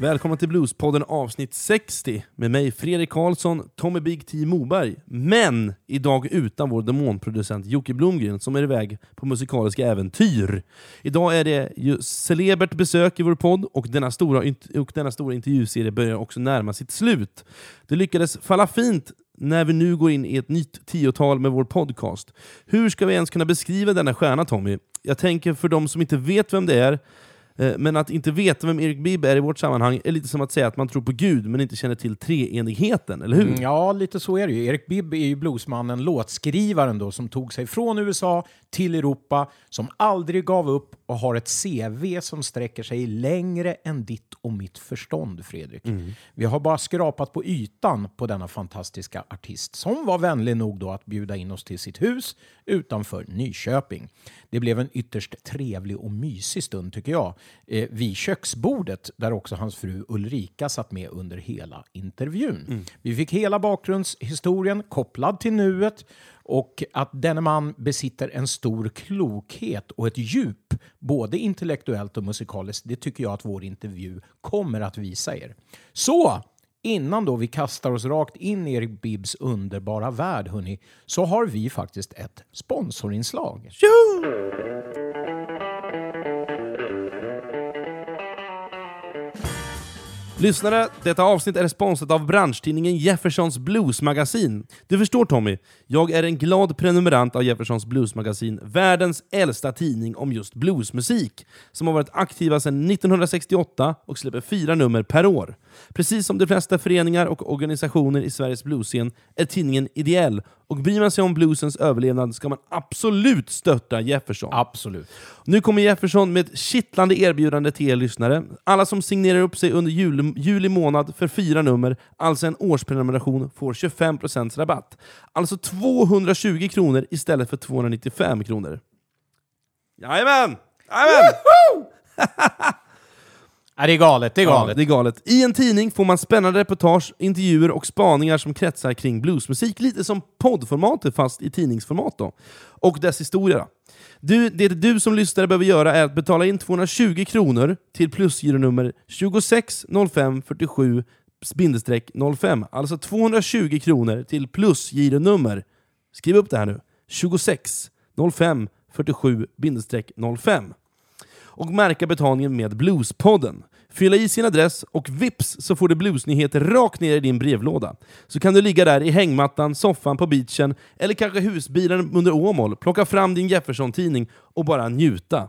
Välkomna till Bluespodden avsnitt 60 med mig Fredrik Karlsson, Tommy Big T Moberg. Men idag utan vår demonproducent Jocke Blomgren som är iväg på musikaliska äventyr. Idag är det ju celebert besök i vår podd och denna stora, och denna stora intervjuserie börjar också närma sitt slut. Det lyckades falla fint när vi nu går in i ett nytt tiotal med vår podcast. Hur ska vi ens kunna beskriva denna stjärna Tommy? Jag tänker för de som inte vet vem det är, men att inte veta vem Erik Bibb är i vårt sammanhang är lite som att säga att man tror på Gud men inte känner till treenigheten, eller hur? Mm, Ja, lite så är det ju. Erik Bibb är ju bluesmannen, låtskrivaren då, som tog sig från USA till Europa, som aldrig gav upp och har ett CV som sträcker sig längre än ditt och mitt förstånd, Fredrik. Vi har bara skrapat på ytan på denna fantastiska artist som var vänlig nog då att bjuda in oss till sitt hus utanför Nyköping. Det blev en ytterst trevlig och mysig stund tycker jag, eh, vid köksbordet där också hans fru Ulrika satt med under hela intervjun. Vi fick hela bakgrundshistorien kopplad till nuet och att denne man besitter en stor klokhet och ett djup, både intellektuellt och musikaliskt, det tycker jag att vår intervju kommer att visa er. Så, innan då vi kastar oss rakt in i Erik Bibbs underbara värld, hörni, så har vi faktiskt ett sponsorinslag. Lyssnare, detta avsnitt är sponsrat av branschtidningen Jeffersons Bluesmagasin. Du förstår Tommy, jag är en glad prenumerant av Jeffersons Bluesmagasin, världens äldsta tidning om just bluesmusik, som har varit aktiva sedan 1968 och släpper fyra nummer per år. Precis som de flesta föreningar och organisationer i Sveriges bluesscen är tidningen ideell, och bryr man sig om bluesens överlevnad ska man absolut stötta Jefferson. Absolut. Nu kommer Jefferson med ett kittlande erbjudande till er lyssnare. Alla som signerar upp sig under juli, juli månad för fyra nummer, alltså en årsprenumeration, får 25% rabatt. Alltså 220 kronor istället för 295 kronor. Jajamän! Jajamän! Ja, det är galet, det är Ja, galet. det är galet. I en tidning får man spännande reportage, intervjuer och spaningar som kretsar kring bluesmusik. Lite som poddformatet fast i tidningsformat. Då. Och dess historia. Då. Du, det du som lyssnare behöver göra är att betala in 220 kronor till plusgironummer 260547 05 Alltså 220 kronor till plusgironummer. Skriv upp det här nu. 26 05 47 05 och märka betalningen med Bluespodden. Fylla i sin adress och vips så får du bluesnyheter rakt ner i din brevlåda. Så kan du ligga där i hängmattan, soffan på beachen eller kanske husbilen under Åmål, plocka fram din Jefferson-tidning och bara njuta.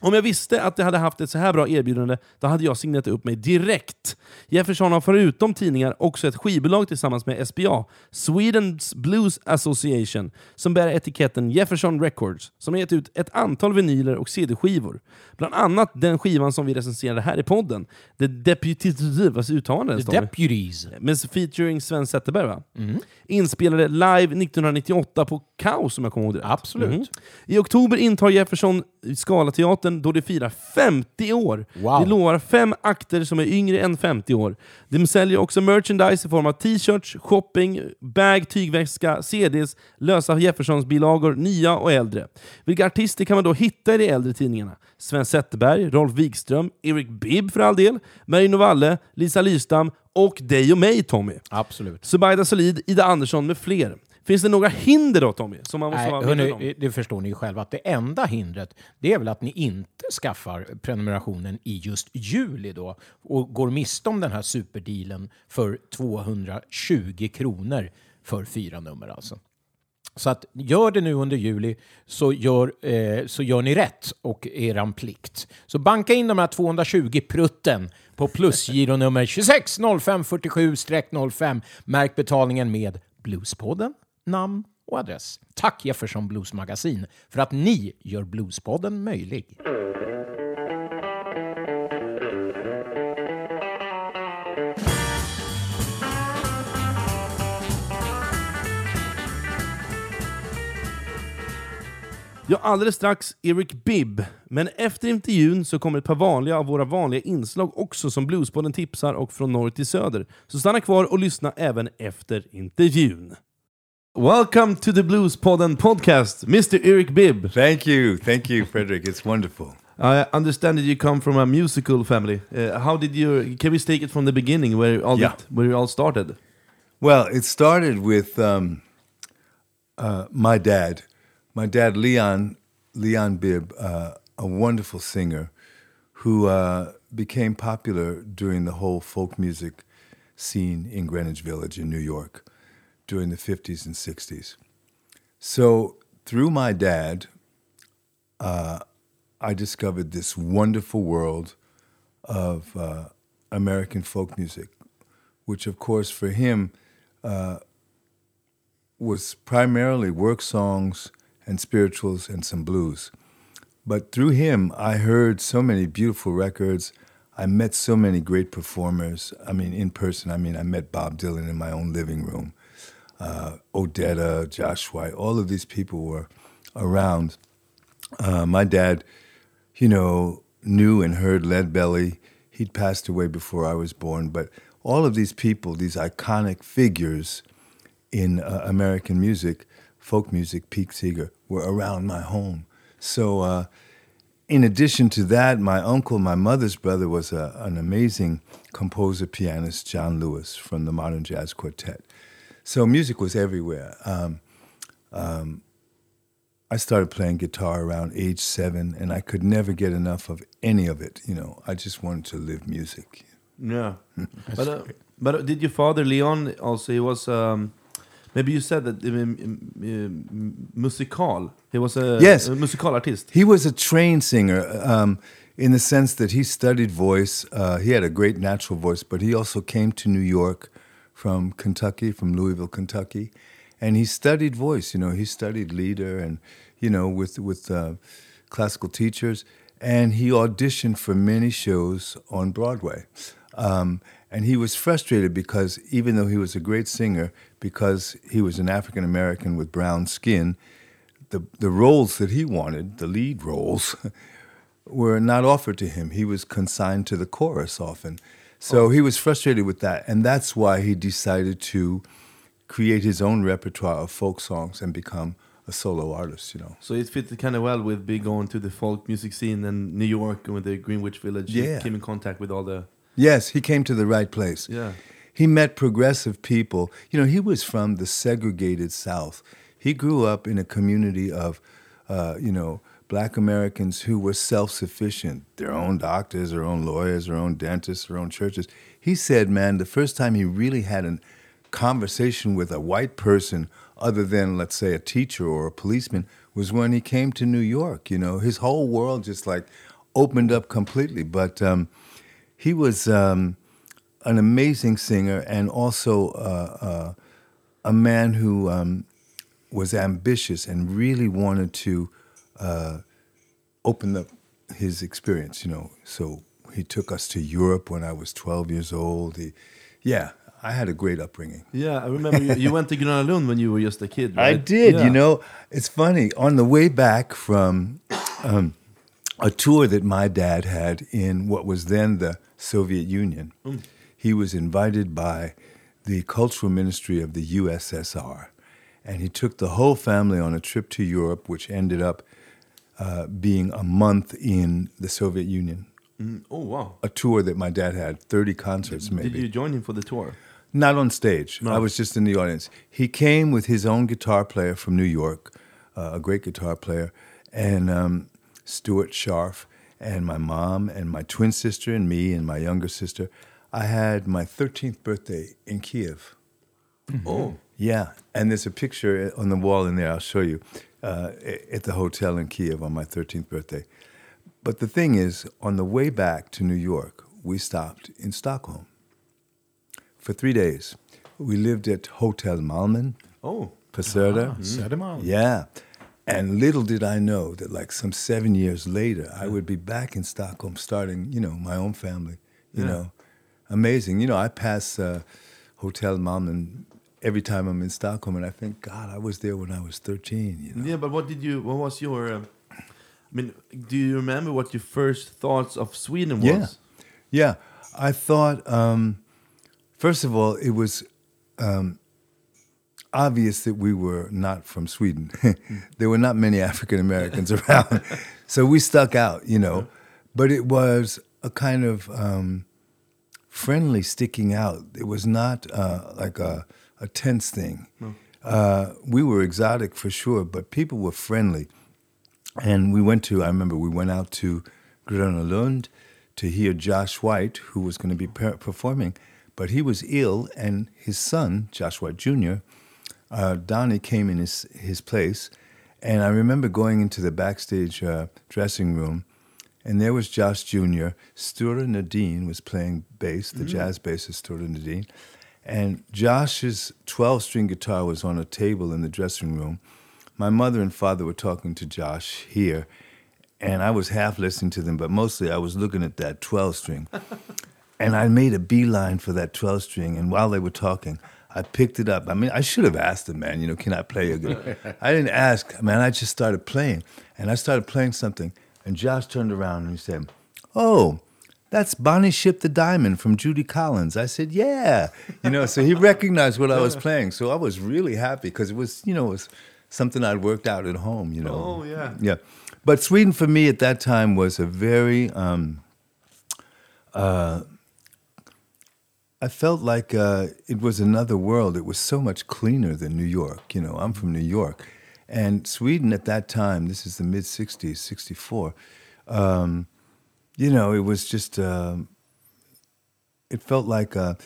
Om jag visste att det hade haft ett så här bra erbjudande, då hade jag signerat upp mig direkt. Jefferson har förutom tidningar också ett skivbolag tillsammans med SBA, Swedens Blues Association, som bär etiketten Jefferson Records, som har gett ut ett antal vinyler och CD-skivor. Bland annat den skivan som vi recenserade här i podden, The Deputy... Vad uttalar? The? Deputies. Med featuring Sven Zetterberg va? Inspelade live 1998 på Kaos om jag kommer ihåg det rätt. Absolut. Mhm. I oktober intar Jefferson Scalateatern då det firar 50 år. Wow. De lovar fem akter som är yngre än 50 år. De säljer också merchandise i form av t-shirts, shopping, bag, tygväska, CDs, lösa Jeffersons-bilagor, nya och äldre. Vilka artister kan man då hitta i de äldre tidningarna? Sven Zetterberg, Rolf Wikström, Eric Bibb för all del, Marino Valle, Lisa Lystam och dig och mig Tommy. Absolut. Subaida Solid, Ida Andersson med fler. Finns det några hinder då Tommy? Som man måste Nej, vara medveten om? hörni, det förstår ni ju själva att det enda hindret det är väl att ni inte skaffar prenumerationen i just juli då och går miste om den här superdealen för 220 kronor för fyra nummer alltså. Så att gör det nu under juli så gör, eh, så gör ni rätt och eran plikt. Så banka in de här 220 prutten på plusgironummer 260547-05. Märk betalningen med Bluespodden, namn och adress. Tack Jefferson Blues Magasin för att ni gör Bluespodden möjlig. Ja, alldeles strax Eric Bibb. Men efter intervjun så kommer ett par vanliga av våra vanliga inslag också som Bluespodden tipsar och från norr till söder. Så stanna kvar och lyssna även efter intervjun. Welcome to the Bluespodden podcast, Mr Eric Bibb. Thank you. Thank you, Frederick. It's wonderful. I understand that you come from a musical family. Uh, how did you? Can we take it from the beginning, where all Yeah. it, where it all started? Well, it started with um, uh, my dad. My dad, Leon, Leon Bibb, uh, a wonderful singer who uh, became popular during the whole folk music scene in Greenwich Village in New York during the 50s and 60s. So, through my dad, uh, I discovered this wonderful world of uh, American folk music, which, of course, for him uh, was primarily work songs and spirituals and some blues. But through him, I heard so many beautiful records. I met so many great performers. I mean, in person, I mean, I met Bob Dylan in my own living room. Uh, Odetta, Josh White, all of these people were around. Uh, my dad, you know, knew and heard Lead Belly. He'd passed away before I was born, but all of these people, these iconic figures in uh, American music, folk music, Pete Seeger, were around my home. So, uh, in addition to that, my uncle, my mother's brother, was a, an amazing composer pianist, John Lewis, from the Modern Jazz Quartet. So, music was everywhere. Um, um, I started playing guitar around age seven, and I could never get enough of any of it. You know, I just wanted to live music. Yeah, but uh, but uh, did your father Leon also? He was um, maybe you said that um, um, musical. He was a, Yes. a musical artist. He was a trained singer um, in the sense that he studied voice. Uh, he had a great natural voice, but he also came to New York from Kentucky, from Louisville, Kentucky, and he studied voice. You know, he studied lieder and you know with with uh, classical teachers, and he auditioned for many shows on Broadway. Um, and he was frustrated because even though he was a great singer, because he was an African American with brown skin, the the roles that he wanted, the lead roles, were not offered to him. He was consigned to the chorus often. So he was frustrated with that, and that's why he decided to create his own repertoire of folk songs and become a solo artist. You know. So it fit kind of well with be going to the folk music scene in New York and with the Greenwich Village. He Yeah. came in contact with all the Yes, he came to the right place. yeah. He met progressive people. You know, he was from the segregated South. He grew up in a community of, uh, you know, black Americans who were self sufficient, their own doctors, their own lawyers, their own dentists, their own churches. He said, man, the first time he really had a conversation with a white person, other than, let's say, a teacher or a policeman, was when he came to New York. You know, his whole world just like opened up completely. But um, he was. Um, an amazing singer and also uh, uh, a man who um, was ambitious and really wanted to uh, open up his experience. You know, so he took us to Europe when I was 12 years old. He, yeah, I had a great upbringing. Yeah, I remember you, you went to Gröna Lund when you were just a kid. Right? I did. Yeah. You know, it's funny. On the way back from um, a tour that my dad had in what was then the Soviet Union, he was invited by the Cultural Ministry of the USSR. And he took the whole family on a trip to Europe, which ended up uh, being a month in the Soviet Union. Mm, Oh wow! A tour that my dad had, 30 concerts maybe. Did you join him for the tour? Not on stage. No. I was just in the audience. He came with his own guitar player from New York, uh, a great guitar player, and um, Stuart Scharf, and my mom, and my twin sister, and me, and my younger sister. I had my 13th birthday in Kiev. Oh, Yeah, and there's a picture on the wall in there. I'll show you uh, at the hotel in Kiev on my 13th birthday. But the thing is, on the way back to New York, we stopped in Stockholm for three days. We lived at Hotel Malmen, oh, Paserta. Södermalm. Yeah. And little did I know that, like some seven years later, I would be back in Stockholm starting, you know, my own family. You Yeah. know, amazing. You know, I pass uh, Hotel Malmen every time I'm in Stockholm, and I think, God, I was there when I was 13. You know? yeah. But what did you? What was your? Um, I mean, do you remember what your first thoughts of Sweden was? Yeah. Yeah, I thought, um, first of all, it was, um, obvious that we were not from Sweden. there were not many African Americans around, so we stuck out, you know. But it was a kind of um, friendly sticking out. It was not uh, like a, a tense thing. Uh, we were exotic for sure, but people were friendly. And we went to, I remember we went out to Gröna Lund to hear Josh White, who was going to be per- performing, but he was ill, and his son, Josh White Jr., uh, Donnie came in his, his place. And I remember going into the backstage uh, dressing room, and there was Josh Jr. Sture Nordin was playing bass, the jazz bassist Sture Nordin. And Josh's 12 string guitar was on a table in the dressing room. My mother and father were talking to Josh here, and I was half listening to them, but mostly I was looking at that 12 string. and I made a beeline for that 12 string, and while they were talking, I picked it up. I mean, I should have asked them, man, you know, can I play a good? I didn't ask, man, I just started playing. And I started playing something, and Josh turned around and he said, Oh, that's Bonnie Ship the Diamond from Judy Collins. I said, Yeah. You know, so he recognized what I was playing. So I was really happy because it was, you know, it was something I'd worked out at home, you know. Oh, yeah. Yeah. But Sweden for me at that time was a very, um, uh, I felt like uh, it was another world. It was so much cleaner than New York. You know, I'm from New York. And Sweden at that time, this is the mid 60s, 64, um, you know, it was just, um, it felt like a,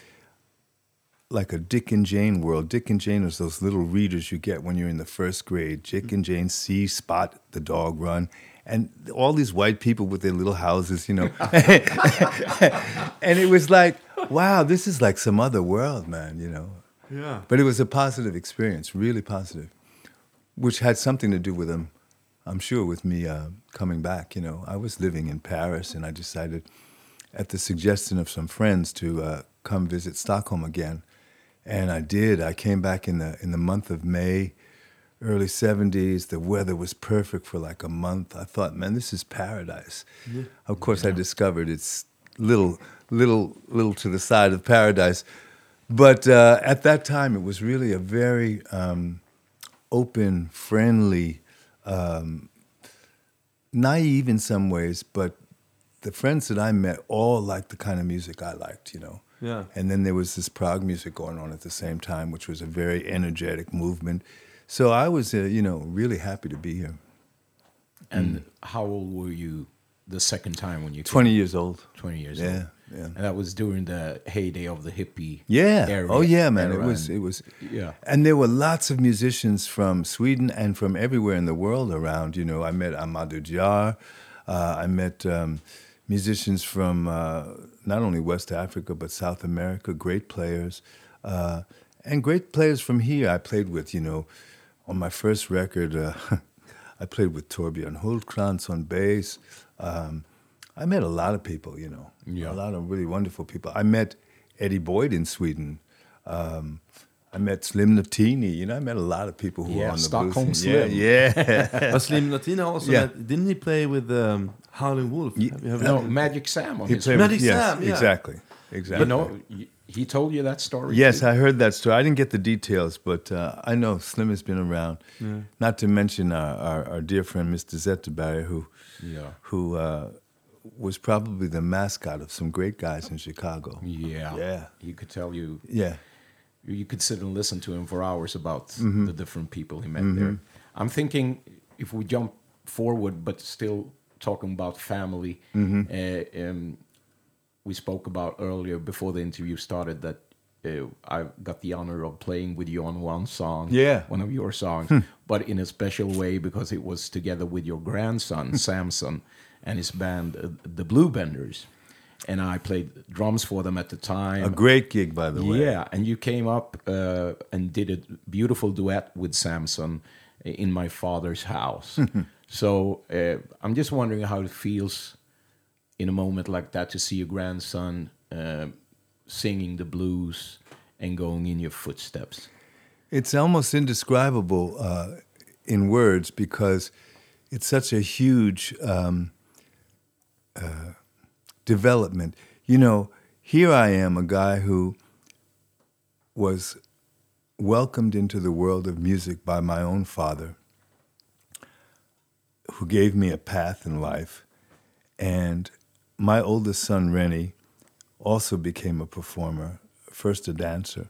like a Dick and Jane world. Dick and Jane was those little readers you get when you're in the first grade. Dick and Jane see Spot the dog run, and all these white people with their little houses, you know. and it was like, wow, this is like some other world, man, you know. Yeah. But it was a positive experience, really positive, which had something to do with them, I'm sure, with me uh, coming back. You know, I was living in Paris, and I decided, at the suggestion of some friends, to uh, come visit Stockholm again, and I did. I came back in the in the month of May, early '70s. The weather was perfect for like a month. I thought, man, this is paradise. Of course, I discovered it's little, little, little to the side of paradise. But uh, at that time, it was really a very um, open, friendly, um, naive in some ways, but the friends that I met all liked the kind of music I liked, you know. Yeah. And then there was this prog music going on at the same time, which was a very energetic movement. So I was, uh, you know, really happy to be here. And how old were you the second time when you came? 20 years old. 20 years Yeah, old. Yeah. And that was during the heyday of the hippie. Yeah. Era, oh yeah, man. It was and- it was Yeah. And there were lots of musicians from Sweden and from everywhere in the world around. You know, I met Amadou Diar. Uh, I met um, musicians from uh, not only West Africa but South America. Great players, uh, and great players from here. I played with. You know, on my first record, uh, I played with Torbjörn Hultcrantz on bass. Um, I met a lot of people. You know, Yeah. a lot of really wonderful people. I met Eddie Boyd in Sweden. Um, I met Slim Notini. You know, I met a lot of people who Yeah, were on the Stockholm blues. Slim. Yeah, yeah. But Slim Notini also, Yeah. met- didn't he play with um, Howlin' Wolf? Ye- Have you heard No. Magic Sam on he his played Magic with, yes, Sam, yeah. exactly, exactly. You know, he told you that story? Yes, too? I heard that story. I didn't get the details, but uh, I know Slim has been around. Not to mention our, our, our dear friend Mr. Zetterberg, who Yeah. who uh, was probably the mascot of some great guys in Chicago. Yeah. Yeah. He could tell you, Yeah, you could sit and listen to him for hours about Mm-hmm. the different people he met there. I'm thinking if we jump forward, but still talking about family, Mm-hmm. uh, um, we spoke about earlier before the interview started that uh, I got the honor of playing with you on one song, Yeah. one of your songs, but in a special way because it was together with your grandson Samson and his band, uh, the Bluebenders, and I played drums for them at the time. a great gig, by the way. Yeah, and you came up uh, and did a beautiful duet with Samson in my father's house. so uh, I'm just wondering how it feels in a moment like that to see your grandson uh, singing the blues and going in your footsteps. It's almost indescribable uh, in words because it's such a huge um, uh, development. You know, here I am, a guy who was welcomed into the world of music by my own father, who gave me a path in life. And my oldest son, Rennie, also became a performer, first a dancer.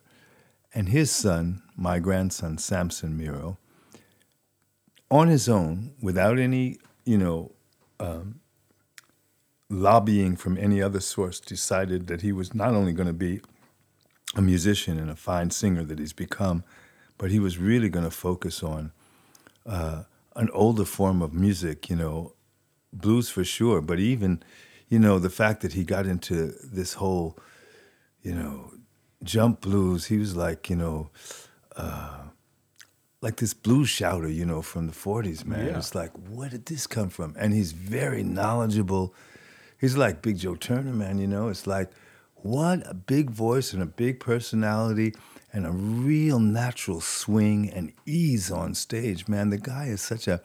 And his son, my grandson, Samson Miro, on his own, without any, you know, um, lobbying from any other source, decided that he was not only going to be a musician and a fine singer that he's become, but he was really going to focus on uh, an older form of music, you know, blues for sure, but even, you know, the fact that he got into this whole, you know, jump blues, he was like, you know, uh, like this blues shouter, you know, from the 40s, man. Yeah. It's like, where did this come from? And he's very knowledgeable. He's like Big Joe Turner, man, you know? It's like, what a big voice and a big personality and a real natural swing and ease on stage, man. The guy is such a,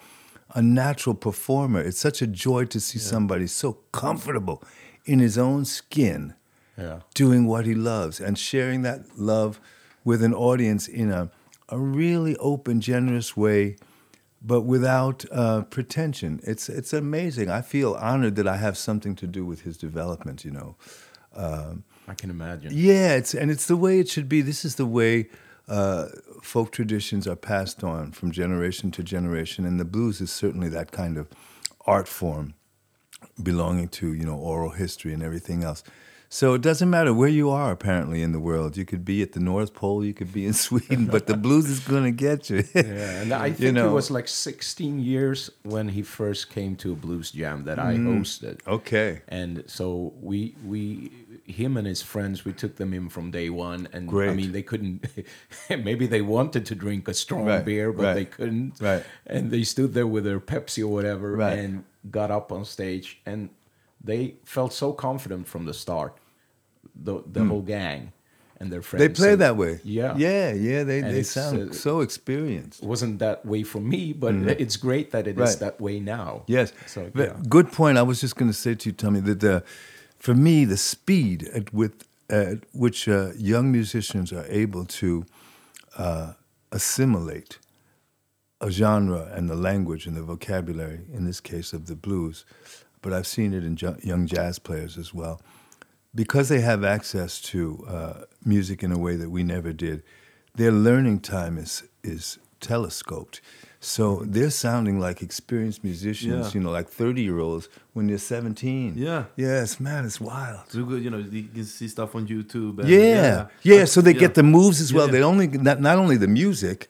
a natural performer. It's such a joy to see somebody so comfortable in his own skin Yeah. doing what he loves and sharing that love with an audience in a, a really open, generous way, but without uh, pretension. It's, it's amazing. I feel honored that I have something to do with his development, you know. I can imagine. Yeah, it's and it's the way it should be. This is the way uh, folk traditions are passed on from generation to generation, and the blues is certainly that kind of art form, belonging to you know oral history and everything else. So it doesn't matter where you are, apparently, in the world. You could be at the North Pole, you could be in Sweden, but the blues is going to get you. Yeah, and I think You know. it was like 16 years when he first came to a blues jam that I Mm. hosted. okay. And so we we him and his friends we took them in from day one and I mean they couldn't maybe they wanted to drink a strong Right, beer but right, they couldn't right. and they stood there with their Pepsi or whatever Right. and got up on stage and they felt so confident from the start the the whole gang and their friends. They play And that way. yeah Yeah, yeah. They, And they sound uh, so experienced. it wasn't that way for me but it's great that it is. Right. that way now Yes. so yeah Good point. I was just going to say to you, Tommy, that the, for me, the speed at, with, at which uh, young musicians are able to uh, assimilate a genre and the language and the vocabulary, in this case of the blues, but I've seen it in young jazz players as well, because they have access to uh, music in a way that we never did. Their learning time is is telescoped, so they're sounding like experienced musicians. Yeah. You know, like thirty year olds when they're seventeen. Yeah. Yes, man, it's wild. So good, you know, you can see stuff on YouTube. And, Yeah, yeah. so they Yeah. get the moves as well. Yeah. They only not, not only the music,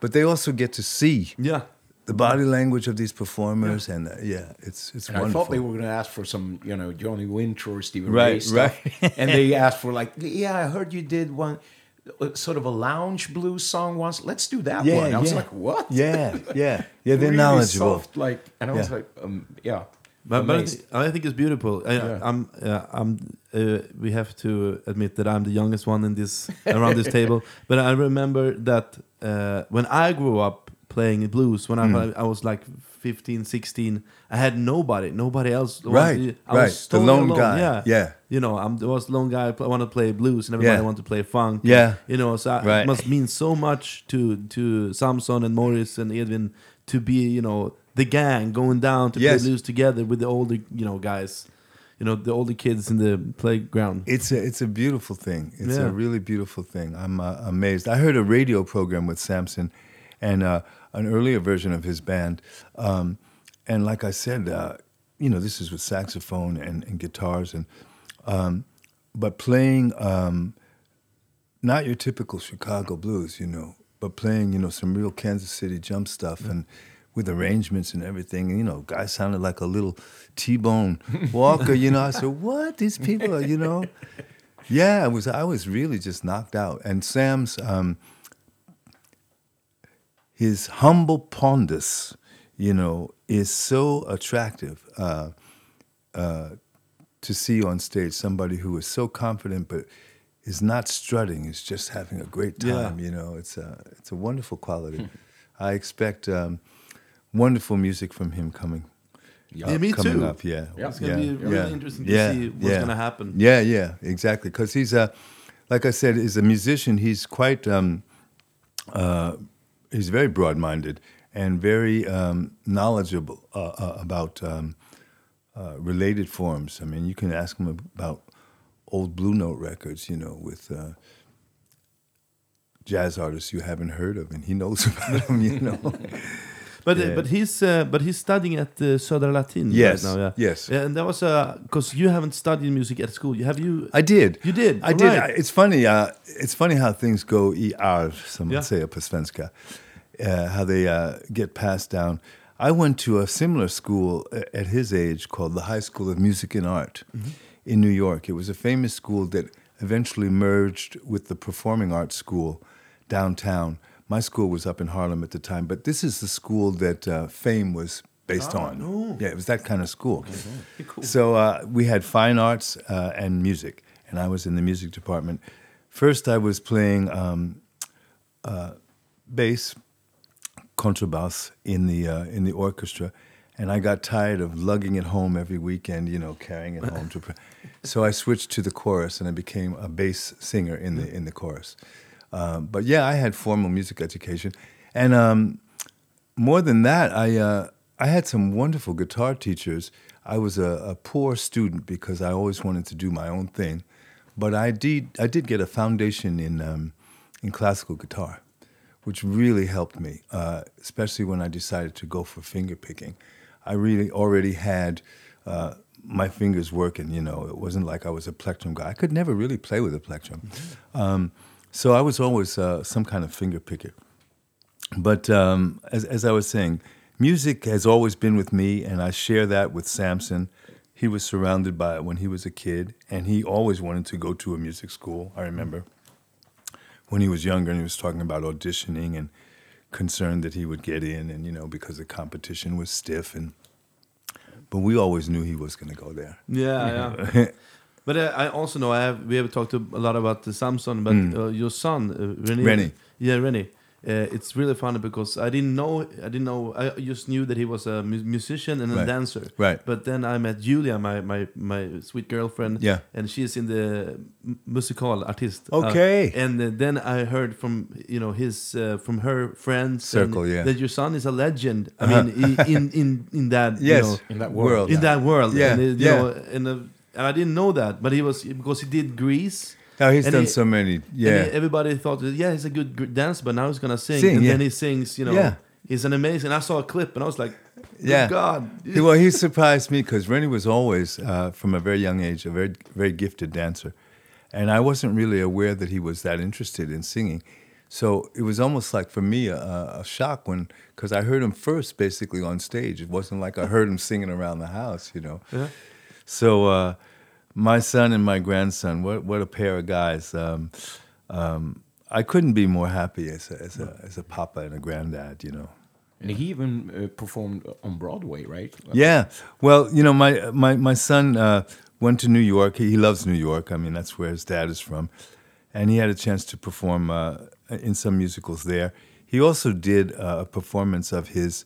but they also get to see Yeah. The body language of these performers, and uh, yeah, it's it's And I wonderful. thought they were going to ask for some, you know, Johnny Winter or Stephen Right, Ray stuff. right. and they asked for like, yeah, I heard you did one uh, sort of a lounge blues song once. Let's do that Yeah, one. I was yeah. like, what? Yeah, yeah, yeah. They're Really knowledgeable. soft, like, and I was Yeah. like, um, yeah. But, but I, amazed. I think it's beautiful. I, Yeah. I'm, uh, I'm. Uh, we have to admit that I'm the youngest one in this around this table. But I remember that uh, when I grew up playing blues, when I, Mm. I was like 15, 16, I had nobody, nobody else. Right, I right. Was The lone alone. guy, Yeah, yeah. You know, I'm, I was the lone guy. I want to play blues, and everybody Yeah. wanted to play funk. Yeah. you know, so Right. it must mean so much to to Samson and Morris and Edwin to be, you know, the gang going down to Yes. play blues together with the older, you know, guys, you know, the older kids in the playground. It's a it's a beautiful thing. It's Yeah. a really beautiful thing. I'm uh, amazed. I heard a radio program with Samson, and uh, an earlier version of his band, um, and like I said, uh, you know, this is with saxophone and, and guitars, and um, but playing um, not your typical Chicago blues, you know, but playing you know some real Kansas City jump stuff and. With arrangements and everything, you know, guy sounded like a little T-bone Walker. You know, I said, "What? These people are, you know." Yeah, I was I was really just knocked out. And Sam's um, his humble pondus, you know, is so attractive uh, uh, to see on stage. Somebody who is so confident, but is not strutting. Is just having a great Yeah. time. You know, it's a it's a wonderful quality. I expect um, wonderful music from him coming. Yeah, me coming too. up, yeah. Yeah. It's gonna be really interesting to yeah, see what's yeah. gonna happen. Yeah, yeah, exactly. Because he's a, like I said, he's a musician. He's quite um, uh, he's very broad-minded and very um, knowledgeable uh, uh, about um, uh, related forms. I mean, you can ask him about old Blue Note records, you know, with uh, jazz artists you haven't heard of, and he knows about them, you know. But uh, Yeah. but he's uh, but he's studying at uh, Södra Latin Yes, right now. Yeah. yes. Yeah, and that was because you haven't studied music at school. Have you? I did. You did? I did. Right. It's funny. Uh, it's funny how things go i arv, som Yeah. säger på svenska. Uh, how they uh, get passed down. I went to a similar school at his age called the High School of Music and Art Mm-hmm. in New York. It was a famous school that eventually merged with the Performing Arts School downtown. My school was up in Harlem at the time, but this is the school that uh, Fame was based on. Yeah, it was that kind of school. So uh, we had fine arts uh, and music, and I was in the music department. First, I was playing um, uh, bass, contrabass in the uh, in the orchestra, and I got tired of lugging it home every weekend. You know, carrying it home to. so I switched to the chorus, and I became a bass singer in the in the chorus. Um, but yeah, I had formal music education, and um, more than that, I uh, I had some wonderful guitar teachers. I was a, a poor student because I always wanted to do my own thing, but I did I did get a foundation in um, in classical guitar, which really helped me, uh, especially when I decided to go for finger picking. I really already had. Uh, my fingers working, you know. It wasn't like I was a plectrum guy. I could never really play with a plectrum. Um, so I was always uh, some kind of finger picker. But um, as, as I was saying, music has always been with me, and I share that with Samson. He was surrounded by it when he was a kid, and he always wanted to go to a music school. I remember when he was younger, and he was talking about auditioning and concerned that he would get in, and you know because the competition was stiff. And but we always knew he was going to go there. Yeah, yeah. But uh, I also know I have we have talked a lot about the Samson, but uh, your son uh, René. Mm. Rennie. Yeah, Rennie. Uh, it's really funny because I didn't know. I didn't know. I just knew that he was a mu- musician and a Right. dancer. Right. But then I met Julia, my my my sweet girlfriend. Yeah. And she's in the musical artist. Uh, Okay. and uh, then I heard from you know his uh, from her friends Circle, and yeah. that your son is a legend. I Uh-huh. mean, in in in that you Yes, know, In that world. in that world. Yeah, and, uh, you yeah. know, and, uh, and I didn't know that, but he was because he did Grease. Now he's And done he- so many. Yeah. he- everybody thought, yeah, he's a good dancer, but now he's gonna sing, Sing, and yeah. then he sings. You know, Yeah. he's an amazing. I saw a clip, and I was like, good Yeah. God, well, he surprised me because Rennie was always, uh, from a very young age, a very, very gifted dancer. And I wasn't really aware that he was that interested in singing. So it was almost like for me a, a shock when, because I heard him first basically on stage. It wasn't like I heard him singing around the house, you know. Yeah. So uh, my son and my grandson, what, what a pair of guys. Um, um, I couldn't be more happy as a, as, a, as a papa and a granddad, you know. And he even uh, performed on Broadway, right? Yeah. Well, you know, my my my son uh, went to New York. He, he loves New York. I mean, that's where his dad is from, and he had a chance to perform uh, in some musicals there. He also did uh, a performance of his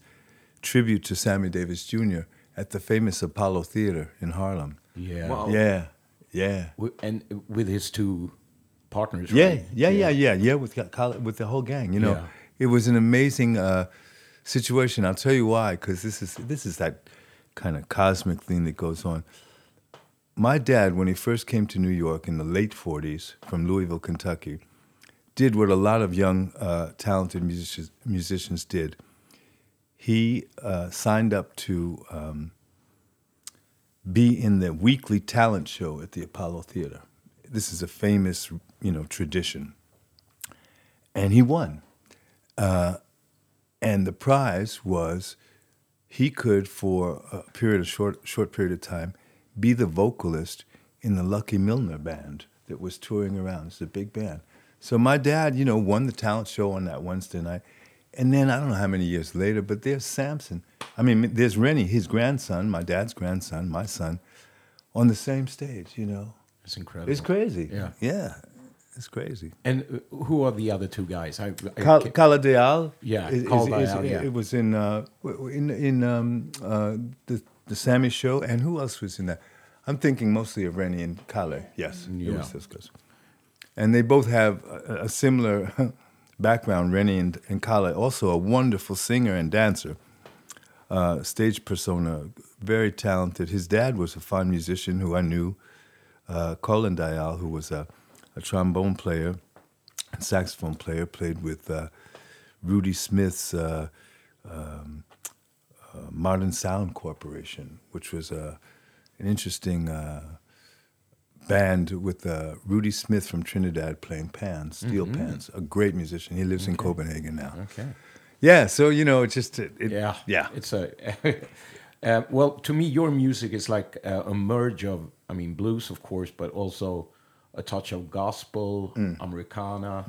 tribute to Sammy Davis Jr. at the famous Apollo Theater in Harlem. Yeah. Wow. Yeah. Yeah. And with his two partners, Yeah, right? yeah, yeah, yeah, yeah. With Col- with the whole gang, you know, Yeah. it was an amazing uh, situation. I'll tell you why, because this is this is that kind of cosmic thing that goes on. My dad, when he first came to New York in the late '40s from Louisville, Kentucky, did what a lot of young, uh, talented musicians musicians did. He uh, signed up to um, be in the weekly talent show at the Apollo Theater. This is a famous, you know, tradition. And he won. Uh, and the prize was he could, for a period of short, short period of time, be the vocalist in the Lucky Millinder band that was touring around. It's a big band. So my dad, you know, won the talent show on that Wednesday night. And then I don't know how many years later, but there's Samson. I mean, there's Rennie, his grandson, my dad's grandson, my son, on the same stage, you know. It's incredible. It's crazy. Yeah. Yeah. It's crazy. And uh, who are the other two guys? I, I Cal- ca- Cala Deal. Yeah, is- Cala is- Deal, is- yeah. It was in uh, in in um, uh, the the Sammy show, and who else was in that? I'm thinking mostly of Rennie and Kale. Yes, it Yeah. was those guys. And they both have a, a similar background, Rennie and, and Kala, also a wonderful singer and dancer, uh, stage persona, very talented. His dad was a fine musician who I knew, uh, Colin Dial, who was a, a trombone player and saxophone player, played with uh, Rudy Smith's uh, um, uh, Modern Sound Corporation, which was a, an interesting uh, band with uh, Rudy Smith from Trinidad playing pans, steel pans. A great musician. He lives in Copenhagen now. Okay. Yeah, so you know, it just it, it- Yeah, yeah. It's a uh, well to me, your music is like uh, a merge of, I mean, blues, of course, but also a touch of gospel, Mm. Americana,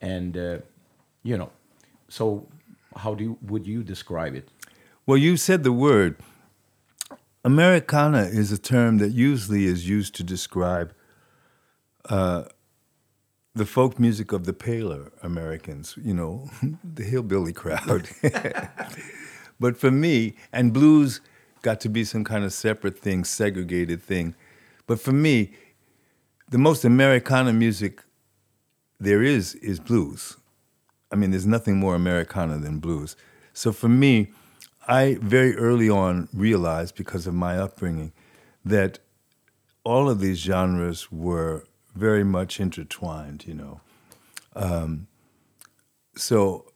and uh, you know. So, how do you, would you describe it? Well, you said the word. Americana is a term that usually is used to describe uh, the folk music of the paler Americans, you know, the hillbilly crowd. but for me, and blues got to be some kind of separate thing, segregated thing. But for me, the most Americana music there is is blues. I mean, there's nothing more Americana than blues. So for me, I very early on realized, because of my upbringing, that all of these genres were very much intertwined, you know. Um, so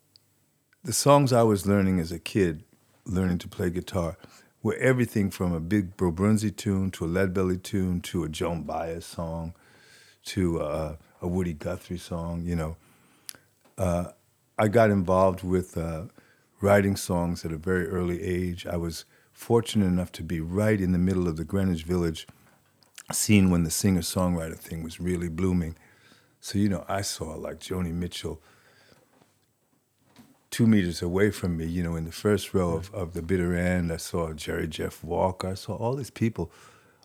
the songs I was learning as a kid, learning to play guitar, were everything from a big Bill Broonzy tune to a Lead Belly tune to a Joan Baez song to uh, a Woody Guthrie song, you know. Uh, I got involved with uh, writing songs at a very early age. I was fortunate enough to be right in the middle of the Greenwich Village scene when the singer songwriter thing was really blooming. So, you know, I saw like Joni Mitchell two meters away from me, you know, in the first row of, of the bitter end. I saw Jerry Jeff Walker. I saw all these people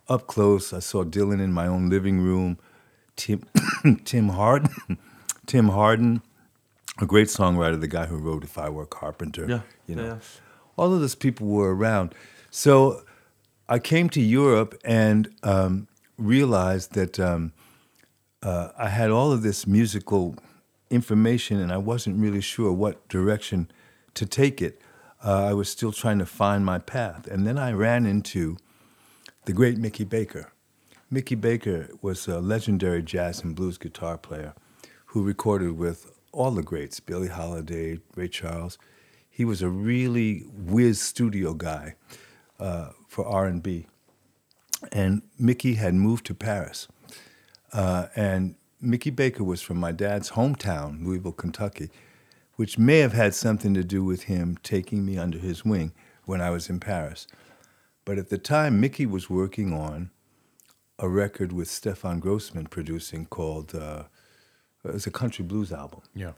up close. I saw Dylan in my own living room. Tim Tim Hardin, Tim Hardin, a great songwriter, the guy who wrote "If I Were a Carpenter." Yeah, you know, yeah, yeah. all of those people were around. So I came to Europe and um, realized that um, uh, I had all of this musical information, and I wasn't really sure what direction to take it. Uh, I was still trying to find my path, and then I ran into the great Mickey Baker. Mickey Baker was a legendary jazz and blues guitar player who recorded with all the greats, Billie Holiday, Ray Charles. He was a really whiz studio guy uh, for R&B. And Mickey had moved to Paris. Uh, and Mickey Baker was from my dad's hometown, Louisville, Kentucky, which may have had something to do with him taking me under his wing when I was in Paris. But at the time, Mickey was working on a record with Stefan Grossman producing called, uh, it was a country blues album. Yeah.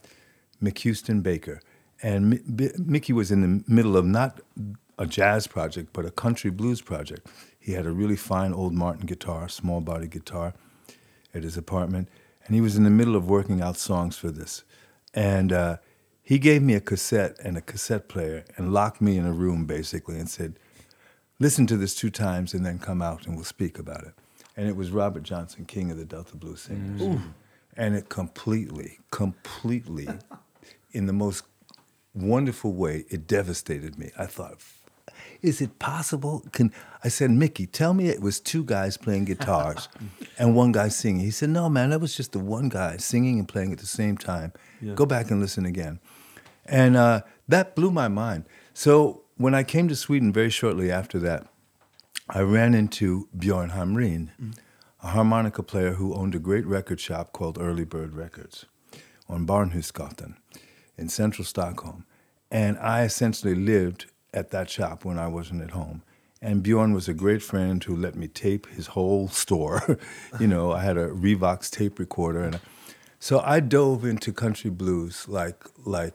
MacHouston Baker. And Mi- B- Mickey was in the middle of not a jazz project, but a country blues project. He had a really fine old Martin guitar, small body guitar, at his apartment. And he was in the middle of working out songs for this. And uh, he gave me a cassette and a cassette player and locked me in a room basically and said, listen to this two times and then come out and we'll speak about it. And it was Robert Johnson, king of the Delta Blues Singers. And it completely, completely, in the most wonderful way, it devastated me. I thought, is it possible? Can I said, Mickey, tell me it was two guys playing guitars and one guy singing. He said, No, man, that was just the one guy singing and playing at the same time. Go back and listen again. And uh, that blew my mind. So when I came to Sweden very shortly after that, I ran into Bjorn Hamrin, a harmonica player who owned a great record shop called Early Bird Records on Barnhusgatan in central Stockholm. And I essentially lived at that shop when I wasn't at home. And Bjorn was a great friend who let me tape his whole store. you know, I had a Revox tape recorder. and So I dove into country blues like, like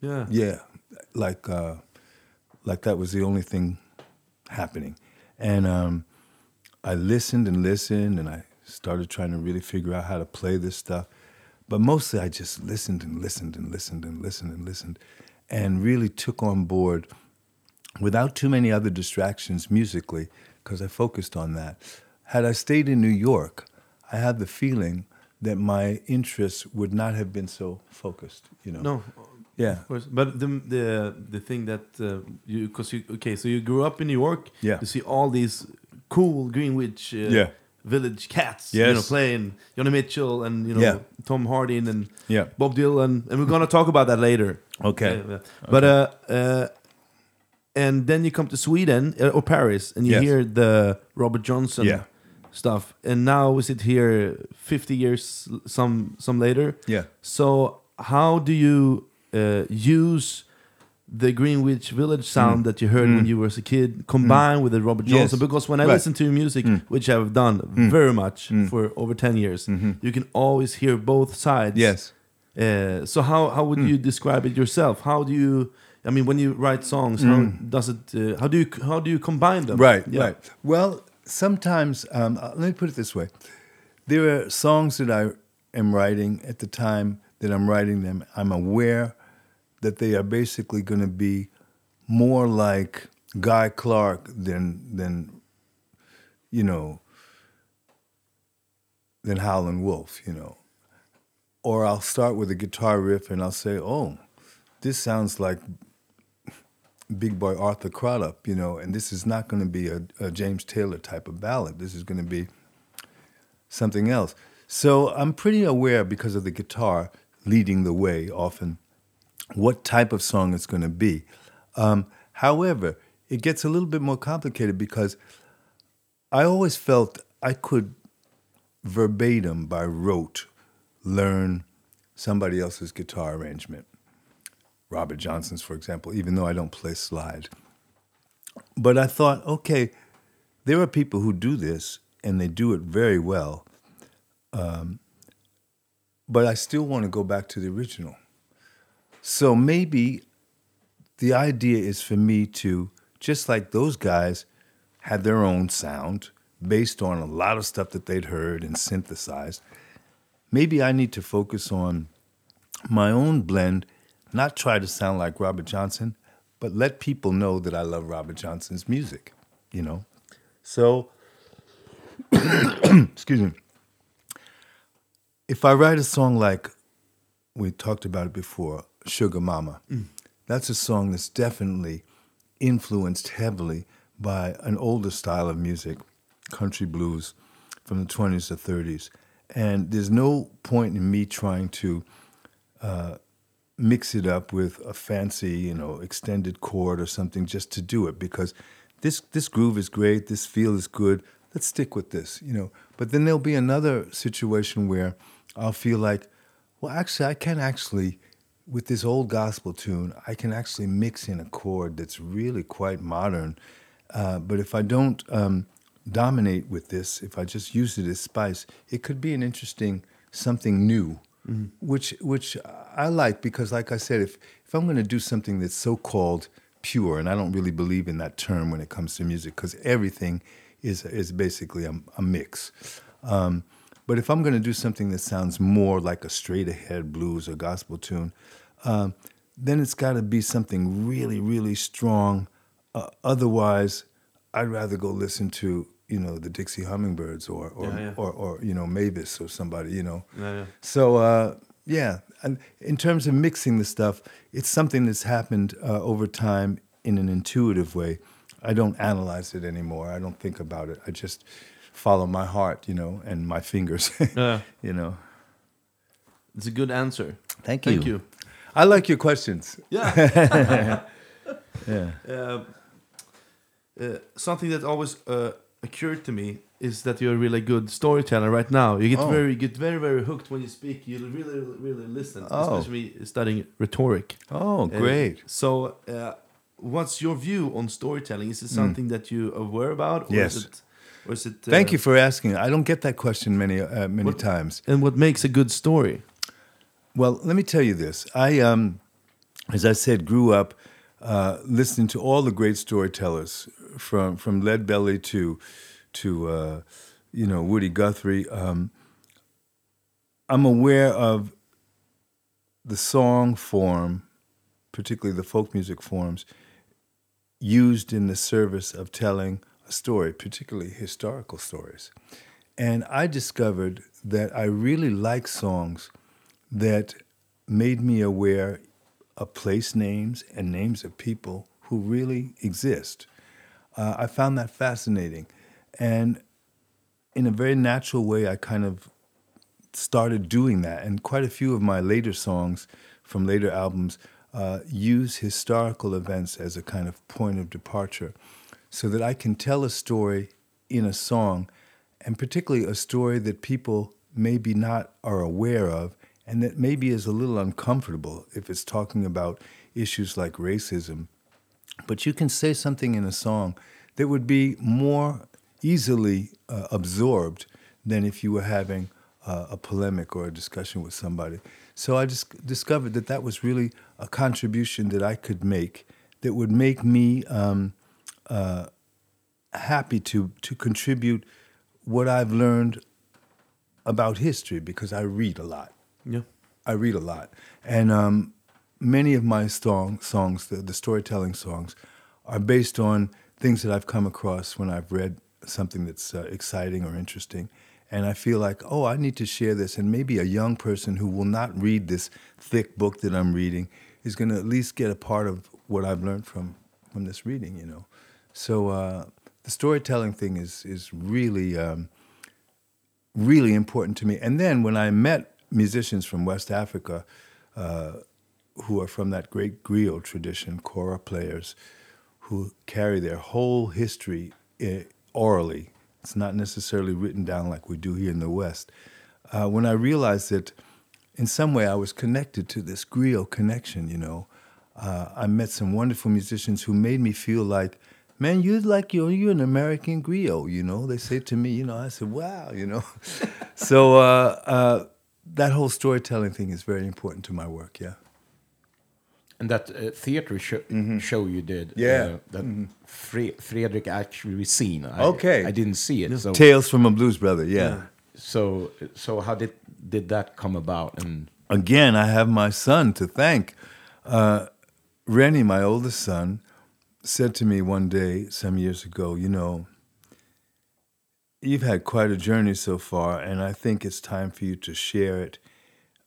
Yeah. yeah, like uh, like that was the only thing happening, and um, I listened and listened, and I started trying to really figure out how to play this stuff. But mostly, I just listened and listened and listened and listened and listened, and really took on board, without too many other distractions musically, because I focused on that. Had I stayed in New York, I had the feeling that my interests would not have been so focused. You know. No, Yeah. of course. But the the the thing that uh, you because you okay, so you grew up in New York. Yeah. You see all these cool Greenwich. Uh, Yeah. Village cats, you know, playing Joni Mitchell and you know Yeah. Tim Hardin and Yeah. Bob Dylan, and we're gonna talk about that later. Okay. But uh, uh, and then you come to Sweden uh, or Paris, and you Yes. hear the Robert Johnson Yeah. stuff, and now we sit here fifty years some some later. Yeah. So how do you uh, use the Greenwich Village sound that you heard when you were a kid, combined with the Robert Mm. Yes. Johnson? Because when I Right. Mm. listen to your music, which I've done very much for over ten years, you can always hear both sides. Yes. Uh, so how how would you describe it yourself? How do you? I mean, when you write songs, how does it? Uh, how do you how do you combine them? Right, Yeah. right. Well, sometimes, um, uh, let me put it this way: there are songs that I am writing at the time that I'm writing them. I'm aware that they are basically going to be more like Guy Clark than than you know than Howlin' Wolf, you know. Or I'll start with a guitar riff and I'll say, "Oh, this sounds like big boy Arthur Crudup, you know, and this is not going to be a, a James Taylor type of ballad. This is going to be something else. So I'm pretty aware because of the guitar leading the way often what type of song it's going to be. Um, however, it gets a little bit more complicated because I always felt I could verbatim by rote learn somebody else's guitar arrangement. Robert Johnson's, for example, even though I don't play slide. But I thought, okay, there are people who do this and they do it very well. Um, but I still want to go back to the original. So maybe the idea is for me to, just like those guys had their own sound based on a lot of stuff that they'd heard and synthesized, maybe I need to focus on my own blend, not try to sound like Robert Johnson, but let people know that I love Robert Johnson's music, you know? So, excuse me. If I write a song like we talked about it before, Sugar Mama, that's a song that's definitely influenced heavily by an older style of music, country blues from the 20s to 30s. And there's no point in me trying to uh, mix it up with a fancy, you know, extended chord or something just to do it because this this groove is great, this feel is good. Let's stick with this, you know. But then there'll be another situation where I'll feel like, well, actually, I can actually, with this old gospel tune, I can actually mix in a chord that's really quite modern. Uh, but if I don't um, dominate with this, if I just use it as spice, it could be an interesting something new, which which I like because, like I said, if if I'm going to do something that's so called pure, and I don't really believe in that term when it comes to music, because everything is is basically a, a mix. Um, but if I'm going to do something that sounds more like a straight ahead blues or gospel tune, um, then it's got to be something really, really strong. Uh, otherwise, I'd rather go listen to you know the Dixie Hummingbirds or or, Yeah, yeah. or, or you know Mavis or somebody you know. Yeah, yeah. So uh, yeah, and in terms of mixing the stuff, it's something that's happened uh, over time in an intuitive way. I don't analyze it anymore. I don't think about it. I just follow my heart, you know, and my fingers. Yeah. you know. It's a good answer. Thank you. Thank you. I like your questions. Yeah. Yeah. uh, uh, something that always uh, occurred to me is that you're a really good storyteller right now. You get Oh. very, get very, very hooked when you speak. You really, really listen, Oh. especially studying rhetoric. Oh, Uh, great. so, uh, what's your view on storytelling? Is it something that you're aware about? Or Hmm. Yes. Is it, or is it? Uh, Thank you for asking. I don't get that question many uh, many What- times. And what makes a good story? Well, let me tell you this. I, um, as I said, grew up uh, listening to all the great storytellers, from from Lead Belly to to uh, you know Woody Guthrie. Um, I'm aware of the song form, particularly the folk music forms, used in the service of telling story, particularly historical stories. And I discovered that I really like songs that made me aware of place names and names of people who really exist. Uh, I found that fascinating. And in a very natural way, I kind of started doing that. And quite a few of my later songs from later albums uh, use historical events as a kind of point of departure so that I can tell a story in a song, and particularly a story that people maybe not are aware of and that maybe is a little uncomfortable if it's talking about issues like racism. But you can say something in a song that would be more easily uh, absorbed than if you were having uh, a polemic or a discussion with somebody. So I just discovered that that was really a contribution that I could make that would make me um, uh, happy to to contribute what I've learned about history because I read a lot. Yeah. I read a lot, and um, many of my song, songs, the, the storytelling songs, are based on things that I've come across when I've read something that's uh, exciting or interesting. And I feel like, oh, I need to share this. And maybe a young person who will not read this thick book that I'm reading is going to at least get a part of what I've learned from, from this reading, you know. So uh, the storytelling thing is, is really, um, really important to me. And then when I met musicians from West Africa uh, who are from that great griot tradition, kora players, who carry their whole history uh, orally. It's not necessarily written down like we do here in the West. Uh, when I realized that in some way I was connected to this griot connection, you know, uh, I met some wonderful musicians who made me feel like, man, you're like you're, you're an American griot, you know. They say to me, you know, I said, wow, you know. so uh, uh, that whole storytelling thing is very important to my work, yeah. And that uh, theater show, show you did, Yeah. uh, that Fre- Fredrik actually seen. I, Okay. I didn't see it. So, Tales from a Blues Brother, yeah. so, so how did did that come about? And again, I have my son to thank. Uh, Rennie, my oldest son, said to me one day some years ago, You know, you've had quite a journey so far, and I think it's time for you to share it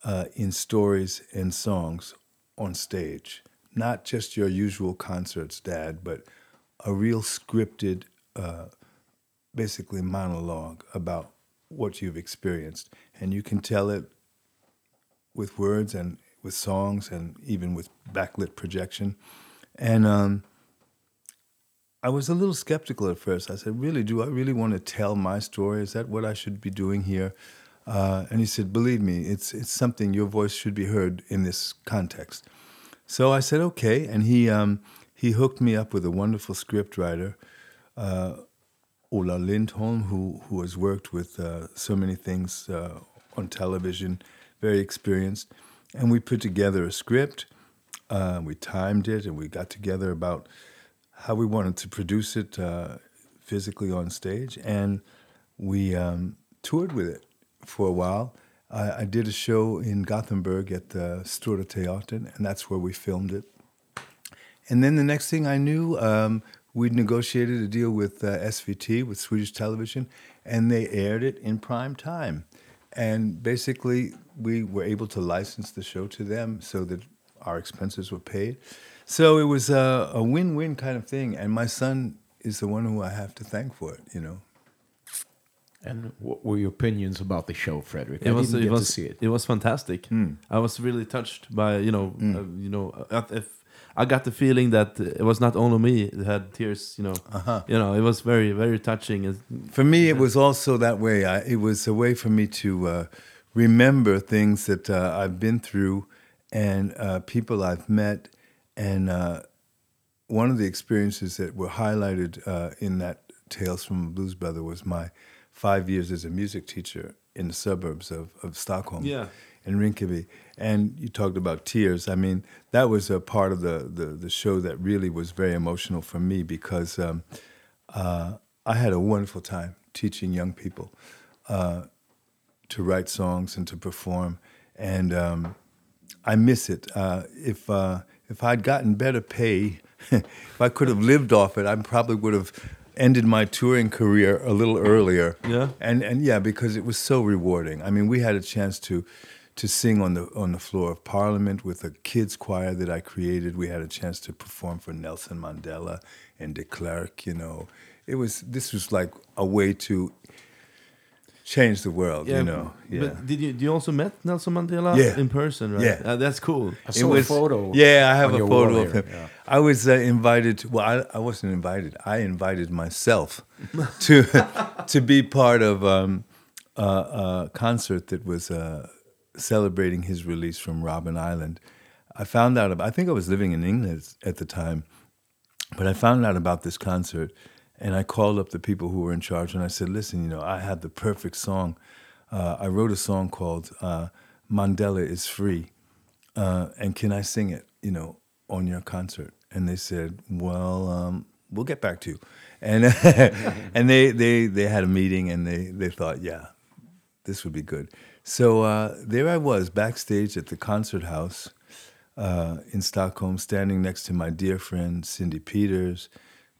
uh, in stories and songs on stage. Not just your usual concerts, Dad, but a real scripted, uh, basically monologue about what you've experienced. And you can tell it with words and with songs and even with backlit projection. And um, I was a little skeptical at first. I said, Really, do I really want to tell my story? Is that what I should be doing here? Uh, and he said, Believe me, it's, it's something your voice should be heard in this context. So I said, Okay. And he, um, he hooked me up with a wonderful script writer, uh, Ola Lindholm, who, who has worked with uh, so many things uh, on television, very experienced. And we put together a script. Uh, we timed it, and we got together about how we wanted to produce it uh, physically on stage. And we um, toured with it for a while. I, I did a show in Gothenburg at the Stora Teatern, and that's where we filmed it. And then the next thing I knew, um, we'd negotiated a deal with uh, SVT, with Swedish Television, and they aired it in prime time. And basically, we were able to license the show to them so that our expenses were paid. So it was a, a win win kind of thing. And my son is the one who I have to thank for it, you know. and what were your opinions about the show, Fredrik? It I was didn't it get was to see it. it was fantastic. I was really touched by you know uh, you know uh, if I got the feeling that it was not only me that had tears. You know, you know it was very very touching. For me, it was also that way. I, it was a way for me to uh, remember things that uh, I've been through and uh, people I've met. And uh, one of the experiences that were highlighted uh, in that Tales from a Blues Brother was my five years as a music teacher in the suburbs of, of Stockholm. Yeah. In Rinkeby. And you talked about tears. I mean, that was a part of the, the, the show that really was very emotional for me because um, uh, I had a wonderful time teaching young people uh, to write songs and to perform. And um, I miss it. Uh, if, uh, if I'd gotten better pay, if I could have lived off it, I probably would have ended my touring career a little earlier. Yeah. And and yeah, because it was so rewarding. I mean, we had a chance to to sing on the on the floor of Parliament with a kids choir that I created. We had a chance to perform for Nelson Mandela and de Klerk, you know. It was this was like a way to change the world, you know. Yeah. But did you, you also met Nelson Mandela Yeah. in person, right? Yeah. Uh, that's cool. I saw a photo. Yeah, I have a photo of him. yeah. I was uh, invited. To, well, I, I wasn't invited. I invited myself to to be part of um, a, a concert that was uh, celebrating his release from Robben Island. I found out. About, I think I was living in England at the time, but I found out about this concert, and I called up the people who were in charge, and I said, "Listen, you know, I have the perfect song. Uh, I wrote a song called uh, Mandela is Free." uh, and can I sing it, you know, on your concert? And they said, well, um, we'll get back to you. And and they, they they had a meeting and they they thought, yeah, this would be good. So uh, there I was backstage at the concert house uh, in Stockholm, standing next to my dear friend Cyndee Peters.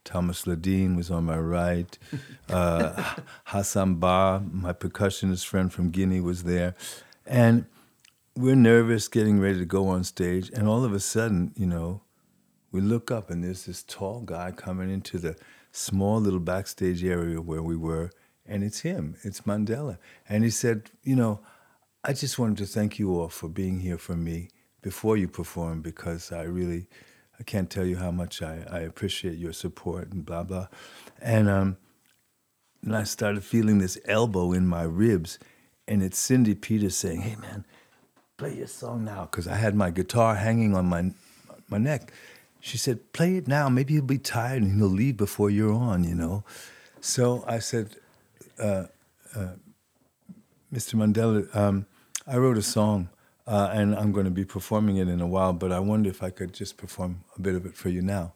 Tomas Ledin was on my right. Uh, Hassan Ba, my percussionist friend from Guinea, was there. And we're nervous getting ready to go on stage and all of a sudden you know we look up and there's this tall guy coming into the small little backstage area where we were and it's him it's mandela and he said you know i just wanted to thank you all for being here for me before you perform because i really i can't tell you how much i, I appreciate your support and blah blah and um and I started feeling this elbow in my ribs, and it's Cyndee Peters saying, "Hey, man, play your song now," because I had my guitar hanging on my my neck. She said, "Play it now. Maybe he'll be tired and he'll leave before you're on." You know. So I said, uh, uh, "Mr. Mandela, um, I wrote a song." Uh, and I'm going to be performing it in a while, but I wonder if I could just perform a bit of it for you now,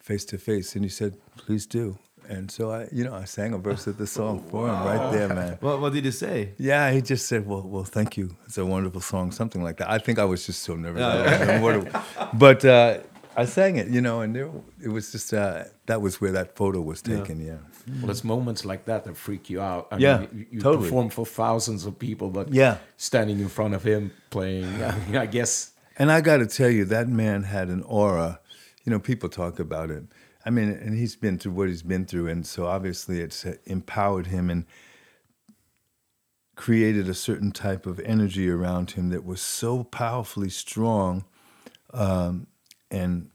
face to face. And he said, "Please do." And so I, you know, I sang a verse of the song for him right there, man. What, what did he say? Yeah, he just said, "Well, well, thank you. It's a wonderful song," something like that. I think I was just so nervous. I don't remember what it- but uh, I sang it, you know, and there, it was just uh, that was where that photo was taken. Yeah, Well, it's moments like that that freak you out. I Yeah, mean, you, you totally. perform for thousands of people, but Yeah. standing in front of him playing, I, mean, I guess and I got to tell you, that man had an aura. You know, people talk about it. I mean, and he's been through what he's been through, and so obviously it's uh, empowered him and created a certain type of energy around him that was so powerfully strong, um, and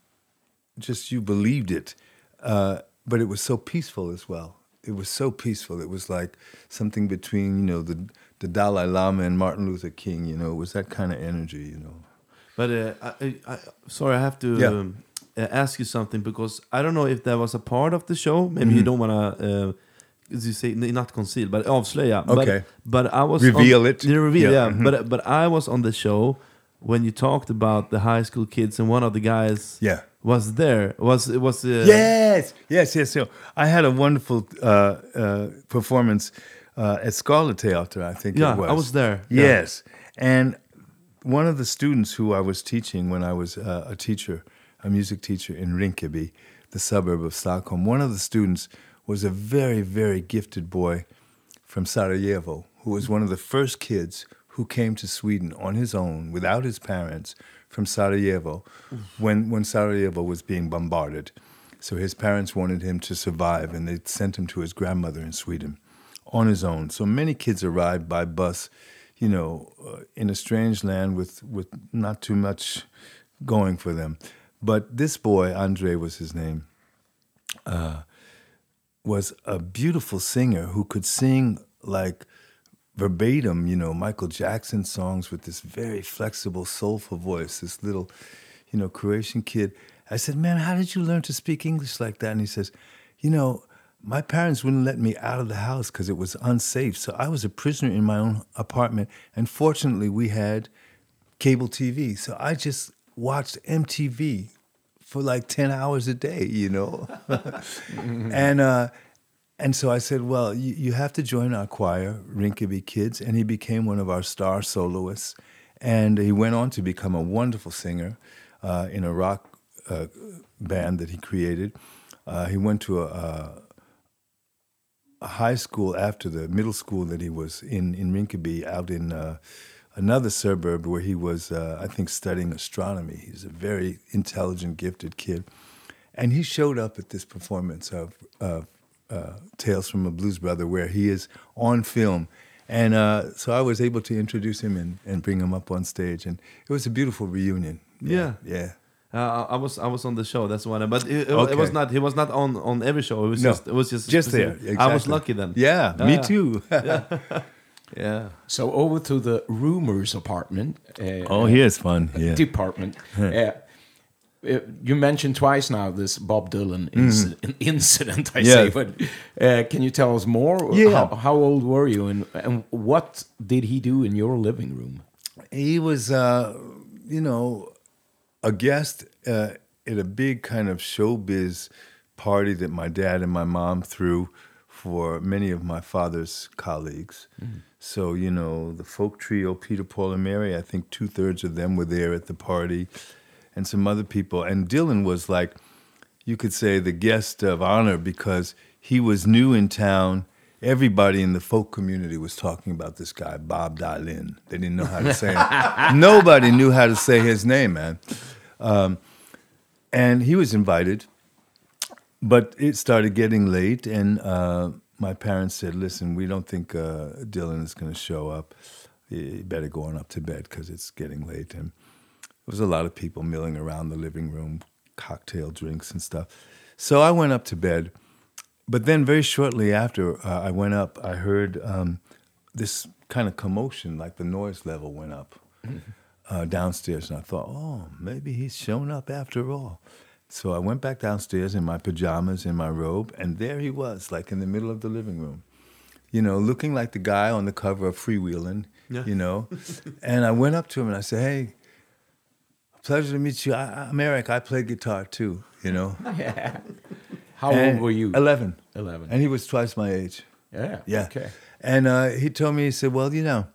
just you believed it. Uh, but it was so peaceful as well. It was so peaceful. It was like something between you know the the Dalai Lama and Martin Luther King. You know, it was that kind of energy. You know. But uh, I, I, sorry, I have to Yeah. um, ask you something because I don't know if that was a part of the show. Maybe Mm-hmm. you don't wanna, uh, as you say, not conceal, but avslöja. Okay. But, but I was Reveal on, it. Yeah, reveal, Yeah, yeah. mhm. But but I was on the show when you talked about the high school kids, and one of the guys Yeah. was there. Was it was uh, Yes, yes, yes. So I had a wonderful uh, uh, performance uh, at Scarlet Theater, I think Yeah, it was. I was there. Yeah. Yes, and one of the students who I was teaching when I was uh, a teacher, a music teacher in Rinkeby, the suburb of Stockholm, one of the students was a very, very gifted boy from Sarajevo, who was one of the first kids who came to Sweden on his own without his parents from Sarajevo when, when Sarajevo was being bombarded. So his parents wanted him to survive and they sent him to his grandmother in Sweden on his own. So many kids arrived by bus, you know, uh, in a strange land with, with not too much going for them. But this boy, Andre was his name, uh, was a beautiful singer who could sing like verbatim, you know, Michael Jackson songs with this very flexible, soulful voice, this little, you know, Croatian kid. I said, Man, how did you learn to speak English like that? And he says, You know, my parents wouldn't let me out of the house because it was unsafe. So I was a prisoner in my own apartment. And fortunately, we had cable TV. So I just watched MTV for like 10 hours a day, you know? and, uh, and so I said, well, you, you have to join our choir, Rinkeby Kids. And he became one of our star soloists. And he went on to become a wonderful singer uh, in a rock uh, band that he created. Uh, he went to a, a, high school after the middle school that he was in in Rinkeby, out in uh, another suburb where he was, uh, I think, studying astronomy. He's a very intelligent, gifted kid, and he showed up at this performance of. Of uh, Tales from a Blues Brother, where he is on film. And uh, so I was able to introduce him and, and bring him up on stage. And it was a beautiful reunion. Yeah. Yeah. Uh, I was I was on the show. That's why. But it, it, Okay. it was not. He was not on on every show. It was No. just. It was just. Just there. specific- I was lucky then. Yeah, Yeah, me yeah. too. Yeah. So over to the rumors apartment. Uh, oh, here's fun. Yeah. department. Uh, you mentioned twice now this Bob Dylan inci- incident. I. Yeah. say, but uh, can you tell us more? Yeah. How, how old were you, and, and what did he do in your living room? he was, uh, you know, a guest uh, at a big kind of showbiz party that my dad and my mom threw for many of my father's colleagues. So, you know, the folk trio, Peter, Paul, and Mary, I think two thirds of them were there at the party, and some other people. And Dylan was like, you could say, the guest of honor because he was new in town. Everybody in the folk community was talking about this guy, Bob Dylan. They didn't know how to say it. Nobody knew how to say his name, man. Um, and he was invited, but it started getting late, and uh, my parents said, "Listen, we don't think uh, Dylan is going to show up. You better go on up to bed because it's getting late." And there was a lot of people milling around the living room, cocktail drinks and stuff. So I went up to bed. But then, very shortly after uh, I went up, I heard um, this kind of commotion, like the noise level went up uh, downstairs. And I thought, oh, maybe he's shown up after all. So I went back downstairs in my pajamas, in my robe, and there he was, like in the middle of the living room, you know, looking like the guy on the cover of Freewheeling, Yeah. you know. and I went up to him and I said, hey, pleasure to meet you. I, I'm Eric. I play guitar too, you know. yeah. How And- old were you? 11. 11. And he was twice my age. yeah. Yeah. Okay. And uh, he told me, he said, well, you know,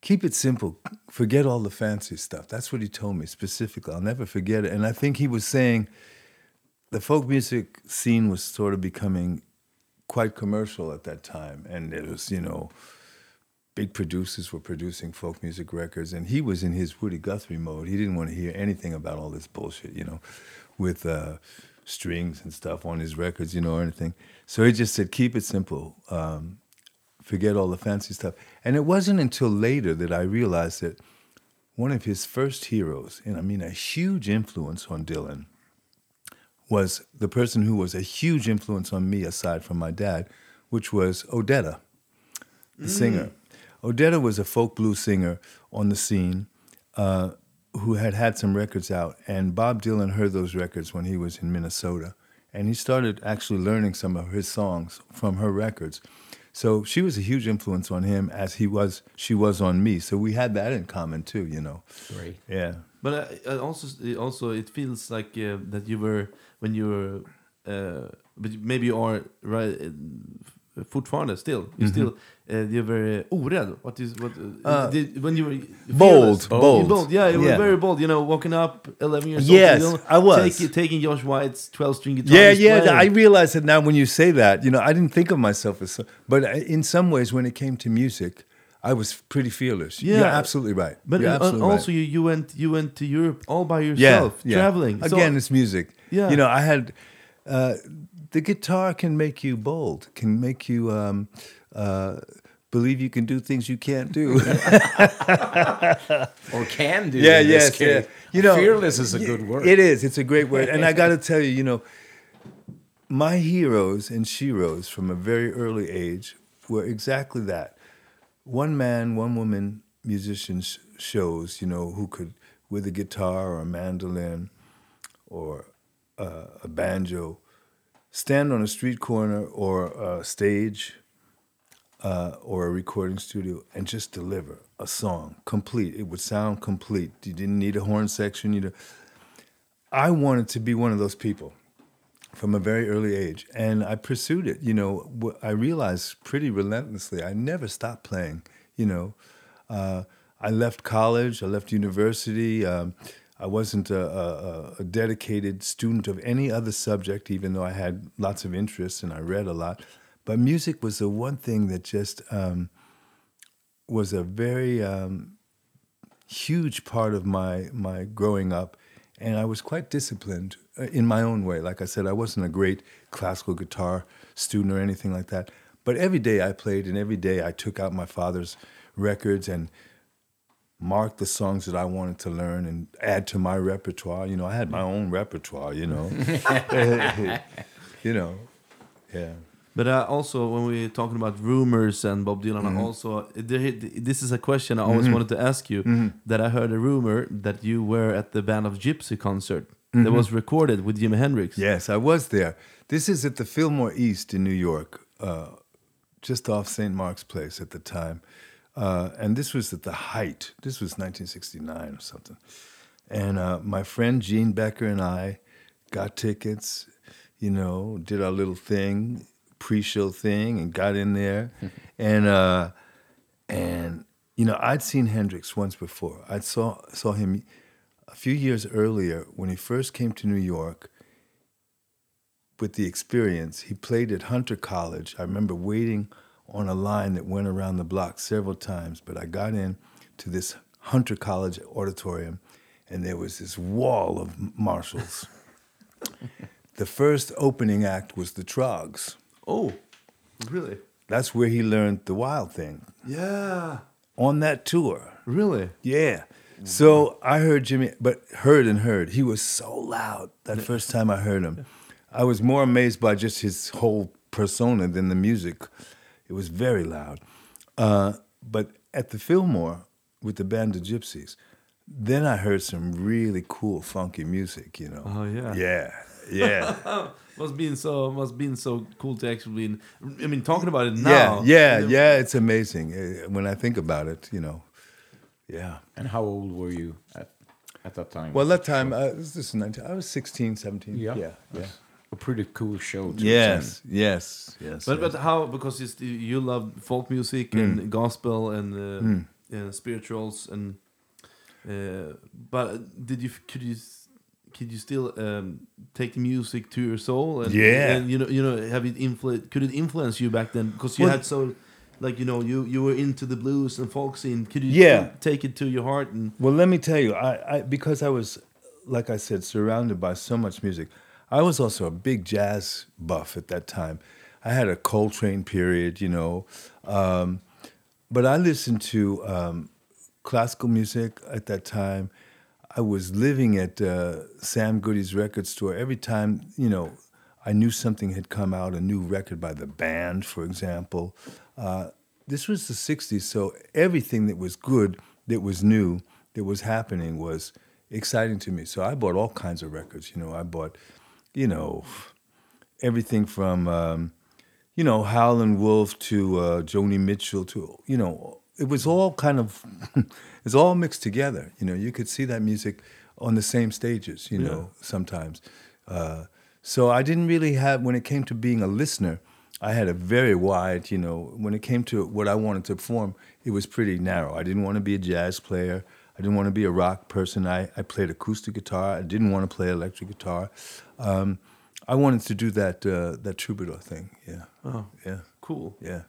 keep it simple. Forget all the fancy stuff. That's what he told me specifically. I'll never forget it. And I think he was saying the folk music scene was sort of becoming quite commercial at that time. And it was, you know, big producers were producing folk music records. And he was in his Woody Guthrie mode. He didn't want to hear anything about all this bullshit, you know, with uh, strings and stuff on his records, you know, or anything. So he just said, keep it simple. Um, forget all the fancy stuff. And it wasn't until later that I realized that one of his first heroes, and I mean a huge influence on Dylan, was the person who was a huge influence on me aside from my dad, which was Odetta, the singer. Odetta was a folk blues singer on the scene uh, who had had some records out, and Bob Dylan heard those records when he was in Minnesota, and he started actually learning some of his songs from her records. So she was a huge influence on him, as he was. She was on me. So we had that in common too, you know. Great. Yeah. But uh, uh, also, it also it feels like uh, that you were when you were, uh, but maybe you are right. Uh, fortfarande still, you still uh, you're very orädd. What is what? Uh, Uh, did, when you were bold, bold. bold. Yeah, you were Yeah. very bold. You know, walking up, eleven years Yes, old. know, I was. take- taking Josh White's twelve string guitar. Yeah, yeah. playing. I realize it now when you say that. You know, I didn't think of myself as, so, but in some ways, when it came to music, I was pretty fearless. Yeah. You're absolutely right. But You're uh, absolutely also, right. you, you went you went to Europe all by yourself, yeah. traveling. So- Again, it's music. Yeah. You know, I had uh, the guitar can make you bold, can make you um, uh, believe you can do things you can't do. Or can do. yeah, yes, yeah. You know, fearless is a good word. It is. It's a great word. And I got to tell you, you know, my heroes and sheroes from a very early age were exactly that. One man, one woman musicians shows, you know, who could, with a guitar or a mandolin or uh, a banjo, stand on a street corner or a stage uh, or a recording studio and just deliver a song complete. It would sound complete. You didn't need a horn section. You know, I wanted to be one of those people from a very early age, and I pursued it. You know, I realized pretty relentlessly. I never stopped playing. You know, uh, I left college. I left university. Um, I wasn't a, a, a dedicated student of any other subject, even though I had lots of interests and I read a lot. But music was the one thing that just um, was a very um, huge part of my my growing up, and I was quite disciplined uh, in my own way. Like I said, I wasn't a great classical guitar student or anything like that. But every day I played, and every day I took out my father's records and marked the songs that I wanted to learn and add to my repertoire. You know, I had my own repertoire. You know, you know, yeah. But uh, also, when we're talking about rumors and Bob Dylan, Mm-hmm. also there, this is a question I always wanted to ask you. Mm-hmm. That I heard a rumor that you were at the Band of Gypsy concert Mm-hmm. that was recorded with Jimi Hendrix. Yes, I was there. This is at the Fillmore East in New York, uh, just off St. Mark's Place at the time. Uh, and this was at the height. This was 1969 or something. And uh, my friend Gene Becker and I got tickets, you know, did our little thing, pre-show thing, and got in there. and uh, and you know, I'd seen Hendrix once before. I saw saw him a few years earlier when he first came to New York with the experience. He played at Hunter College. I remember waiting on a line that went around the block several times, but I got in to this Hunter College auditorium and there was this wall of Marshalls. the first opening act was the Troggs. Oh, really? That's where he learned the wild thing Yeah, on that tour. really. Yeah. So I heard Jimi, but heard and heard. He was so loud that first time I heard him. I was more amazed by just his whole persona than the music. It was very loud. Uh, but at the Fillmore with the band of Gypsys, then I heard some really cool funky music. You know. Oh, yeah. Yeah. Yeah. must been so must been so cool to actually. Been, I mean, talking about it now. Yeah. Yeah. yeah. It's amazing uh, when I think about it. You know. Yeah. And how old were you at, at that time? Well, that time, uh, this is 19, I was 16, 17. yeah, Yeah. Yeah. A pretty cool show. To Yes, yes, yes. But yes. but how because it's, you love folk music and gospel and uh, uh, spirituals and uh, but did you could you could you still um, take the music to your soul and Yeah. and, you know you know have it influence? could it influence you back then because you Well- had so like you know you you were into the blues and folk scene could you Yeah. take it to your heart and Well, let me tell you, I, I because I was, like I said, surrounded by so much music. I was also a big jazz buff at that time. I had a Coltrane period, you know, um, but I listened to um, classical music at that time. I was living at uh, Sam Goody's record store. Every time, you know, I knew something had come out, a new record by the band, for example. Uh, this was the 60s, so everything that was good, that was new, that was happening was exciting to me. So I bought all kinds of records. You know, I bought, you know, everything from, um, you know, Howlin' Wolf to uh, Joni Mitchell to, you know, it was all kind of, it's all mixed together. You know, you could see that music on the same stages, you know, sometimes. Uh, so I didn't really have, when it came to being a listener, I had a very wide, you know, when it came to what I wanted to perform, it was pretty narrow. I didn't want to be a jazz player. I didn't want to be a rock person. I, I played acoustic guitar. I didn't want to play electric guitar. Um, I wanted to do that uh, that troubadour thing. Yeah. oh Yeah. cool Yeah.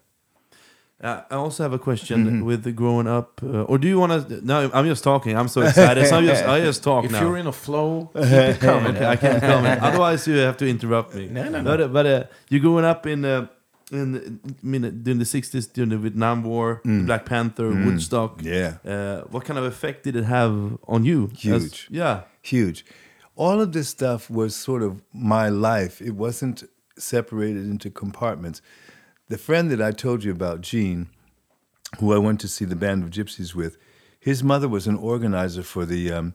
Uh, I also have a question Mm-hmm. with the growing up, uh, or do you want to? No, I'm just talking. I'm so excited. so I'm just, I just talk If now. you're in a flow, keep it coming. Okay, I can't comment. Otherwise, you have to interrupt me. No, no, no. But, uh, but uh, you're growing up in, uh, in I mean, during the 60s, during the Vietnam War, the Black Panther, Woodstock. Mm. Yeah. Uh, what kind of effect did it have on you? As- Huge. yeah. Huge. All of this stuff was sort of my life. It wasn't separated into compartments. The friend that I told you about, Gene, who I went to see the Band of Gypsys with, his mother was an organizer for the um,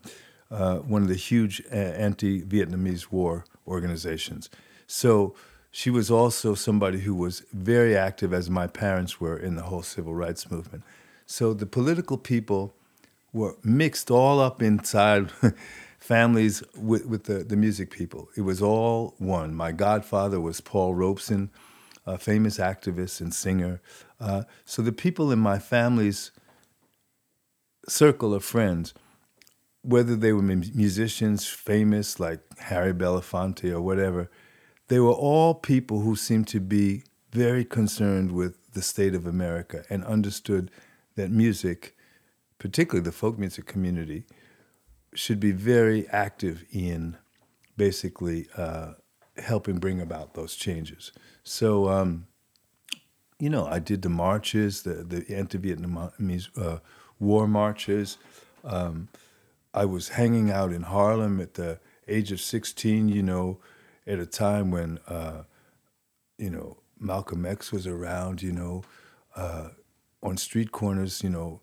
uh, one of the huge uh, anti-Vietnamese war organizations. So she was also somebody who was very active, as my parents were, in the whole civil rights movement. So the political people were mixed all up inside families with, with the, the music people. It was all one. My godfather was Paul Robeson, a famous activist and singer. Uh, so the people in my family's circle of friends whether they were musicians famous like Harry Belafonte or whatever, they were all people who seemed to be very concerned with the state of America and understood that music, particularly the folk music community, should be very active in basically uh, helping bring about those changes. So, um, you know, I did the marches, the, the anti-Vietnamese uh, war marches. Um, I was hanging out in Harlem at the age of 16, you know, at a time when, uh, you know, Malcolm X was around, you know, uh, on street corners, you know,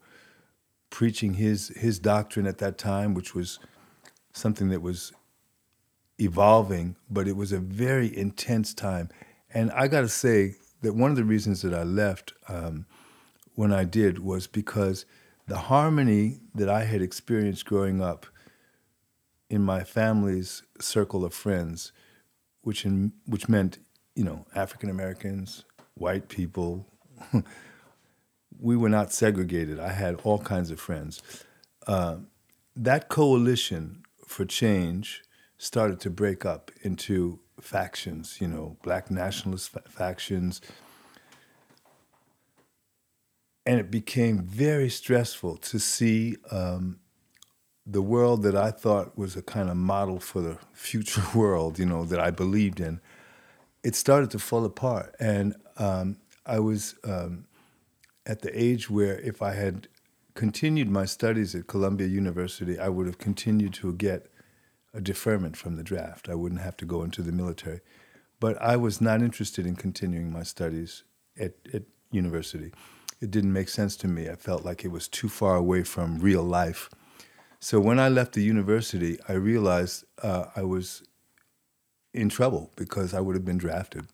preaching his his doctrine at that time, which was something that was evolving, but it was a very intense time. And I got to say that one of the reasons that I left um, when I did was because the harmony that I had experienced growing up in my family's circle of friends, which in, which meant you know African Americans, white people. we were not segregated. I had all kinds of friends. Uh, that coalition for change started to break up into factions, you know, black nationalist fa- factions. And it became very stressful to see um, the world that I thought was a kind of model for the future world, you know, that I believed in. It started to fall apart. And um, I was um, at the age where if I had continued my studies at Columbia University, I would have continued to get a deferment from the draft. I wouldn't have to go into the military. But I was not interested in continuing my studies at, at university. It didn't make sense to me. I felt like it was too far away from real life. So when I left the university, I realized uh, I was in trouble because I would have been drafted.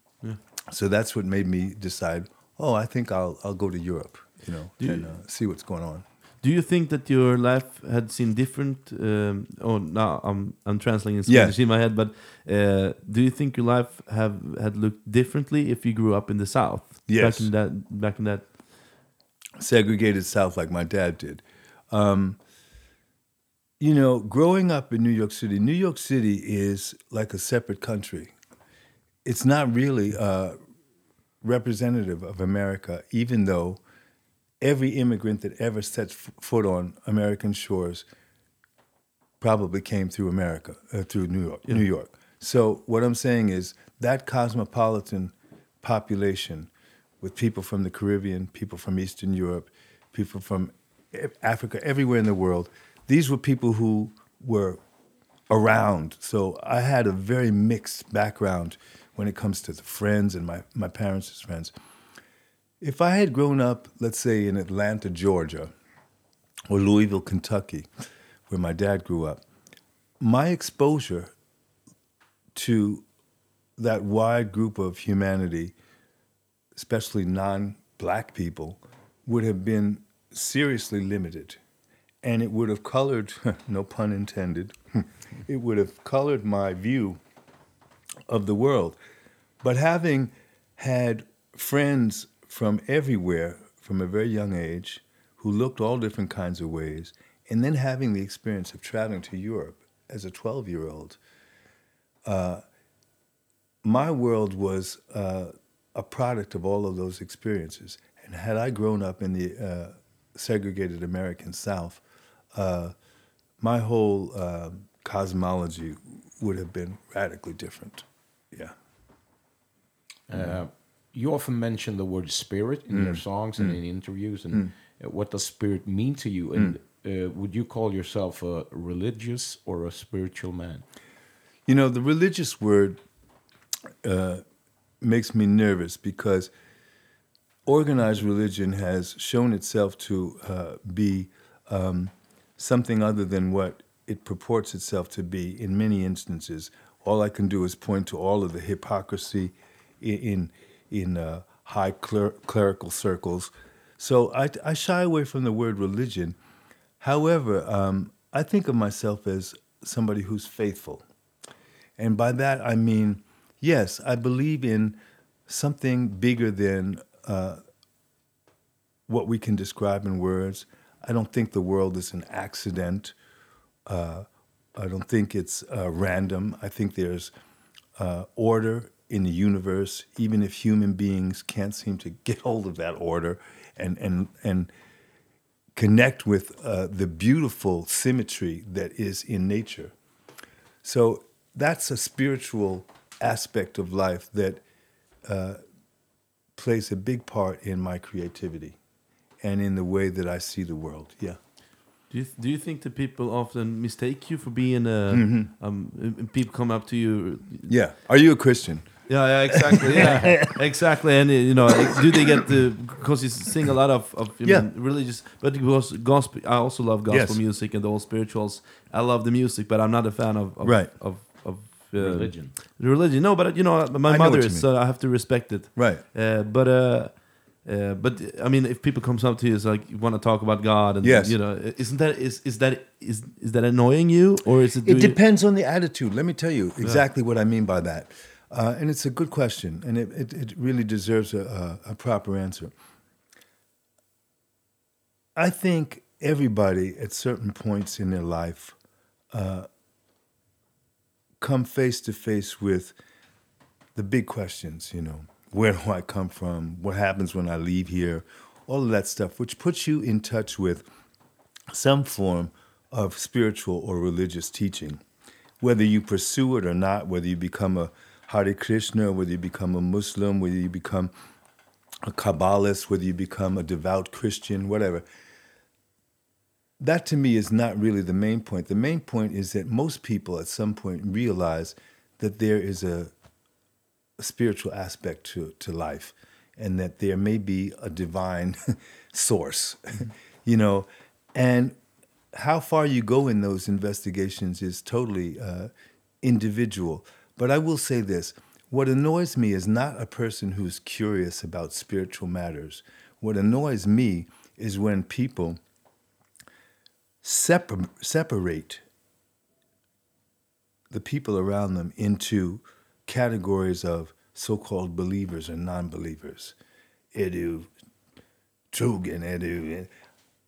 So that's what made me decide. Oh, I think I'll I'll go to Europe, you know, Do you- and uh, see what's going on. Do you think that your life had seen different? Um, oh, now I'm I'm translating in Swedish Yeah. in my head, but uh, do you think your life have had looked differently if you grew up in the South? Yes. Back in that, back in that. segregated South like my dad did. Um, you know, growing up in New York City, New York City is like a separate country. It's not really uh, representative of America, even though every immigrant that ever sets f- foot on American shores probably came through America, uh, through New York. New York. So what I'm saying is that cosmopolitan population, with people from the Caribbean, people from Eastern Europe, people from Africa, everywhere in the world, these were people who were around. So I had a very mixed background when it comes to the friends and my, my parents' friends. If I had grown up, let's say in Atlanta, Georgia, or Louisville, Kentucky, where my dad grew up, my exposure to that wide group of humanity, especially non black people, would have been seriously limited. And it would have colored, no pun intended, it would have colored my view of the world. But having had friends from everywhere from a very young age who looked all different kinds of ways, and then having the experience of traveling to Europe as a 12 year old, my world was uh, a product of all of those experiences. And had I grown up in the uh, segregated American South, uh, my whole uh, cosmology would have been radically different. Yeah. Uh, you often mention the word spirit in your songs and in interviews. And uh, what does spirit mean to you? And uh, would you call yourself a religious or a spiritual man? You know, the religious word uh, makes me nervous because organized religion has shown itself to uh, be um, something other than what it purports itself to be in many instances. All I can do is point to all of the hypocrisy in in, uh, high cler- clerical circles. So I, I shy away from the word religion. However, um, I think of myself as somebody who's faithful. And by that, I mean, yes, I believe in something bigger than uh, what we can describe in words. I don't think the world is an accident. Uh, I don't think it's uh, random. I think there's uh, order in the universe, even if human beings can't seem to get hold of that order and and and connect with uh, the beautiful symmetry that is in nature. So that's a spiritual aspect of life that uh, plays a big part in my creativity and in the way that I see the world. Yeah. Do you, do you think that people often mistake you for being a um, people come up to you Yeah. Are you a Christian? Yeah, yeah, exactly. Yeah, exactly. And you know, do they get the because you sing a lot of, of Yeah. mean, religious, but because gospel. I also love gospel Yes. music and all spirituals. I love the music, but I'm not a fan of, of Right. of of uh, Religion. Religion, no, but you know, my I mother what you is, so I have to respect it. Right. Uh, but uh, uh, but I mean, if people comes up to you, it's like you want to talk about God, and Yes. you know, isn't that is is that is is that annoying you, or is it? It depends on the attitude. Let me tell you exactly what I mean by that. Uh, and it's a good question, and it, it, it really deserves a, a, a proper answer. I think everybody at certain points in their life uh, come face to face with the big questions, you know, where do I come from? What happens when I leave here? All of that stuff, which puts you in touch with some form of spiritual or religious teaching. Whether you pursue it or not, whether you become a Hare Krishna, whether you become a Muslim, whether you become a Kabbalist, whether you become a devout Christian, whatever. That to me is not really the main point. The main point is that most people at some point realize that there is a, a spiritual aspect to, to life and that there may be a divine source, you know, and how far you go in those investigations is totally uh, individual. But I will say this what annoys me is not a person who's curious about spiritual matters. What annoys me is when people separ- separate the people around them into categories of so-called believers and non-believers. Edu, Trugan, Edu.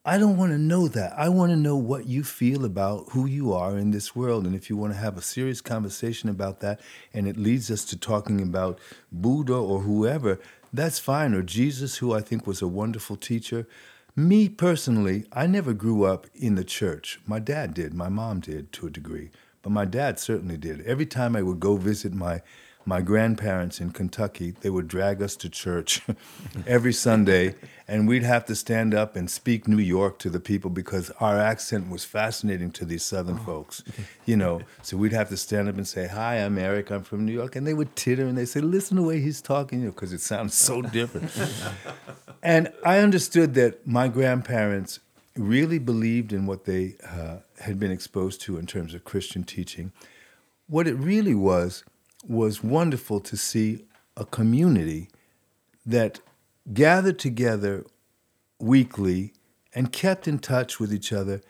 I don't want to know that. I want to know what you feel about who you are in this world. And if you want to have a serious conversation about that and it leads us to talking about Buddha or whoever, that's fine. Or Jesus, who I think was a wonderful teacher. Me personally, I never grew up in the church. My dad did, my mom did to a degree, but my dad certainly did. Every time I would go visit my my grandparents in Kentucky, they would drag us to church every Sunday, and we'd have to stand up and speak New York to the people because our accent was fascinating to these Southern folks, you know. So we'd have to stand up and say, "Hi, I'm Eric. I'm from New York," and they would titter and they say, "Listen to the way he's talking," you know, because it sounds so different. and I understood that my grandparents really believed in what they uh, had been exposed to in terms of Christian teaching. What it really was was wonderful to see a community that gathered together weekly and kept in touch with each other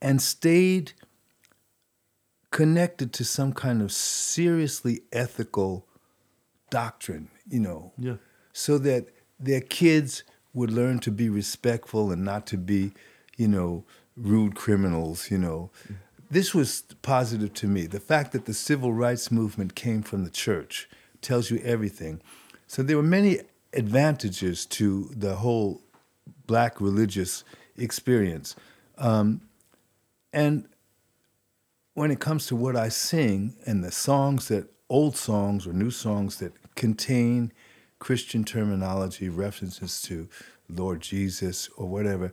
and stayed connected to some kind of seriously ethical doctrine, you know, Yeah. so that their kids would learn to be respectful and not to be, you know, rude criminals, you know. This was positive to me. The fact that the civil rights movement came from the church tells you everything. So there were many advantages to the whole black religious experience. Um, and when it comes to what I sing and the songs that old songs or new songs that contain Christian terminology, references to Lord Jesus or whatever,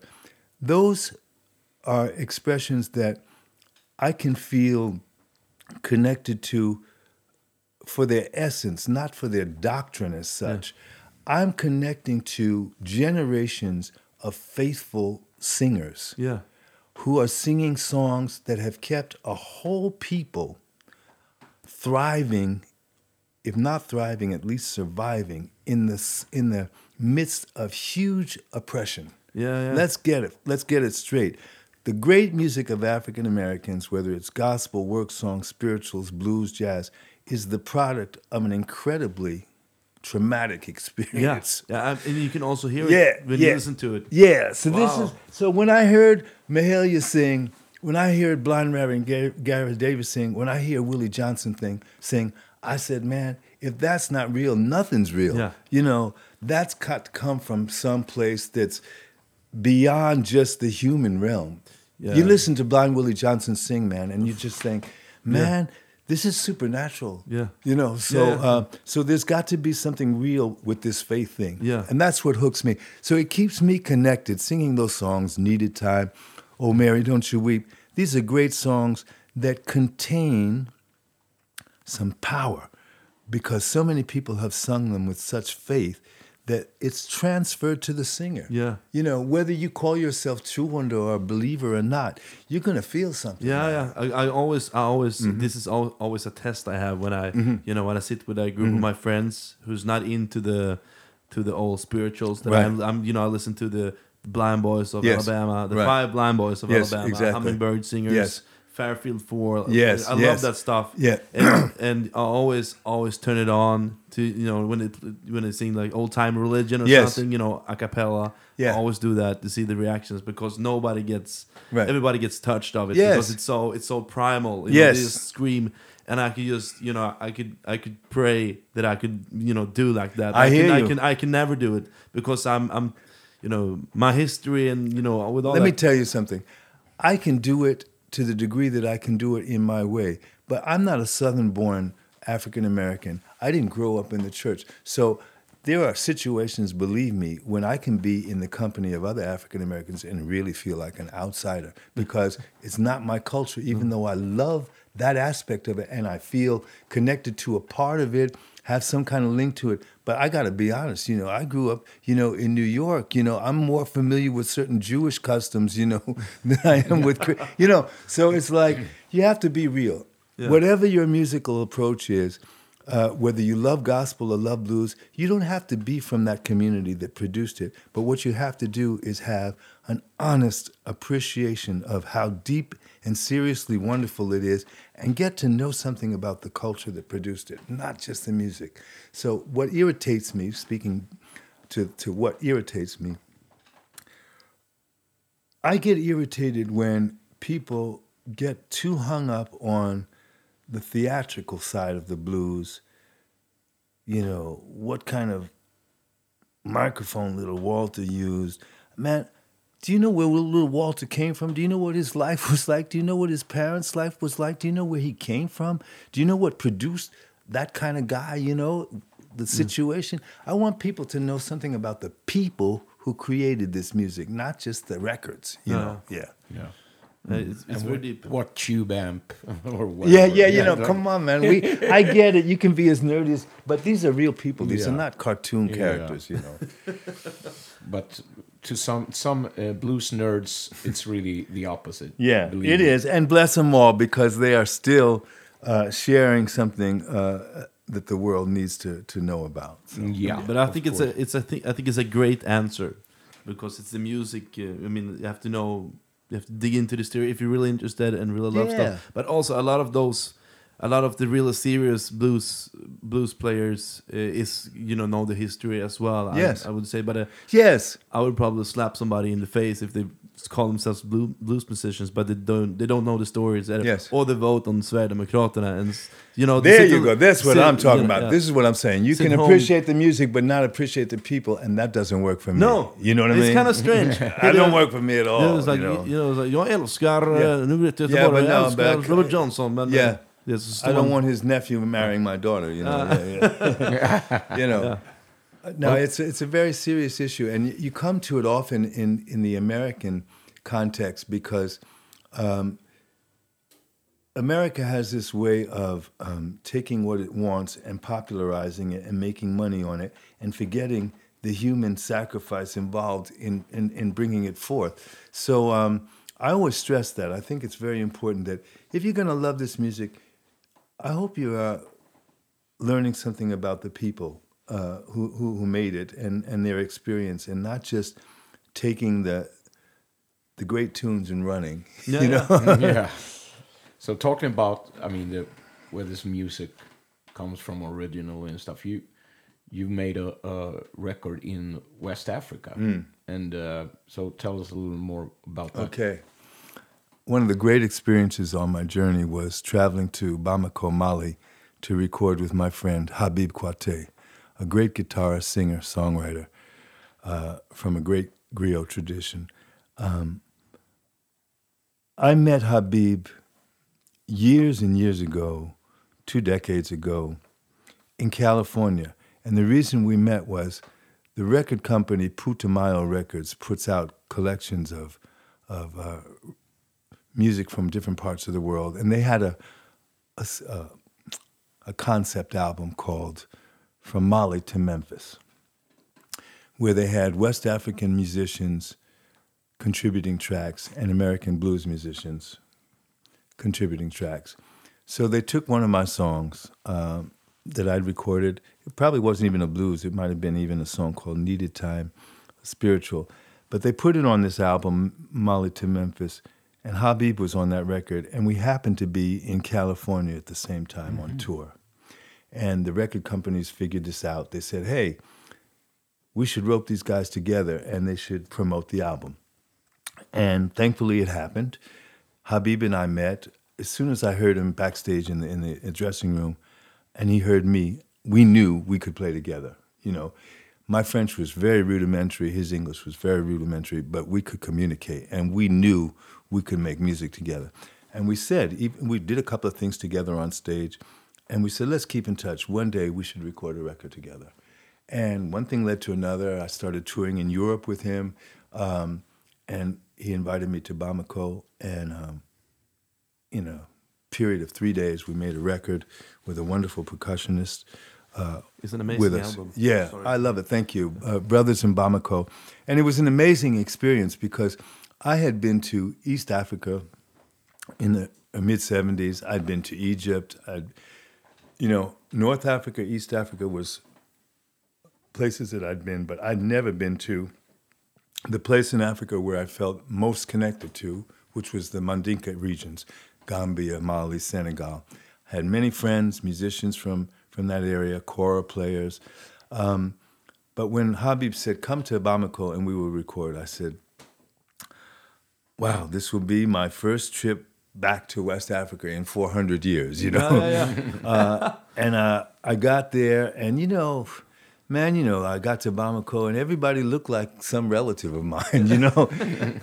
those are expressions that I can feel connected to for their essence, not for their doctrine as such. I'm connecting to generations of faithful singers Yeah. who are singing songs that have kept a whole people thriving, if not thriving, at least surviving in the in the midst of huge oppression. Yeah, yeah. Let's get it. Let's get it straight. The great music of African Americans, whether it's gospel, work songs, spirituals, blues, jazz, is the product of an incredibly traumatic experience. yeah. And you can also hear it when yeah. you listen to it. Yeah. So this is so when I heard Mahalia sing when I hear Blind Reverend Gary Davis sing, when I hear Willie Johnson thing sing, I said, man, if that's not real, nothing's real. Yeah. You know, that's got to come from some place that's beyond just the human realm. Yeah. You listen to Blind Willie Johnson sing, man, and you just think, man, this is supernatural. Yeah. You know, so Yeah. Uh, so there's got to be something real with this faith thing. Yeah. And that's what hooks me. So it keeps me connected, singing those songs, Needed Time, Oh Mary, Don't You Weep. These are great songs that contain some power because so many people have sung them with such faith that it's transferred to the singer. Yeah. You know, whether you call yourself true wonder or a believer or not, you're going to feel something. Yeah, yeah. I, I always, I always. Mm-hmm. This is al- always a test I have when I, you know, when I sit with a group Mm-hmm. of my friends who's not into the, to the old spirituals. That Right. I'm, I'm, you know, I listen to the Blind Boys of Yes, Alabama, the right. five Blind Boys of Yes, Alabama, exactly. Hummingbird Singers, Yes. Fairfield Four. Yes, I love yes. that stuff. Yeah. and, and I always, always turn it on to you know when it when they sing like old time religion or Yes. something, you know, a cappella. Yeah. I always do that to see the reactions because nobody gets, Right. everybody gets touched of it Yes. because it's so it's so primal. You Yes. know, they just scream, and I could just you know I could I could pray that I could you know do like that. I hear can, I can I can never do it because I'm I'm you know my history and you know with all Let that. me tell you something. I can do it to the degree that I can do it in my way, but I'm not a Southern born African American. I didn't grow up in the church. So there are situations, believe me, when I can be in the company of other African Americans and really feel like an outsider because it's not my culture, even though I love that aspect of it and I feel connected to a part of it, have some kind of link to it. But I got to be honest, you know, I grew up, you know, in New York. You know, I'm more familiar with certain Jewish customs, you know, than I am with, you know. So it's like you have to be real. Whatever your musical approach is, uh, whether you love gospel or love blues, you don't have to be from that community that produced it. But what you have to do is have an honest appreciation of how deep and seriously wonderful it is and get to know something about the culture that produced it, not just the music. So, what irritates me, speaking to, to what irritates me, I get irritated when people get too hung up on the theatrical side of the blues. You know, what kind of microphone little Walter used. Man, do you know where little Walter came from? Do you know what his life was like? Do you know what his parents' life was like? Do you know where he came from? Do you know what produced that kind of guy, you know, the mm. situation? I want people to know something about the people who created this music, not just the records, you know. Yeah. Yeah. Uh, it's it's very what, deep. what tube amp or whatever. Yeah, yeah, you know, like- come on, man. We, I get it. You can be as nerdy as, but these are real people. These are not cartoon Yeah. characters, you know. But to some some uh, blues nerds, it's really the opposite. Yeah, believe it me. is, and bless them all because they are still uh, sharing something uh, that the world needs to to know about. So. Yeah, but I of think it's course. a it's a thi- I think it's a great answer because it's the music. Uh, I mean, you have to know, you have to dig into the story if you're really interested and really love Yeah. stuff. But also a lot of those, a lot of the really serious blues blues players uh, is you know know the history as well. Yes. I, would say, but uh, Yes, I would probably slap somebody in the face if they call themselves blue, blues musicians, but they don't they don't know the stories. uh, Yes. Or they vote on Sverigedemokraterna and you know. there you go. That's what sit- I'm talking you know, about. yeah. This is what I'm saying. You Sit can home. appreciate the music, but not appreciate the people, and that doesn't work for me. No, you know what I mean. it's kind of strange. I don't work for me at all. Yeah, it's like, you know? you know, it's like, jag älskar, Yeah. yeah. nu vet jag Yeah, Göteborg, but jag no, älskar but- Robert Johnson, men Yeah. Det I don't han- want his nephew marrying my daughter. You know, Yeah, yeah. you know. No, it's it's a very serious issue, and you, you come to it often in in the American context because um, America has this way of um, taking what it wants and popularizing it and making money on it, and forgetting the human sacrifice involved in in, in bringing it forth. So um, I always stress that. I think it's very important that if you're going to love this music, I hope you are learning something about the people uh, who, who who made it and, and their experience, and not just taking the the great tunes and running. Yeah, you know, yeah. So talking about, I mean, the, where this music comes from originally and stuff. You you made a, a record in West Africa, Mm. and uh, so tell us a little more about that. Okay. One of the great experiences on my journey was traveling to Bamako, Mali, to record with my friend Habib Koité, a great guitarist, singer, songwriter uh, from a great griot tradition. Um, I met Habib years and years ago, two decades ago, in California. And the reason we met was the record company Putumayo Records puts out collections of, of uh, music from different parts of the world. And they had a, a, a concept album called From Mali to Memphis, where they had West African musicians contributing tracks and American blues musicians contributing tracks. So they took one of my songs um, that I'd recorded. It probably wasn't even a blues, it might have been even a song called Needed Time, spiritual. But they put it on this album, Mali to Memphis, and Habib was on that record. And we happened to be in California at the same time mm-hmm. on tour. And the record companies figured this out. They said, hey, we should rope these guys together and they should promote the album. And thankfully, it happened. Habib and I met as soon as I heard him backstage in the in the dressing room, and he heard me. We knew we could play together. You know, my French was very rudimentary. His English was very rudimentary, but we could communicate, and we knew we could make music together. And we said, even, we did a couple of things together on stage, and we said, let's keep in touch. One day we should record a record together. And one thing led to another. I started touring in Europe with him. Um, and he invited me to Bamako, and um, in a period of three days, we made a record with a wonderful percussionist. Uh, it's an amazing with us. album. Yeah, Sorry. I love it. Thank you, uh, Brothers in Bamako, and it was an amazing experience because I had been to East Africa in the mid '70s. I'd been to Egypt. I'd, you know, North Africa, East Africa was places that I'd been, but I'd never been to the place in Africa where I felt most connected to, which was the Mandinka regions, Gambia, Mali, Senegal. I had many friends, musicians from, from that area, kora players. Um, but when Habib said, come to Bamako and we will record, I said, wow, this will be my first trip back to West Africa in 400 years, you know? Yeah, yeah, yeah. uh, and uh, I got there, and you know, man, you know, I got to Bamako and everybody looked like some relative of mine, you know.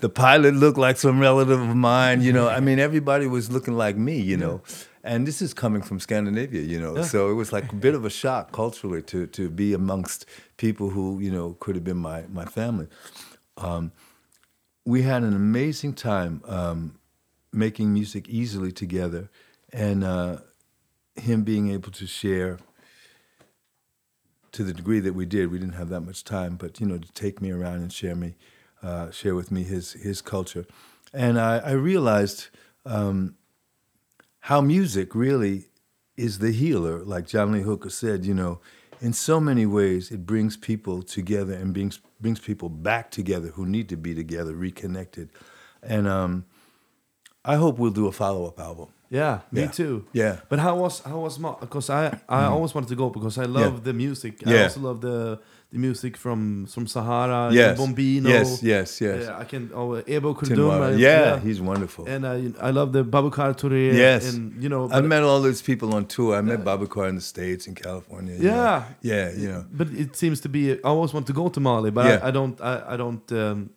the pilot looked like some relative of mine, you know. I mean, everybody was looking like me, you know. And this is coming from Scandinavia, you know. So it was like a bit of a shock culturally to, to be amongst people who, you know, could have been my, my family. Um, we had an amazing time um, making music easily together and uh, him being able to share to the degree that we did, we didn't have that much time, but you know, to take me around and share me, uh, share with me his his culture, and I, I realized um, how music really is the healer. Like John Lee Hooker said, you know, in so many ways, it brings people together and brings brings people back together who need to be together, reconnected, and um, I hope we'll do a follow up album. Yeah, me yeah. too. Yeah. But how was how was because I I mm. always wanted to go because I love yeah. the music. Yeah. I also love the the music from from Sahara. Yes. Bombino. Yes. Yes. Yes. Yeah, I can. Oh, Ebou Kurdum. Yeah, yeah, he's wonderful. And uh, I love the Baboucar Touré. Yes. And you know, I met all those people on tour. I met Baboucar in the states in California. Yeah. Know. Yeah. You know. But it seems to be. I always want to go to Mali, but I, I, don't. I, I don't. Um,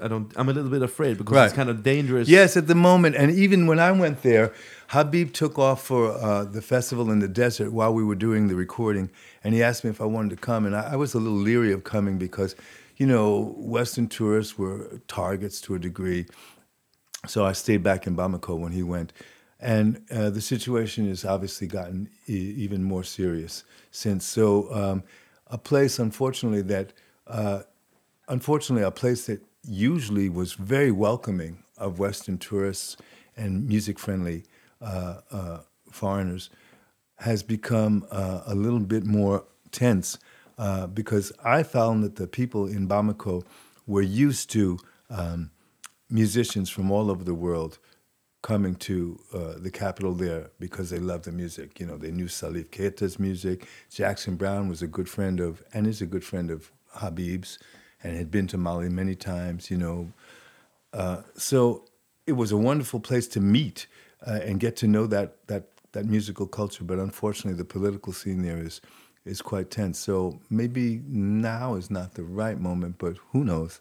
I, don't. I'm a little bit afraid because right. it's kind of dangerous. Yes, at the moment, and even when I went there, Habib took off for uh, the festival in the desert while we were doing the recording, and he asked me if I wanted to come, and I, I was a little leery of coming because, you know, Western tourists were targets to a degree. So I stayed back in Bamako when he went, and uh, the situation has obviously gotten e- even more serious since. So um, a place, unfortunately, that uh, unfortunately a place that usually was very welcoming of Western tourists and music friendly uh, uh, foreigners has become uh, a little bit more tense uh, because I found that the people in Bamako were used to um, musicians from all over the world coming to uh, the capital there because they loved the music. You know, they knew Salif Keita's music. Jackson Browne was a good friend of, and is a good friend of Habib's and had been to Mali many times, you know. Uh, so it was a wonderful place to meet uh, and get to know that that that musical culture. But unfortunately, the political scene there is is quite tense. So maybe now is not the right moment, but who knows?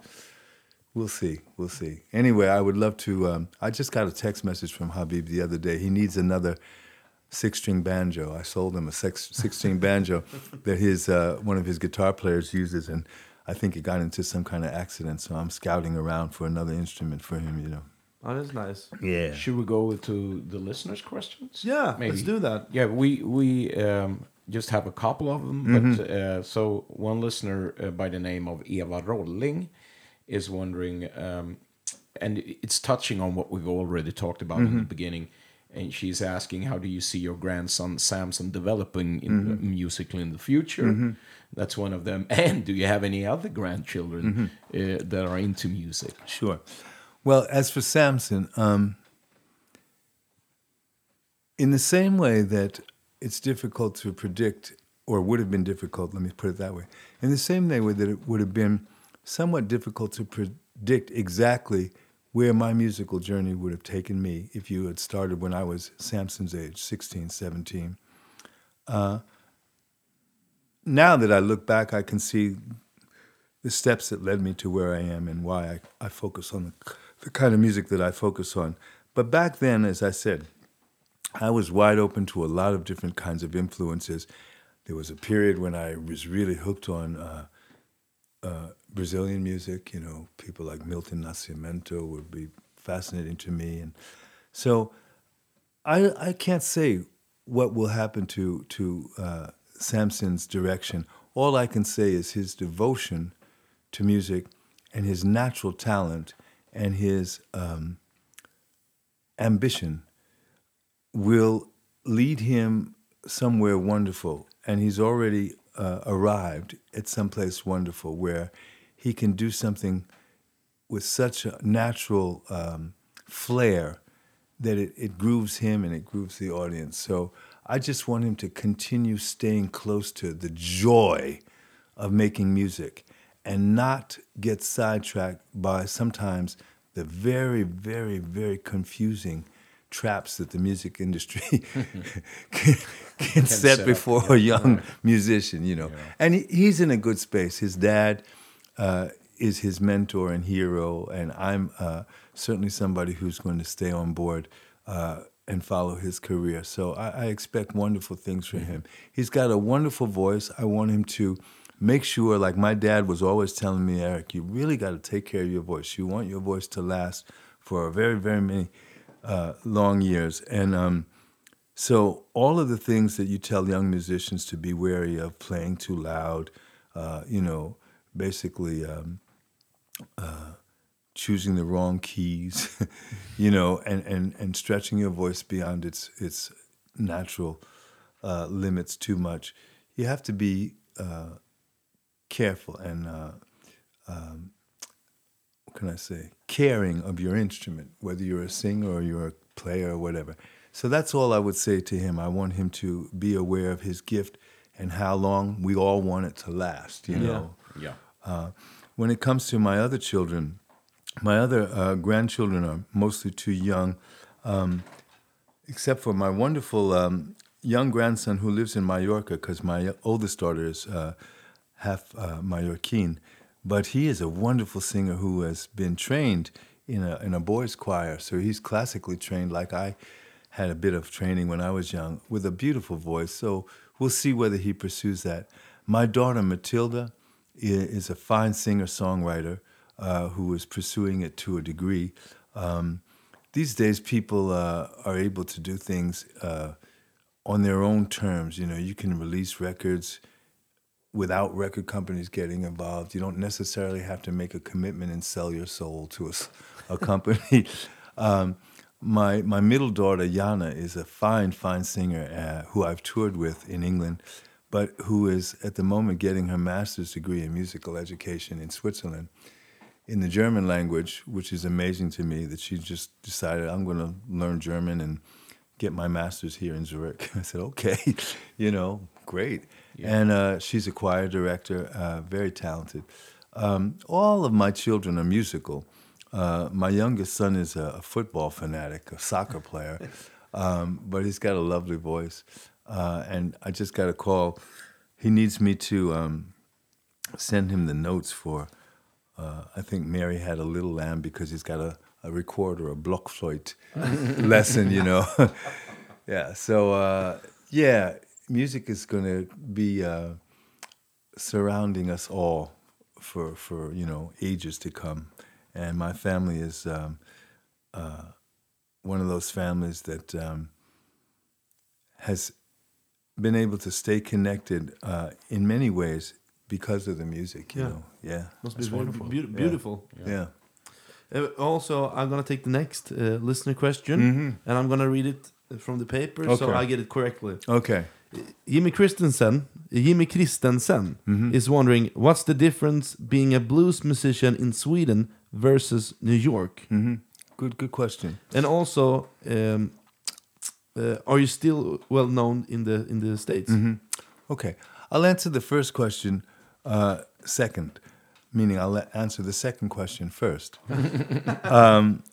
We'll see. We'll see. Anyway, I would love to. Um, I just got a text message from Habib the other day. He needs another six-string banjo. I sold him a six, six-string banjo that his uh, one of his guitar players uses, and I think it got into some kind of accident. So I'm scouting around for another instrument for him. You know. Oh, that's nice. Yeah. Should we go to the listeners' questions? Yeah, let's do that. Yeah, we we um, just have a couple of them. Mm-hmm. But uh, so one listener uh, by the name of Eva Rolling is wondering, um, and it's touching on what we've already talked about in Mm-hmm. the beginning. And she's asking, how do you see your grandson Samson developing in Mm-hmm. musically in the future? That's one of them. And do you have any other grandchildren Mm-hmm. uh, that are into music? Sure. Well, as for Samson, um, in the same way that it's difficult to predict, or would have been difficult, let me put it that way, in the same way that it would have been somewhat difficult to predict exactly where my musical journey would have taken me if you had started when I was Samson's age, 16, 17. Uh, now that I look back, I can see the steps that led me to where I am and why I, I focus on the, the kind of music that I focus on. But back then, as I said, I was wide open to a lot of different kinds of influences. There was a period when I was really hooked on uh, uh, Brazilian music. You know, people like Milton Nascimento would be fascinating to me, and so I I can't say what will happen to to uh, Samson's direction. All I can say is his devotion to music and his natural talent and his um, ambition will lead him somewhere wonderful. And he's already uh, arrived at someplace wonderful where he can do something with such a natural um, flair that it, it grooves him and it grooves the audience. So I just want him to continue staying close to the joy of making music and not get sidetracked by sometimes the very, very, very confusing traps that the music industry can, can, set, set up, before a young musician, you know. And he, he's in a good space. His dad uh, is his mentor and hero, and I'm uh, certainly somebody who's going to stay on board uh, and follow his career. So I, I expect wonderful things for him. He's got a wonderful voice. I want him to make sure, like my dad was always telling me, Eric, you really got to take care of your voice. You want your voice to last for a very, very many uh, long years. And um, so all of the things that you tell young musicians to be wary of, playing too loud, uh, you know, basically um, uh, choosing the wrong keys, you know, and, and, and stretching your voice beyond its its natural uh, limits too much. You have to be uh, careful and uh, um, what can I say, caring of your instrument, whether you're a singer or you're a player or whatever. So that's all I would say to him. I want him to be aware of his gift and how long we all want it to last. You know. Yeah. Uh, when it comes to my other children, my other uh, grandchildren are mostly too young, um, except for my wonderful um, young grandson who lives in Mallorca, because my oldest daughter is uh, half uh, Mallorquin. But he is a wonderful singer who has been trained in a, in a boys' choir. So he's classically trained, like I had a bit of training when I was young, with a beautiful voice. So we'll see whether he pursues that. My daughter, Matilda, is a fine singer songwriter uh, who is pursuing it to a degree. Um, these days, people uh, are able to do things uh, on their own terms. You know, you can release records without record companies getting involved. You don't necessarily have to make a commitment and sell your soul to a company. um, my my middle daughter Yana is a fine fine singer uh, who I've toured with in England, but who is at the moment getting her master's degree in musical education in Switzerland in the German language, which is amazing to me that she just decided I'm going to learn German and get my master's here in Zurich. I said, okay, you know, great. And uh, she's a choir director, uh, very talented. Um, all of my children are musical. Uh, my youngest son is a, football fanatic, a soccer player, um, but he's got a lovely voice. Uh, and I just got a call. He needs me to um, send him the notes for. Uh, I think Mary had a little lamb because he's got a, a recorder, a blockflöte lesson, you know. yeah. So uh, yeah, music is going to be uh, surrounding us all for for you know ages to come, and my family is um, uh, one of those families that um, has been able to stay connected uh, in many ways because of the music. You Yeah. know, yeah, Must be That's very wonderful. beau- Yeah. beautiful. yeah. Uh, also, I'm gonna take the next uh, listener question, and I'm gonna read it from the paper so I get it correctly. Okay. Jimmy Christensen, Jimmy Christensen is wondering what's the difference being a blues musician in Sweden versus New York, hmm Good, good question. and also, um, uh, are you still well known in the in the states? Okay, I'll answer the first question uh, second, meaning I'll answer the second question first. um,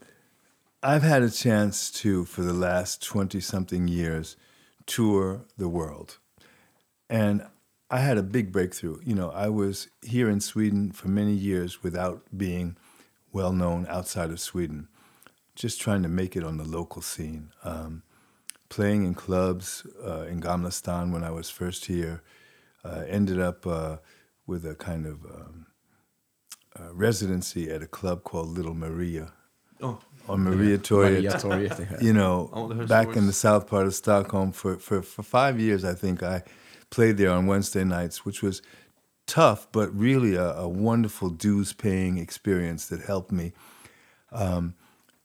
I've had a chance to, for the last 20 something years, tour the world. And I had a big breakthrough. You know, I was here in Sweden for many years without being well known outside of Sweden, just trying to make it on the local scene. Um, playing in clubs uh, in Gamla Stan when I was first here. Uh, ended up uh, with a kind of um, uh, residency at a club called Little Maria Oh, on Maria Torget. Mariatorget, yeah. You know, All her back in the south part of Stockholm for, for, for five years, I think I played there on Wednesday nights, which was tough, but really a, a wonderful dues paying experience that helped me. Um,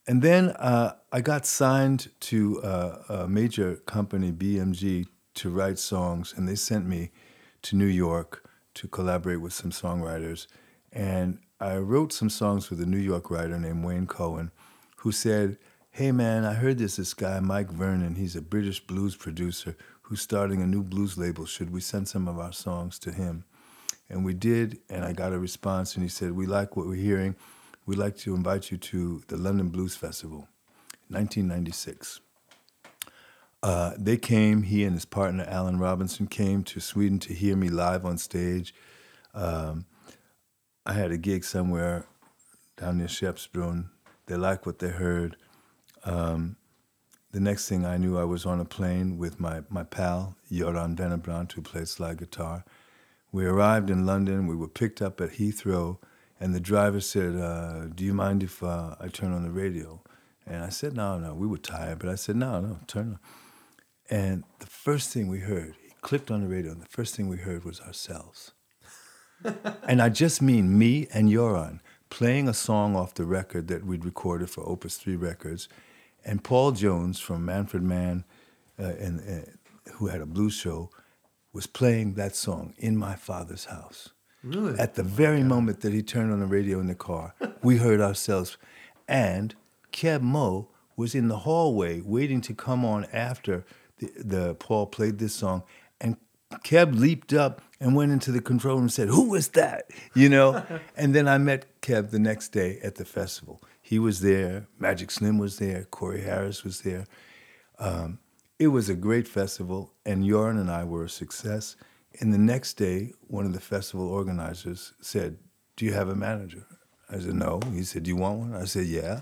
and then uh, I got signed to uh, a major company, BMG, to write songs, and they sent me to New York to collaborate with some songwriters. And I wrote some songs with a New York writer named Wayne Cohen, who said, Hey man, I heard there's this guy, Mike Vernon. He's a British blues producer who's starting a new blues label. Should we send some of our songs to him? And we did, and I got a response, and he said, We like what we're hearing. We'd like to invite you to the London Blues Festival, 1996. Uh, they came, he and his partner Alan Robinson came to Sweden to hear me live on stage. Um, I had a gig somewhere down near Skeppsbrunn. They liked what they heard. Um, the next thing I knew, I was on a plane with my, my pal, Göran Wennerbrandt, who plays slide guitar. We arrived in London. We were picked up at Heathrow, and the driver said, uh, "Do you mind if uh, I turn on the radio?" And I said, "No, no." We were tired, but I said, "No, no, turn on." And the first thing we heard, he clicked on the radio, and the first thing we heard was ourselves. and I just mean me and Joran playing a song off the record that we'd recorded for Opus 3 Records. And Paul Jones from Manfred Mann, uh, and, uh, who had a blues show, was playing that song in my father's house. Really? At the very moment that he turned on the radio in the car, we heard ourselves. And Keb Mo was in the hallway waiting to come on after the, the Paul played this song. Keb leaped up and went into the control room and said, Who was that? You know? and then I met Keb the next day at the festival. He was there, Magic Slim was there, Corey Harris was there. Um, it was a great festival, and Göran and I were a success. And the next day, one of the festival organizers said, Do you have a manager? I said, No. He said, Do you want one? I said, Yeah.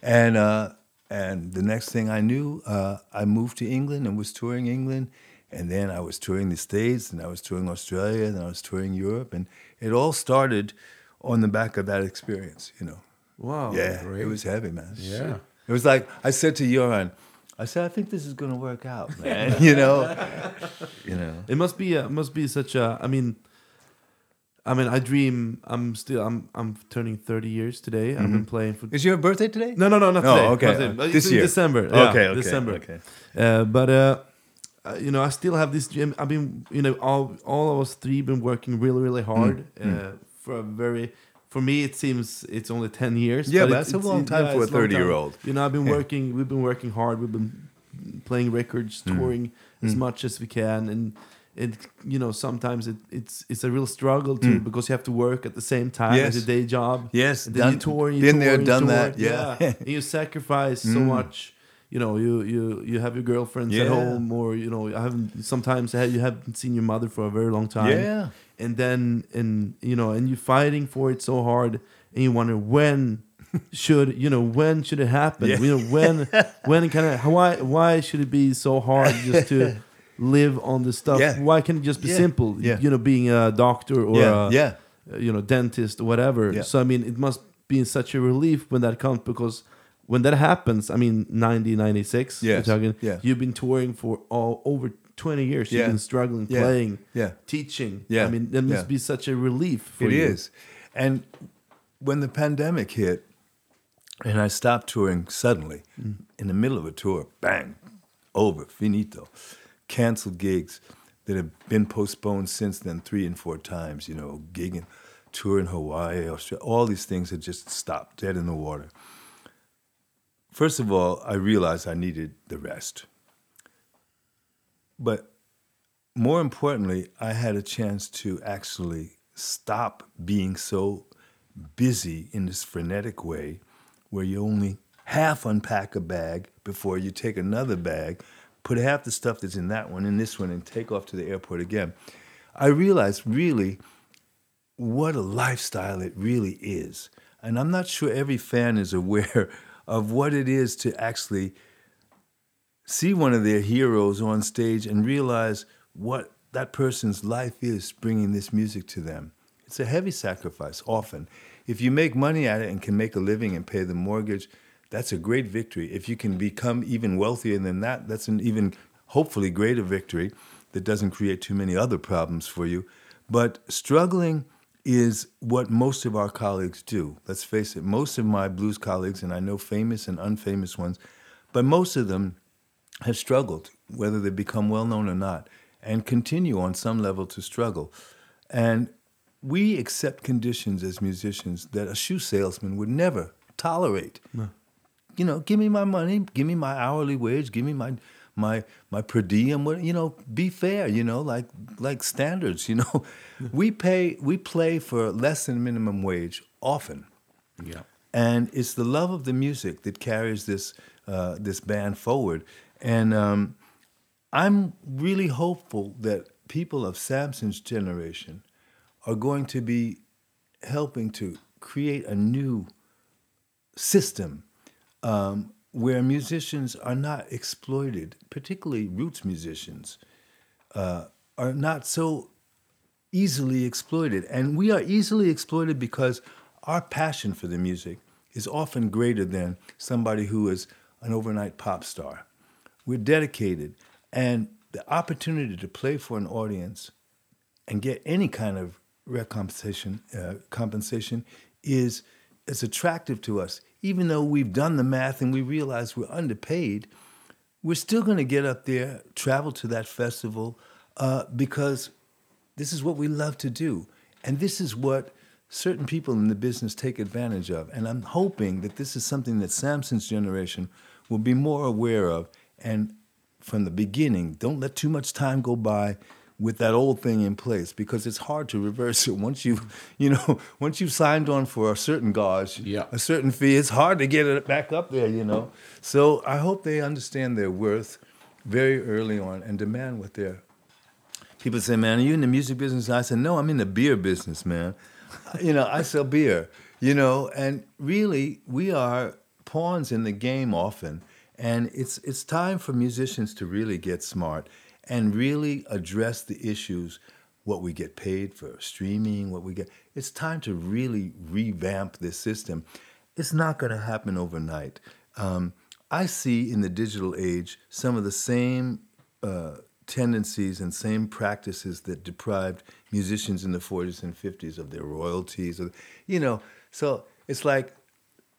And, uh, and the next thing I knew, uh, I moved to England and was touring England. And then I was touring the States, and I was touring Australia, and I was touring Europe. And it all started on the back of that experience, you know. Wow. yeah, great. it was heavy, man. Yeah. It was like I said to Göran, I said, I think this is going to work out, man. you know, you know. It must be a, must be such a. I mean, I mean, I dream. I'm still. I'm. I'm turning 30 years today. I've been playing for. Is your birthday today? No, no, no, not Oh, today. okay. Not today. Uh, this year. December. Yeah, Okay, okay, December. okay. Uh, but uh, you know, I still have this dream. I've been, you know, all all of us three been working really, really hard Mm, uh, for a very. For me, it seems it's only ten years. Yeah, but but it's- that's a long time for a it's long time. 30-year-old. You know, I've been Yeah. working. We've been working hard. We've been playing records, Mm. touring as much as we can, and it you know sometimes it, it's it's a real struggle too because you have to work at the same time Mm. Yes. as a day job. Yes, and then you done- tour. You been tour, there, you done tour. that, yeah. Mm. and you sacrifice so much. You know, you you you have your girlfriends at home, or you know, I haven't. Sometimes you haven't seen your mother for a very long time. Yeah. and then and you know, and you're fighting for it so hard, and you wonder when should you know when should it happen? Yeah. You know when when can I? Why why should it be so hard just to live on this stuff? Yeah. Why can't it just be Yeah. simple? Yeah. You know, being a doctor or Yeah, a, yeah. you know dentist or whatever. Yeah. So I mean, it must be such a relief when that comes because when that happens, I mean, 1996. Yes, we're talking, yeah. You've been touring for all over 20 years. Yeah. You've been struggling, Yeah, playing, yeah. teaching. Yeah, I mean, that must yeah. be such a relief for It you. is. And when the pandemic hit and I stopped touring suddenly mm. in the middle of a tour, bang, over, finito. Canceled gigs that have been postponed since then three and four times, you know, gigging, tour in Hawaii, Australia, all these things had just stopped dead in the water. First of all, I realized I needed the rest. But more importantly, I had a chance to actually stop being so busy in this frenetic way where you only half unpack a bag before you take another bag, put half the stuff that's in that one in this one, and take off to the airport again. I realized really what a lifestyle it really is. And I'm not sure every fan is aware of what it is to actually see one of their heroes on stage and realize what that person's life is bringing this music to them. It's a heavy sacrifice often. If you make money at it and can make a living and pay the mortgage, that's a great victory. If you can become even wealthier than that, that's an even hopefully greater victory that doesn't create too many other problems for you. But struggling is what most of our colleagues do. Let's face it, most of my blues colleagues, and I know famous and unfamous ones, but most of them have struggled, whether they become well known or not, and continue on some level to struggle. And we accept conditions as musicians that a shoe salesman would never tolerate. You know, give me my money, give me my hourly wage, give me my my my per diem. What you know, be fair. You know, like like standards. You know, we pay we play for less than minimum wage often. Yeah. And it's the love of the music that carries this uh, this band forward. And um, I'm really hopeful that people of Samson's generation are going to be helping to create a new system um, where musicians are not exploited, particularly roots musicians, uh, are not so easily exploited. And we are easily exploited because our passion for the music is often greater than somebody who is an overnight pop star. We're dedicated, and the opportunity to play for an audience and get any kind of recompensation uh, compensation is is attractive to us. Even though we've done the math and we realize we're underpaid, we're still going to get up there, travel to that festival, uh, because this is what we love to do, and this is what certain people in the business take advantage of. And I'm hoping that this is something that Samson's generation will be more aware of, and from the beginning, don't let too much time go by with that old thing in place because it's hard to reverse it. Once you you know once you've signed on for a certain gauge Yeah. a certain fee it's hard to get it back up there you know? So i hope they understand their worth very early on and demand what they're people say man are you in the music business? I said no i'm in the beer business man. You know i sell beer you know? And really we are pawns in the game often. And it's it's time for musicians to really get smart and really address the issues what we get paid for streaming what we get it's time to really revamp this system. It's not going to happen overnight. Um, i see in the digital age some of the same uh, tendencies and same practices that deprived musicians in the 40s and 50s of their royalties you know so it's like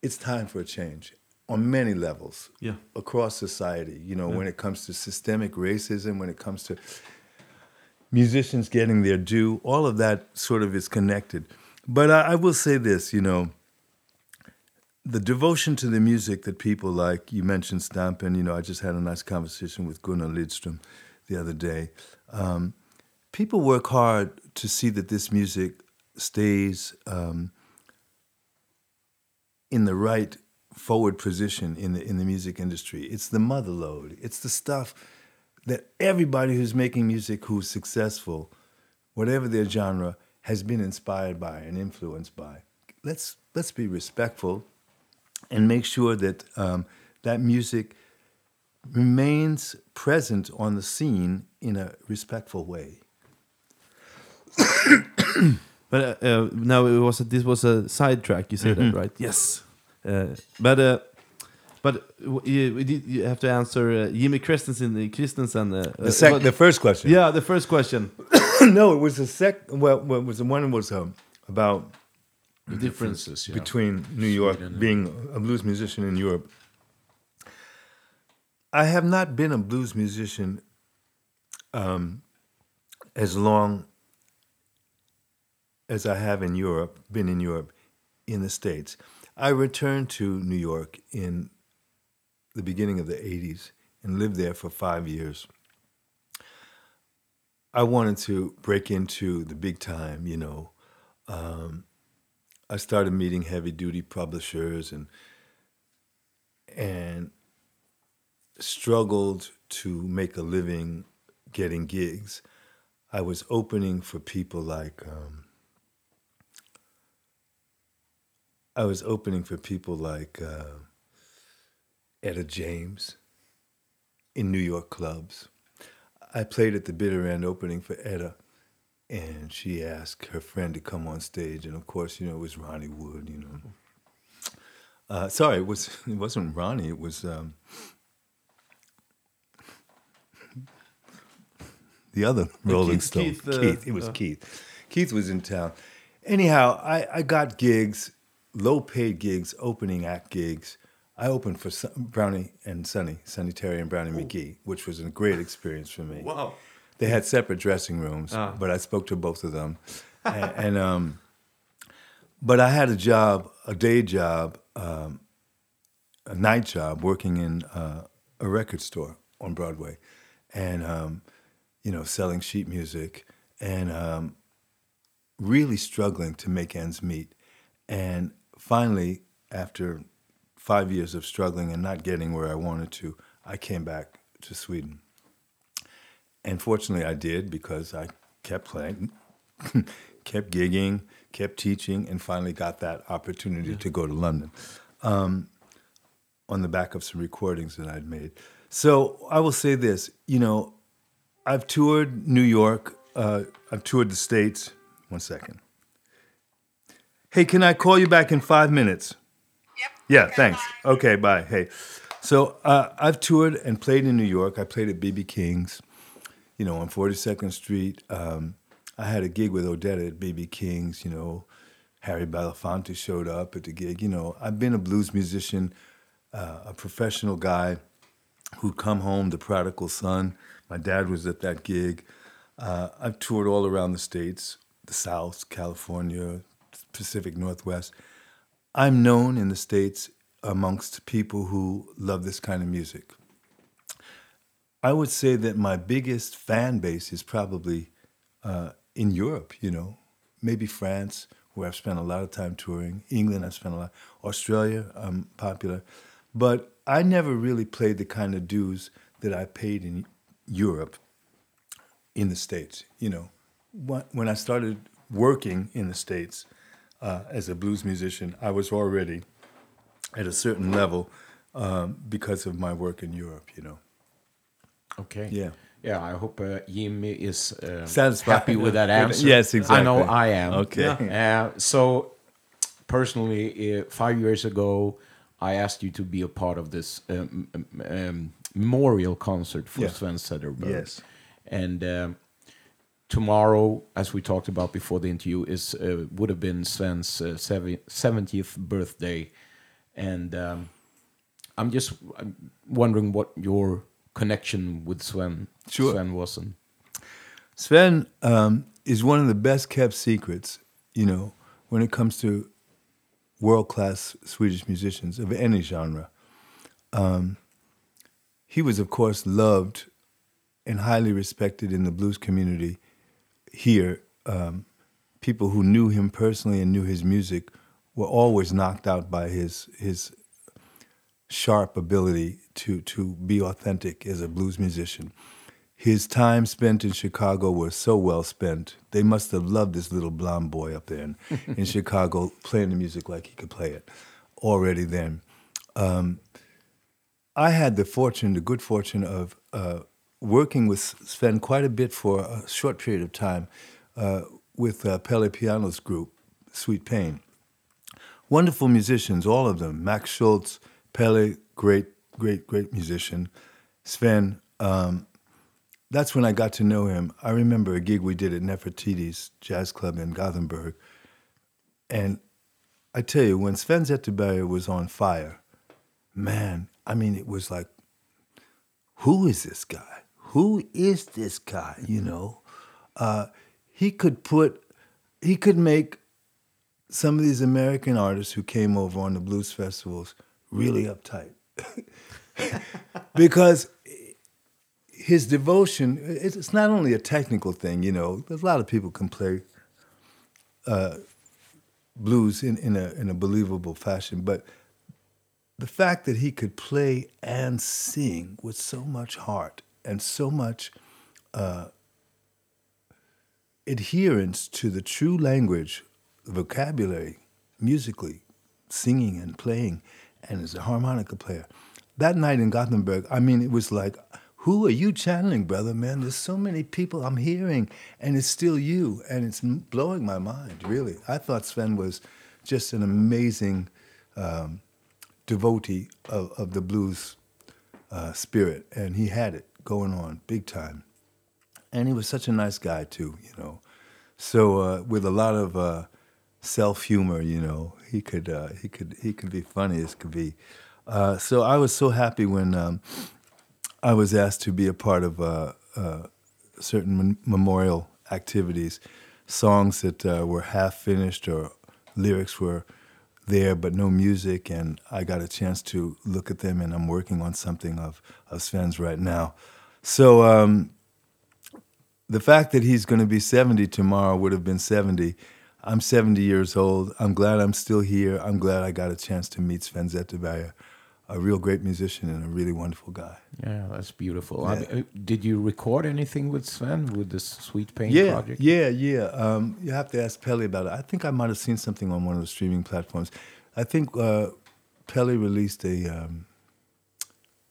it's time for a change on many levels Yeah. across society you know when it comes to systemic racism when it comes to musicians getting their due all of that sort of is connected. But I, I will say this you know the devotion to the music that people like you mentioned Stampen you know I just had a nice conversation with Gunnar Lidström the other day. Um, people work hard to see that this music stays um, in the right forward position in the in the music industry. It's the mother lode. It's the stuff that everybody who's making music who's successful, whatever their genre, has been inspired by and influenced by. Let's let's be respectful and make sure that um, that music remains present on the scene in a respectful way. But uh, uh, now it was a, this was a sidetrack. You said Mm-hmm. that right? Yes. Uh, but uh, but you, you have to answer uh, Jimmy Christensen. uh, Christensen. Uh, The, sec- the first question. yeah, the first question. no, it was the sec. Well, well, was the one was um, about The differences. yeah. between New York Sweden and- being a blues musician in Europe. I have not been a blues musician um, as long as I have in Europe, been in Europe, in the States. I returned to New York in the beginning of the 80s and lived there for five years. I wanted to break into the big time, you know. Um, I started meeting heavy duty publishers and and struggled to make a living getting gigs. I was opening for people like um, I was opening for people like uh, Etta James in New York clubs. I played at the bitter end opening for Etta and she asked her friend to come on stage, and of course, you know, it was Ronnie Wood. You know, uh, sorry, it was it wasn't Ronnie. It was um, the other Rolling Keith- Stone. Keith, uh, Keith. It was uh, Keith. Keith was in town. Anyhow, I, I got gigs, low paid gigs, opening act gigs. I opened for Brownie and Sonny, Sonny Terry and Brownie McGhee, which was a great experience for me. Wow. They had separate dressing rooms, Ah. but I spoke to both of them. and, and um, but I had a job, a day job, um, a night job, working in uh, a record store on Broadway, and um, you know, selling sheet music, and um, really struggling to make ends meet. And finally, after five years of struggling and not getting where I wanted to, I came back to Sweden. And fortunately, I did because I kept playing, kept gigging, kept teaching, and finally got that opportunity to go to London um, on the back of some recordings that I'd made. So I will say this you know, I've toured New York, uh, I've toured the States. One second. Hey, can I call you back in five minutes? Yep. Yeah, Okay, thanks. bye. Okay, bye. Hey, so uh, I've toured and played in New York. I played at BB King's, you know, on 42nd Street. Um, I had a gig with Odetta at BB King's. You know, Harry Belafonte showed up at the gig. You know, I've been a blues musician, uh, a professional guy who'd come home, the prodigal son. My dad was at that gig. Uh, I've toured all around the states, the South, California, Pacific Northwest. I'm known in the States amongst people who love this kind of music. I would say that my biggest fan base is probably uh, in Europe, you know, maybe France, where I've spent a lot of time touring. England, I've spent a lot. Australia, I'm popular. But I never really played the kind of dues that I paid in Europe in the States. You know, when I started working in the States uh, as a blues musician, I was already at a certain level um, because of my work in Europe, you know. Okay. Yeah. Yeah, I hope uh, Jimmy is uh, Satisfied. happy with that answer. Yes, exactly. I know. I am. Okay. Uh, so, personally, uh, five years ago, I asked you to be a part of this um, um, um, memorial concert for Yeah. Sven Zetterberg. Yes. And um, tomorrow, as we talked about before the interview, is uh, would have been Sven's uh, seventieth birthday, and um, I'm just I'm wondering what your connection with Sven Sure. Sven was. And Sven um, is one of the best kept secrets, you know, when it comes to world class Swedish musicians of any genre. Um, he was, of course, loved and highly respected in the blues community here, um, people who knew him personally and knew his music were always knocked out by his his sharp ability to to be authentic as a blues musician. His time spent in Chicago was so well spent. They must have loved this little blonde boy up there in, in Chicago playing the music like he could play it already then. Um, I had the fortune, the good fortune of uh, working with Sven quite a bit for a short period of time uh, with uh, Pelle Piano's group, Sweet Pain. Wonderful musicians, all of them. Max Schultz, Pelle, great, great, great musician. Sven, um, that's when I got to know him. I remember a gig we did at Nefertiti's Jazz Club in Gothenburg. And I tell you, when Sven Zetterberg was on fire, man, I mean, it was like, who is this guy? Who is this guy? You know, uh, he could put, he could make some of these American artists who came over on the blues festivals really uptight. because his devotion, it's not only a technical thing, you know, a lot of people can play uh, blues in, in, a, in a believable fashion, but the fact that he could play and sing with so much heart and so much uh, adherence to the true language, vocabulary, musically, singing and playing, and as a harmonica player. That night in Gothenburg, I mean, it was like, who are you channeling, brother, man? There's so many people I'm hearing, and it's still you, and it's blowing my mind, really. I thought Sven was just an amazing um, devotee of, of the blues uh, spirit, and he had it going on big time. And he was such a nice guy too, you know. So uh, with a lot of uh, self humor, you know, he could uh, he could he could be funny as could be. Uh, so I was so happy when um, I was asked to be a part of uh, uh, certain memorial activities, songs that were half finished or lyrics were there but no music, and I got a chance to look at them, and I'm working on something of, of Sven's right now. So um, the fact that he's going to be 70 tomorrow would have been 70. I'm 70 years old. I'm glad I'm still here. I'm glad I got a chance to meet Sven Zetterberg, a real great musician and a really wonderful guy. Yeah, that's beautiful. Yeah. I mean, uh, did you record anything with Sven with this Sweet Pain yeah, project? Yeah, yeah. Um, you have to ask Pelle about it. I think I might have seen something on one of the streaming platforms. I think uh, Pelle released a um,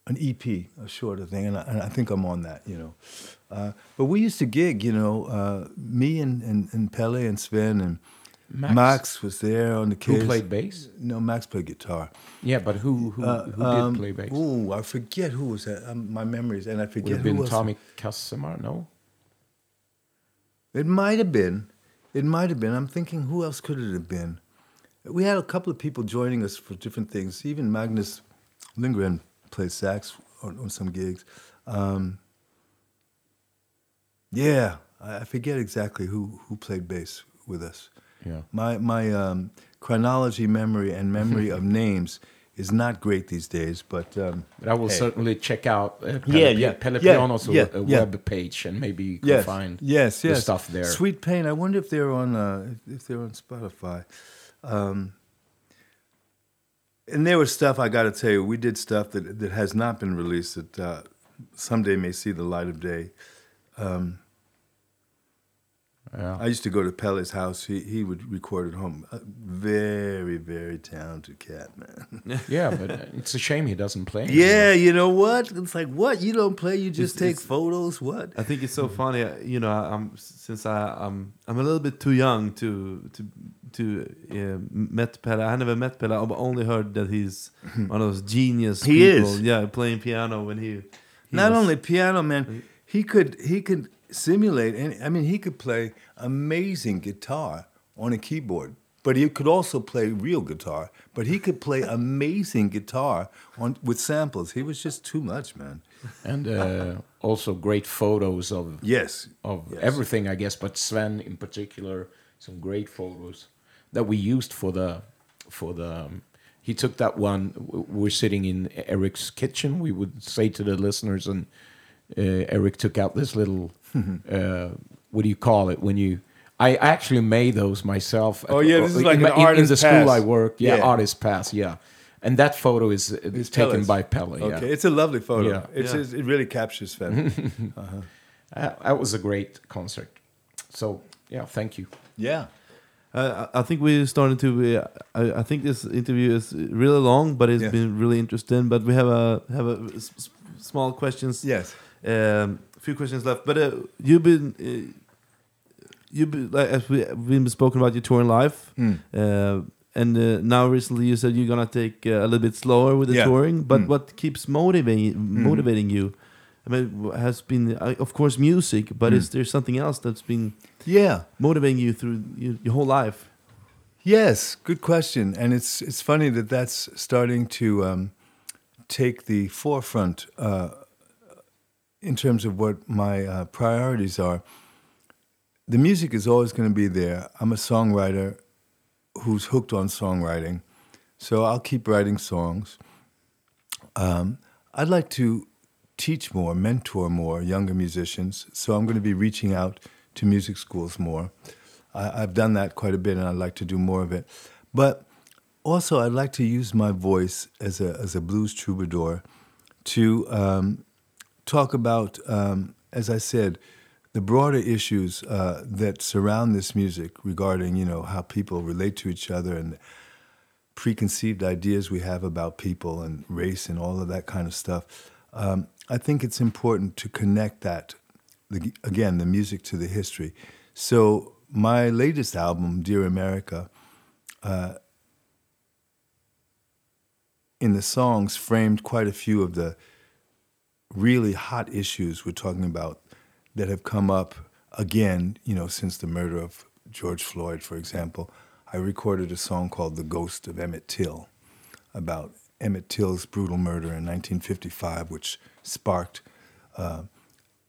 an EP, a shorter thing, and I, and I, think I'm on that, you know. Uh, but we used to gig, you know, uh, me and, and, and Pelle and Sven and Max, Max was there on the kids. Who played bass? No, Max played guitar. Yeah, but who who, uh, who um, did play bass? Oh, I forget who was that. Um, my memories, and I forget Would have been Tommy Casimir, no? It might have been. It might have been. I'm thinking, who else could it have been? We had a couple of people joining us for different things. Even Magnus Lindgren played sax on, on some gigs. Um, yeah, I forget exactly who, who played bass with us. Yeah. My my um, chronology memory and memory of names is not great these days, but um, but I will hey. certainly check out uh, yeah, yeah, Pelle yeah, Piano's yeah, a, yeah. web page, and maybe you can yes, find yes, yes. stuff there. Sweet Pain. I wonder if they're on uh, if they're on Spotify. Um, and there was stuff I got to tell you. We did stuff that that has not been released that uh, someday may see the light of day. Um, yeah. I used to go to Pelle's house. He he would record at home. A very very talented cat, man. yeah, but it's a shame he doesn't play. Anymore. Yeah, you know what? It's like what you don't play, you just it's, take it's, photos. What? I think it's so funny. Uh, you know, I'm since I I'm I'm a little bit too young to to to uh, met Pelle. I never met Pelle. I've only heard that he's one of those genius he people. Is. Yeah, playing piano when he. he Not was, only piano, man. He could he could simulate and I mean he could play amazing guitar on a keyboard. But he could also play real guitar. But he could play amazing guitar on with samples. He was just too much, man. And uh, also great photos of yes of yes. everything, I guess. But Sven in particular, some great photos that we used for the for the. Um, he took that one. We're sitting in Eric's kitchen. We would say to the listeners, and uh, Eric took out this little uh, what do you call it when you? I actually made those myself. Oh, yeah, this is like in, an my- in- in artist the school pass. I work. Yeah, Yeah. artist pass. Yeah, and that photo is uh, It's taken Pelle's. by Pelle. Yeah, Okay, it's a lovely photo. Yeah. It's, Yeah. it's- it really captures Fender. Uh, that was a great concert. So yeah, thank you. yeah. Uh, I I think we're starting to. Uh, I, I think this interview is really long, but it's Yeah. been really interesting. But we have a have a s- s- small questions. Yes. Um, a few questions left. But uh, you've been uh, you've been like as we we've been spoken about your touring life, Mm. uh, and uh, now recently you said you're gonna take uh, a little bit slower with the Yeah. touring. But Mm. what keeps motivating motivating you? I mean, has been uh, of course music, but is there something else that's been Yeah. motivating you through your, your whole life? Yes, good question, and it's it's funny that that's starting to um, take the forefront uh, in terms of what my uh, priorities are. The music is always going to be there. I'm a songwriter who's hooked on songwriting, so I'll keep writing songs. Um, I'd like to teach more, mentor more younger musicians, so I'm going to be reaching out to music schools more. I, I've done that quite a bit, and I'd like to do more of it. But also, I'd like to use my voice as a as a blues troubadour to um, talk about, um, as I said, the broader issues uh, that surround this music regarding, you know, how people relate to each other and preconceived ideas we have about people and race and all of that kind of stuff. Um, I think it's important to connect that, the, again, the music to the history. So my latest album, Dear America, uh, in the songs framed quite a few of the really hot issues we're talking about that have come up again, you know, since the murder of George Floyd, for example. I recorded a song called The Ghost of Emmett Till about Emmett Till's brutal murder in 1955, which sparked uh,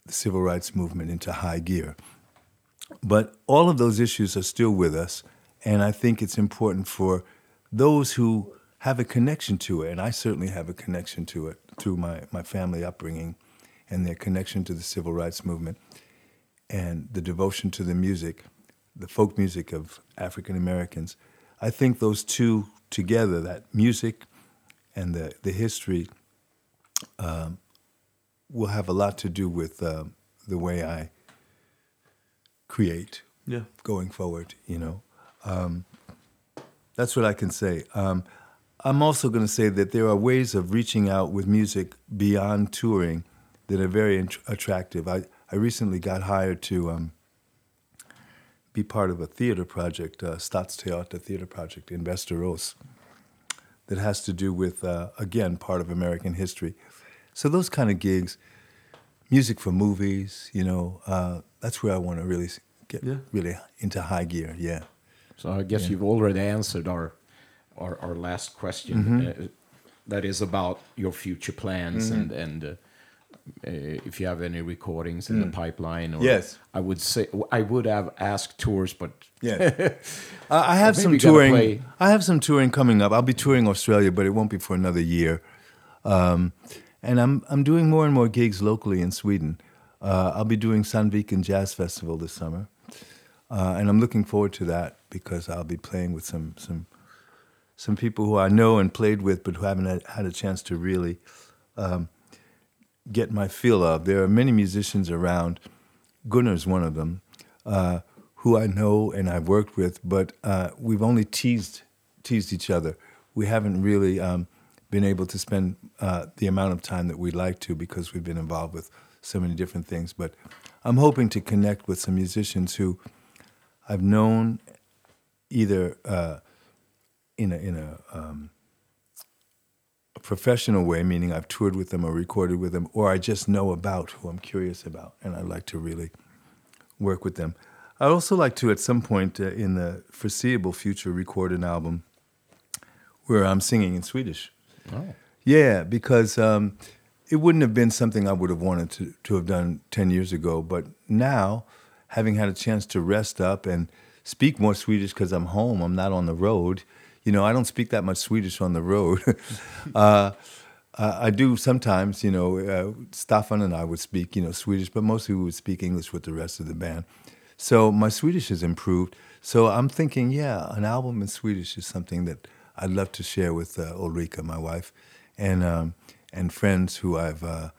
the civil rights movement into high gear. But all of those issues are still with us, and I think it's important for those who have a connection to it, and I certainly have a connection to it through my, my family upbringing and their connection to the civil rights movement and the devotion to the music, the folk music of African Americans. I think those two together, that music and the, the history, um, will have a lot to do with um, the way I create Yeah. going forward, you know. Um, that's what I can say. Um, I'm also going to say that there are ways of reaching out with music beyond touring that are very int- attractive. I, I recently got hired to um, be part of a theater project, uh, Staatstheater Theater Project in Västerås, that has to do with, uh, again, part of American history. So those kind of gigs, music for movies, you know, uh, that's where I want to really get Yeah. really into high gear. Yeah. So I guess you've already answered our our, our last question. Mm-hmm. Uh, that is about your future plans and and uh, uh, if you have any recordings in the pipeline. Or Mm. Yes. I would say I would have asked tours, but Yeah. I I have some touring. I have some touring coming up. I'll be touring Australia, but it won't be for another year. Um, and I'm I'm doing more and more gigs locally in Sweden. Uh, I'll be doing Sandviken Jazz Festival this summer, uh, and I'm looking forward to that because I'll be playing with some some some people who I know and played with, but who haven't had, a chance to really um, get my feel of. There are many musicians around. Gunnar's one of them, uh, who I know and I've worked with, but uh, we've only teased teased each other. We haven't really um, been able to spend uh, the amount of time that we'd like to because we've been involved with so many different things. But I'm hoping to connect with some musicians who I've known either uh, in a in a, um, a professional way, meaning I've toured with them or recorded with them, or I just know about who I'm curious about, and I'd like to really work with them. I'd also like to, at some point uh, in the foreseeable future, record an album where I'm singing in Swedish. Oh. Yeah, because um, it wouldn't have been something I would have wanted to, to have done 10 years ago. But now, having had a chance to rest up and speak more Swedish because I'm home, I'm not on the road. You know, I don't speak that much Swedish on the road. uh, uh, I do sometimes, you know, uh, Staffan and I would speak, you know, Swedish, but mostly we would speak English with the rest of the band. So my Swedish has improved. So I'm thinking, yeah, an album in Swedish is something that I'd love to share with uh, Ulrika, my wife, and um, and friends who I've uh,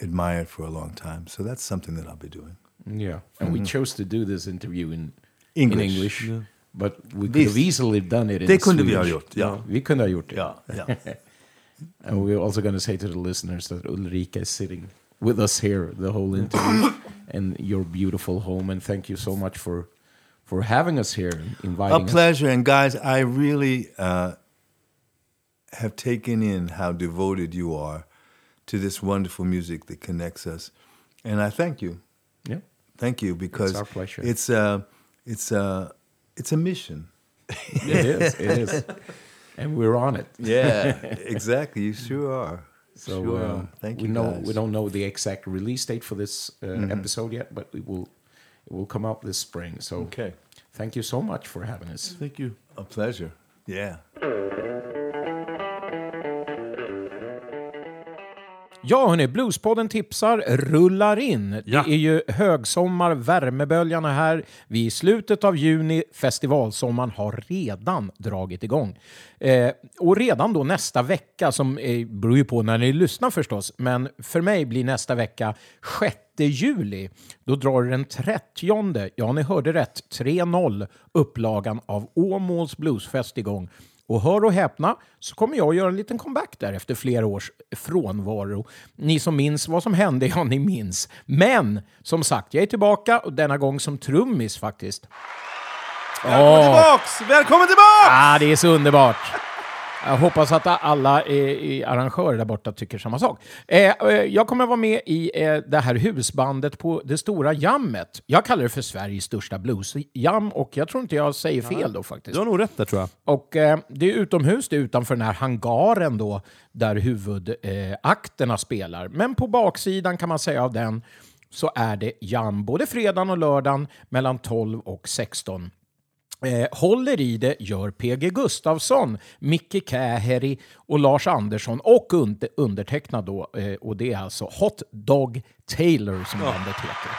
admired for a long time. So that's something that I'll be doing. Yeah, and we chose to do this interview in English. In English. But we could have easily done it in kunde vi Swedish. ha gjort, ja. Vi kunde ha gjort det. Yeah, yeah. And we're also going to say to the listeners that Ulrika is sitting with us here the whole interview and your beautiful home. And thank you so much for for having us here and A inviting us. pleasure. And guys, I really uh, have taken in how devoted you are to this wonderful music that connects us. And I thank you. Yeah. Thank you because our pleasure. it's a, it's a, it's a mission. It is. It is. And we're on it. Yeah, exactly. You sure are. So sure uh, are. Thank we you, know guys. Mm-hmm. we don't know the exact release date for this uh, episode yet, but it will it will come out this spring. So Okay. thank you so much for having us. Thank you. A pleasure. Yeah. Ja, hörni, Bluespodden tipsar rullar in. Ja. Det är ju högsommar, värmeböljarna här. Vi är i slutet av juni, festivalsommaren har redan dragit igång. Eh, och redan då nästa vecka, som eh, beror ju på när ni lyssnar förstås, men för mig blir nästa vecka 6 juli. Då drar den 30, ja ni hörde rätt, 3-0 upplagan av Åmåls Bluesfest igång. Och hör och häpna så kommer jag att göra en liten comeback där efter flera års frånvaro. Ni som minns vad som hände, ja ni minns. Men som sagt, jag är tillbaka och denna gång som trummis faktiskt. Välkommen tillbaks! Välkommen tillbaks! Ah, det är så underbart! Jag hoppas att alla eh, arrangörer där borta tycker samma sak. Eh, eh, jag kommer vara med i eh, det här husbandet på det stora jammet. Jag kallar det för Sveriges största bluesjam och jag tror inte jag säger fel då faktiskt. Du har nog rätt där tror jag. Och eh, det är utomhus, det är utanför den här hangaren då, där huvudakterna akterna spelar. Men på baksidan kan man säga av den så är det jam både fredagen och lördagen mellan 12 och 16. Eh, håller i det gör PG Gustafsson, Micke Käheri och Lars Andersson och under, undertecknad då. Eh, och det är alltså Hot Dog Taylor som bandet heter.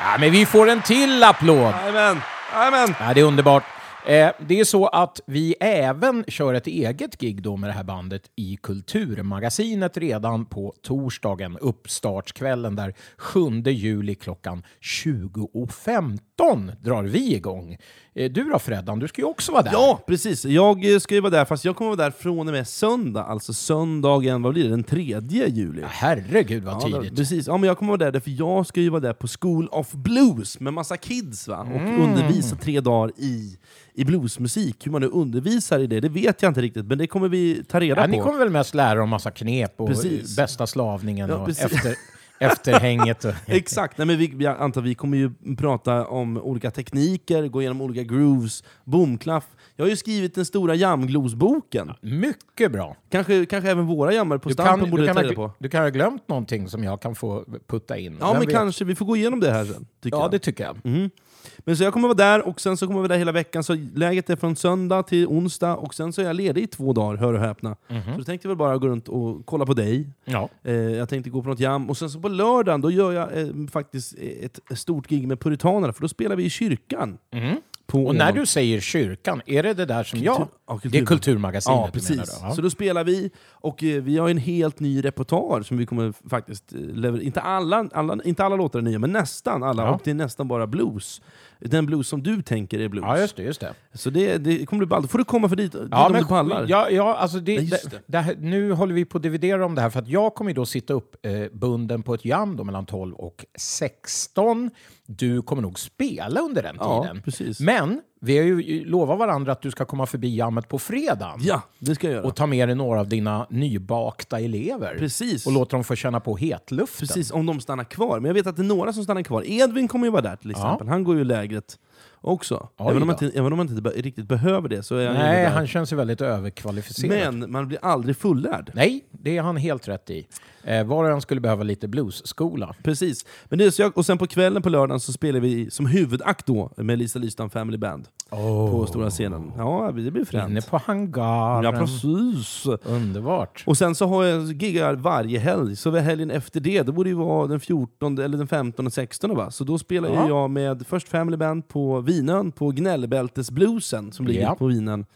Ja, men vi får en till applåd! Jajamän! Jajamän! Ja, det är underbart. Eh, det är så att vi även kör ett eget gig då med det här bandet i Kulturmagasinet redan på torsdagen, uppstartskvällen där 7 juli klockan 20.15 drar vi igång. Eh, du då Freddan, du ska ju också vara där. Ja, precis. Jag eh, ska ju vara där, fast jag kommer vara där från och med söndag, alltså söndagen, vad blir det, den 3 juli. Ja, Herregud vad Ja, tidigt. då- precis. Ja, men jag kommer vara där, därför jag ska ju vara där på School of Blues med massa kids va? och Mm. undervisa tre dagar i, i bluesmusik. Hur man nu undervisar i det, det vet jag inte riktigt, men det kommer vi ta reda Ja, på. ni kommer väl mest lära om massa knep och Precis. bästa slavningen Ja, och efter, efterhänget. Och, Exakt, Nej, men vi, jag antar vi kommer ju prata om olika tekniker, gå igenom olika grooves, boomklaff. Jag har ju skrivit den stora jamglosboken. mycket bra. Kanske, kanske även våra jammare på Du Stampen kan, borde du, kan ta ha, reda på. du kan ha glömt någonting som jag kan få putta in. Ja, Vem men vet? kanske. Vi får gå igenom det här sen. Tycker Ja, jag. det tycker jag. Mm. Men så jag kommer vara där, och sen så kommer jag vara där hela veckan. Så läget är från söndag till onsdag, och sen så är jag ledig i två dagar, hör och häpna. Mhm. Så då tänkte jag väl bara gå runt och kolla på dig. Ja. Eh, jag tänkte gå på något jam, och sen så på lördagen då gör jag eh, faktiskt ett stort gig med Puritanerna, för då spelar vi i kyrkan. Mm. Och när du säger kyrkan, är det det där som jag... ja, kultur- Det är Kulturmagasinet Ja, du precis. menar då? Ja. Så då spelar vi, och eh, vi har en helt ny repertoar som vi kommer faktiskt eh, leverera. Inte alla, alla, inte alla låtar är nya, men nästan alla. Ja. Och det är nästan bara blues. Den blues som du tänker är blues. ja, just det. Just det. Så det, det kommer bli ballt. Får du komma för dit, dit Ja, om du pallar. ja, ja, alltså det, Nej, det. det. Här, nu håller vi på att dividera om det här, för att jag kommer då sitta upp eh, bunden på ett jam då mellan 12 och 16. Du kommer nog spela under den Ja, tiden. precis. Men vi har ju lovat varandra att du ska komma förbi jammet på fredagen. Ja, det ska jag göra. Och ta med dig några av dina nybakta elever. Precis. Och låta dem få känna på hetluften. Precis, om de stannar kvar. Men jag vet att det är några som stannar kvar. Edvin kommer ju vara där till exempel. Han går ju lägret också. Oj Även om, man inte, även om man inte riktigt behöver det så är han Nej, han känns ju väldigt överkvalificerad. Men man blir aldrig fullärd. Nej, det är han helt rätt i. Eh, var och en skulle behöva lite bluesskola. Precis. Men det så jag, och sen på kvällen på lördagen så spelar vi som huvudakt då med Lisa Lystam Family Band. på stora scenen. Ja, det blir fränt. Inne på hangaren. Ja, precis. Underbart. Och sen så har jag giggar varje helg, så helgen efter det, det borde ju vara den 14 eller den 15 och 16 va? Så då spelar Ja. jag med först Family Band på Vinön, på Gnällbältesbluesen som ligger Ja. på Vinön.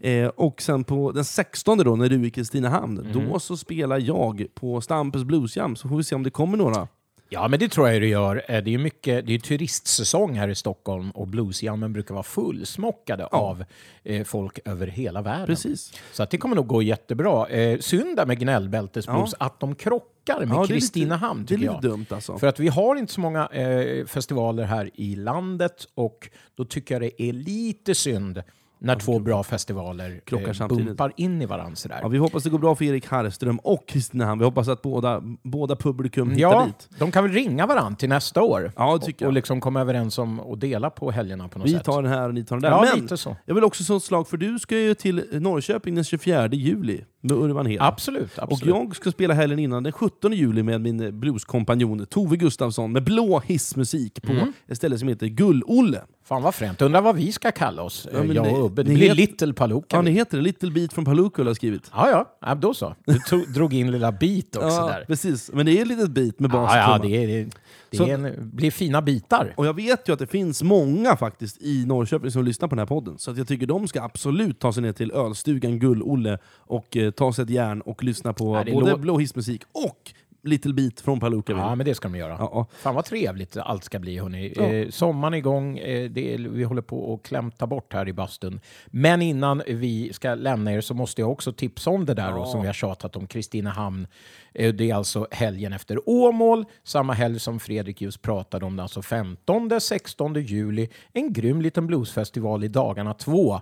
Eh, och sen på den 16 då, när du är i Kristinehamn, Mm. då så spelar jag på Stampes Bluesjam, så får vi se om det kommer några. Ja, men det tror jag det gör. Eh, Det är mycket, det är turistsäsong här i Stockholm och bluesjammen brukar vara fullsmockade av eh, folk över hela världen. Precis. Så att det kommer nog gå jättebra. Eh, synd där med gnällbältesblues, att de krockar med Ja, det är lite- Kristinehamn Det är tycker lite jag. dumt alltså. För att vi har inte så många eh, festivaler här i landet och då tycker jag det är lite synd när två bra festivaler Krockar eh, bumpar in i varandra sådär. Ja, vi hoppas det går bra för Erik Harrström och Kristinehamn. Vi hoppas att båda, båda publikum hittar Ja, dit. de kan väl ringa varandra till nästa år Ja, och, och liksom komma överens om att dela på helgerna på något Vi sätt. tar den här och ni tar den där. Ja, Men lite så. jag vill också slå ett slag för du ska ju till Norrköping den 24 juli med Urban Hed. Absolut, Och absolut. jag ska spela helgen innan den 17 juli med min blueskompanjon Tove Gustafsson med blå hissmusik på Mm. ett ställe som heter Gull-Olle. Fan vad fränt. Undrar vad vi ska kalla oss, Ja, jag och Ubbe. Det blir heter- Little Palooka. Ja, ni heter det. Little Beat från Palooka har skrivit. ja, ja, ja, då så. Du tog, drog in lilla beat också Ja, där. precis. Men det är ett litet beat med bas Ja, ja, det, är, det, det Så- en, blir fina bitar. Och jag vet ju att det finns många faktiskt i Norrköping som lyssnar på den här podden. Så att jag tycker de ska absolut ta sig ner till ölstugan Gull-Olle och eh, ta sig ett järn och lyssna på både lå- blå hissmusik och Little Beat från Palooka. Ja, men det ska de göra. Ja, ja. Fan vad trevligt allt ska bli, hörni. Ja. Eh, sommaren är igång. Eh, det vi håller på att klämta bort här i bastun. Men innan vi ska lämna er så måste jag också tipsa om det där då, som vi har tjatat om, Kristinehamn. Eh, det är alltså helgen efter Åmål, samma helg som Fredrik just pratade om, alltså 15-16 juli. En grym liten bluesfestival i dagarna två.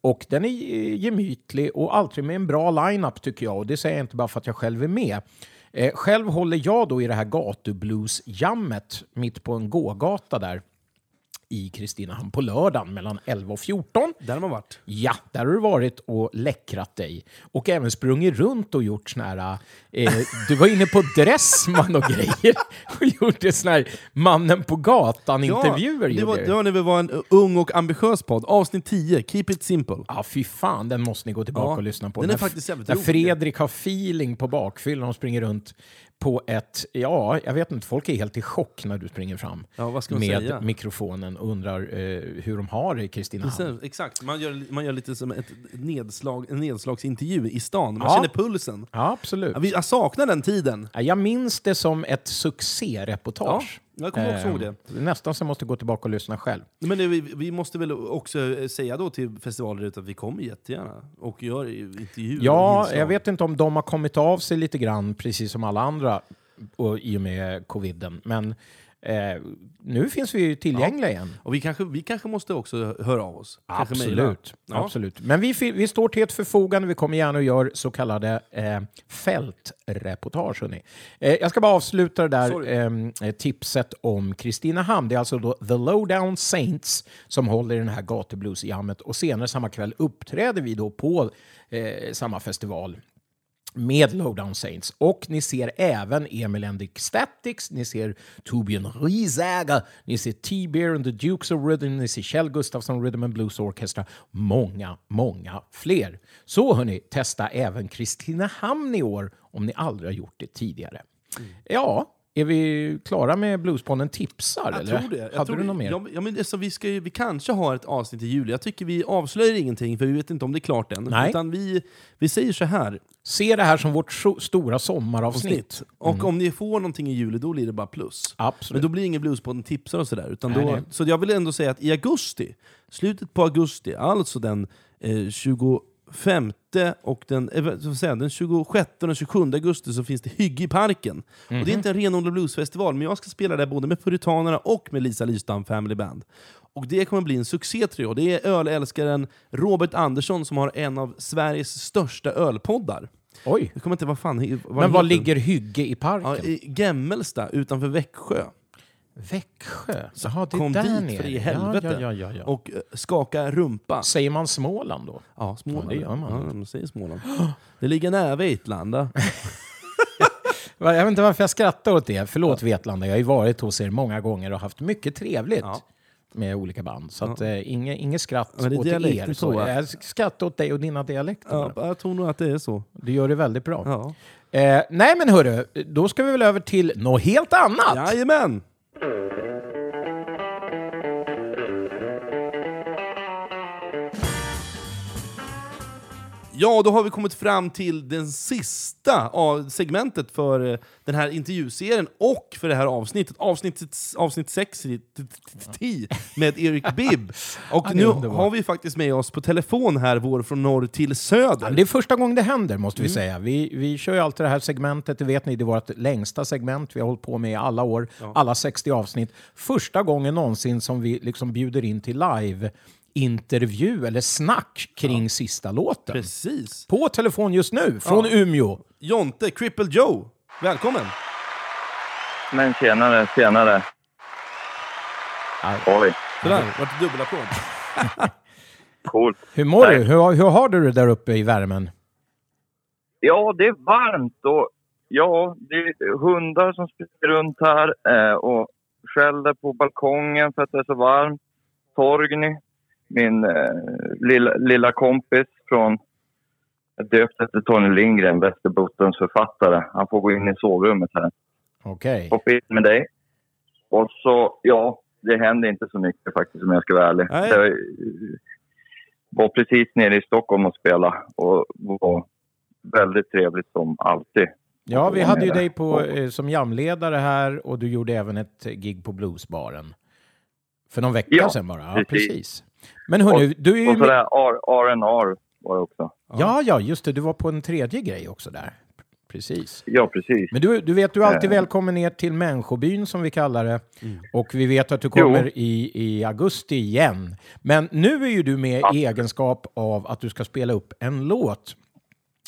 Och den är gemytlig och alltid med en bra line-up tycker jag. Och det säger jag inte bara för att jag själv är med. Eh, själv håller jag då i det här gatublues-jammet mitt på en gågata där i Kristinehamn på lördagen mellan 11 och 14. Där har man varit. Ja, där har du varit och läckrat dig. Och även sprungit runt och gjort såna här... Eh, du var inne på Dressman och grejer. Och gjorde såna här mannen på gatan-intervjuer. det, gjorde var, du. det var när vi var en ung och ambitiös podd. Avsnitt 10, Keep it simple. Ja, fy fan, den måste ni gå tillbaka Ja, och lyssna på. den är När- faktiskt jävligt När rolig. Fredrik har feeling på bakfyllan och springer runt på ett... Ja, jag vet inte, folk är helt i chock när du springer fram Ja, med säga? mikrofonen och undrar eh, hur de har det i Kristinehamn. Exakt, man gör, man gör lite som ett nedslag, en nedslagsintervju i stan. Man Ja. känner pulsen. Ja, absolut. Ja, vi- Jag saknar den tiden. Ja, Jag minns det som ett succéreportage. Ja, jag kommer också ihåg det. Eh, Nästan så jag måste gå tillbaka och lyssna själv. Men det, vi, vi måste väl också eh, säga då till festivaler att vi kommer jättegärna och gör intervjuer. och Ja, inslag. jag vet inte om de har kommit av sig lite grann, precis som alla andra, och, i och med coviden. Men eh, nu finns vi ju tillgängliga igen. Och vi kanske, vi kanske måste också höra av oss. Absolut. Ja. Absolut. Men vi, vi står till ett förfogande. Vi kommer gärna och gör så kallade eh, fältreportage. Eh, jag ska bara avsluta det där Sorry. eh, tipset om Kristinehamn. Det är alltså då The Lowdown Saints som håller i den här gatubluesjammet. Och senare samma kväll uppträder vi då på eh, samma festival med Lowdown Saints. Och ni ser även Emil and the Statics, ni ser Torbjörn Riesager, ni ser T-Bear and the Dukes of Rhythm, ni ser Kjell Gustafsson Rhythm and Blues Orchestra. Många, många fler. Så hörni, testa även Kristinehamn i år om ni aldrig har gjort det tidigare. Ja, är vi klara med Bluespodden tipsar? Jag eller? tror det. Jag tror du något mer? Ja, ja, men det, så vi, ska ju, vi kanske har ett avsnitt i juli. Jag tycker vi avslöjar ingenting, för vi vet inte om det är klart än. Nej. Utan vi, vi säger så här, Se det här som vårt so- stora sommaravsnitt. avsnitt. Och om ni får någonting i juli, då blir det bara plus. Absolut. Men då blir det ingen Bluespodden tipsar och sådär. Utan Nej, då, nej. Så jag vill ändå säga att i augusti, slutet på augusti, alltså den eh, 25 och den, eh, säga, den 26 och den 27 augusti så finns det Hygge i parken. Och Mhm. det är inte en renodlad bluesfestival, men jag ska spela där både med Puritanerna och med Lisa Lystam Family Band. Och det kommer bli en succé tror jag. Det är ölälskaren Robert Andersson som har en av Sveriges största ölpoddar. Oj. Jag kommer inte vad fan vad Men var ligger Hygge i parken? Ja, I Gemmelsta utanför Växjö. Växjö? Jaha, det är Kom där dit nere. för i helvete. Ja, ja, ja, ja. Och eh, skaka rumpa. Säger man Småland då? Ja, Småland. Ja, det gör man. Ja, man säger Småland. Det ligger nära Vetlanda. Va, Jag vet inte varför jag skrattar åt det. Förlåt Vetlanda, jag har ju varit hos er många gånger och haft mycket trevligt. Ja. med olika band. Så att, eh, inget, inget skratt Men det är åt er. så? Jag skrattar åt dig och dina dialekter. Ja, jag tror nog att det är så. Du gör det väldigt bra. Ja. Eh, nej men hörru, då ska vi väl över till något helt annat. Jajamän! Mm-hmm. Ja, då har vi kommit fram till den sista av segmentet för eh, den här intervjuserien och för det här avsnittet. Avsnitt, avsnitt 6 i- t- t- t- med Erik Bibb. Och det nu har vi faktiskt med oss på telefon här vår från norr till söder. Det är första gången det händer, måste vi Mm. säga. Vi, vi kör ju alltid det här segmentet, det vet ni, det är vårt längsta segment. Vi har hållit på med i alla år, alla 60 avsnitt. Första gången någonsin som vi liksom bjuder in till live-intervju eller snack kring sista låten. Precis. På telefon just nu, från Umeå. Jonte, Cripple Joe, välkommen! Men tjenare, tjenare. Oj, Sådär, vart det dubbelapplåd. coolt. Hur mår Nej. du? Hur, hur har du det där uppe i värmen? Ja, det är varmt och ja, det är hundar som springer runt här eh, och skäller på balkongen för att det är så varmt. Torgny, min eh, lilla, lilla kompis från döpt efter Tony Lindgren, Västerbottens författare. Han får gå in i sovrummet här. Okej. Hoppa in med dig. Och så, ja, det händer inte så mycket faktiskt om jag ska vara ärlig. Nej. Jag var precis nere i Stockholm och spela och var väldigt trevligt som alltid. Ja, vi hade ju dig på, eh, som jamledare här och du gjorde även ett gig på Bluesbaren. För någon vecka Ja, sedan bara. Ja, precis. precis. Men hörni, du är ju... Och sådär R- R&R var det också. Ja, ja, just det. Du var på en tredje grej också där. Precis. Ja, precis. Men du, du vet, du är alltid Eh. välkommen ner till Människobyn som vi kallar det. Och vi vet att du kommer i, i augusti igen. Men nu är ju du med i egenskap av att du ska spela upp en låt.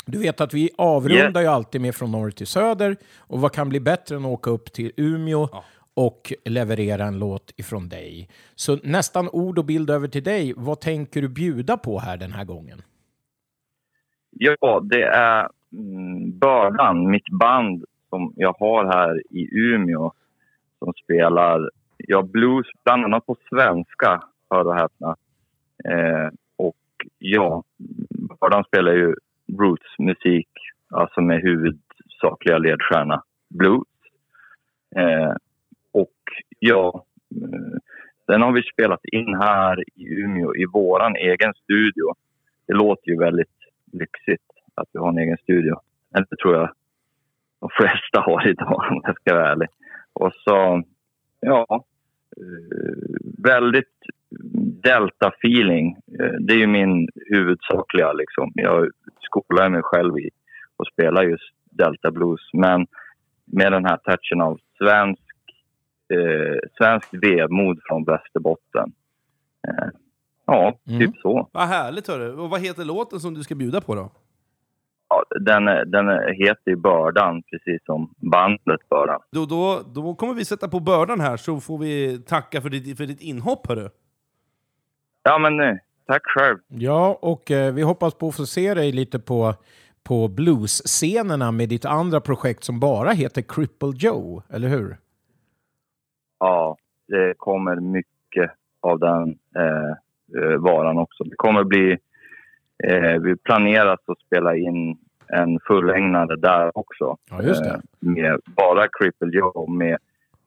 Du vet att vi avrundar ju alltid med från norr till söder. Och vad kan bli bättre än att åka upp till Umeå och leverera en låt ifrån dig. Så nästan ord och bild över till dig. Vad tänker du bjuda på här den här gången? Ja, det är mm, Bördan, mitt band som jag har här i Umeå som spelar ja, blues, bland annat på svenska, hör och häpna. Eh, och ja, Bördan spelar ju rootsmusik, alltså med huvudsakliga ledstjärna blues. Eh, ja, eh, den har vi spelat in här i Umeå i våran egen studio. Det låter ju väldigt lyxigt att vi har en egen studio. Det tror jag de flesta har idag om jag ska vara ärlig. Och så, ja, eh, väldigt delta-feeling. Eh, det är ju min huvudsakliga liksom. Jag skolar mig själv i att spela just delta blues. Men med den här touchen av svensk, eh, svensk vemod från Västerbotten. Eh, ja, Mm. typ så. Vad härligt hörru. Och vad heter låten som du ska bjuda på då? Ja, den, den heter ju Bördan, precis som bandet Bördan. Då, då, då kommer vi sätta på bördan här så får vi tacka för ditt, för ditt inhopp hörru. Ja, men eh, tack själv. Ja, och eh, vi hoppas på att få se dig lite på, på bluesscenerna med ditt andra projekt som bara heter Cripple Joe, eller hur? Ja, det kommer mycket av den eh, eh, varan också. Det kommer bli... Eh, vi planerar att spela in en fullängdare där också. Ja, just det. Eh, med bara Cripple Joe med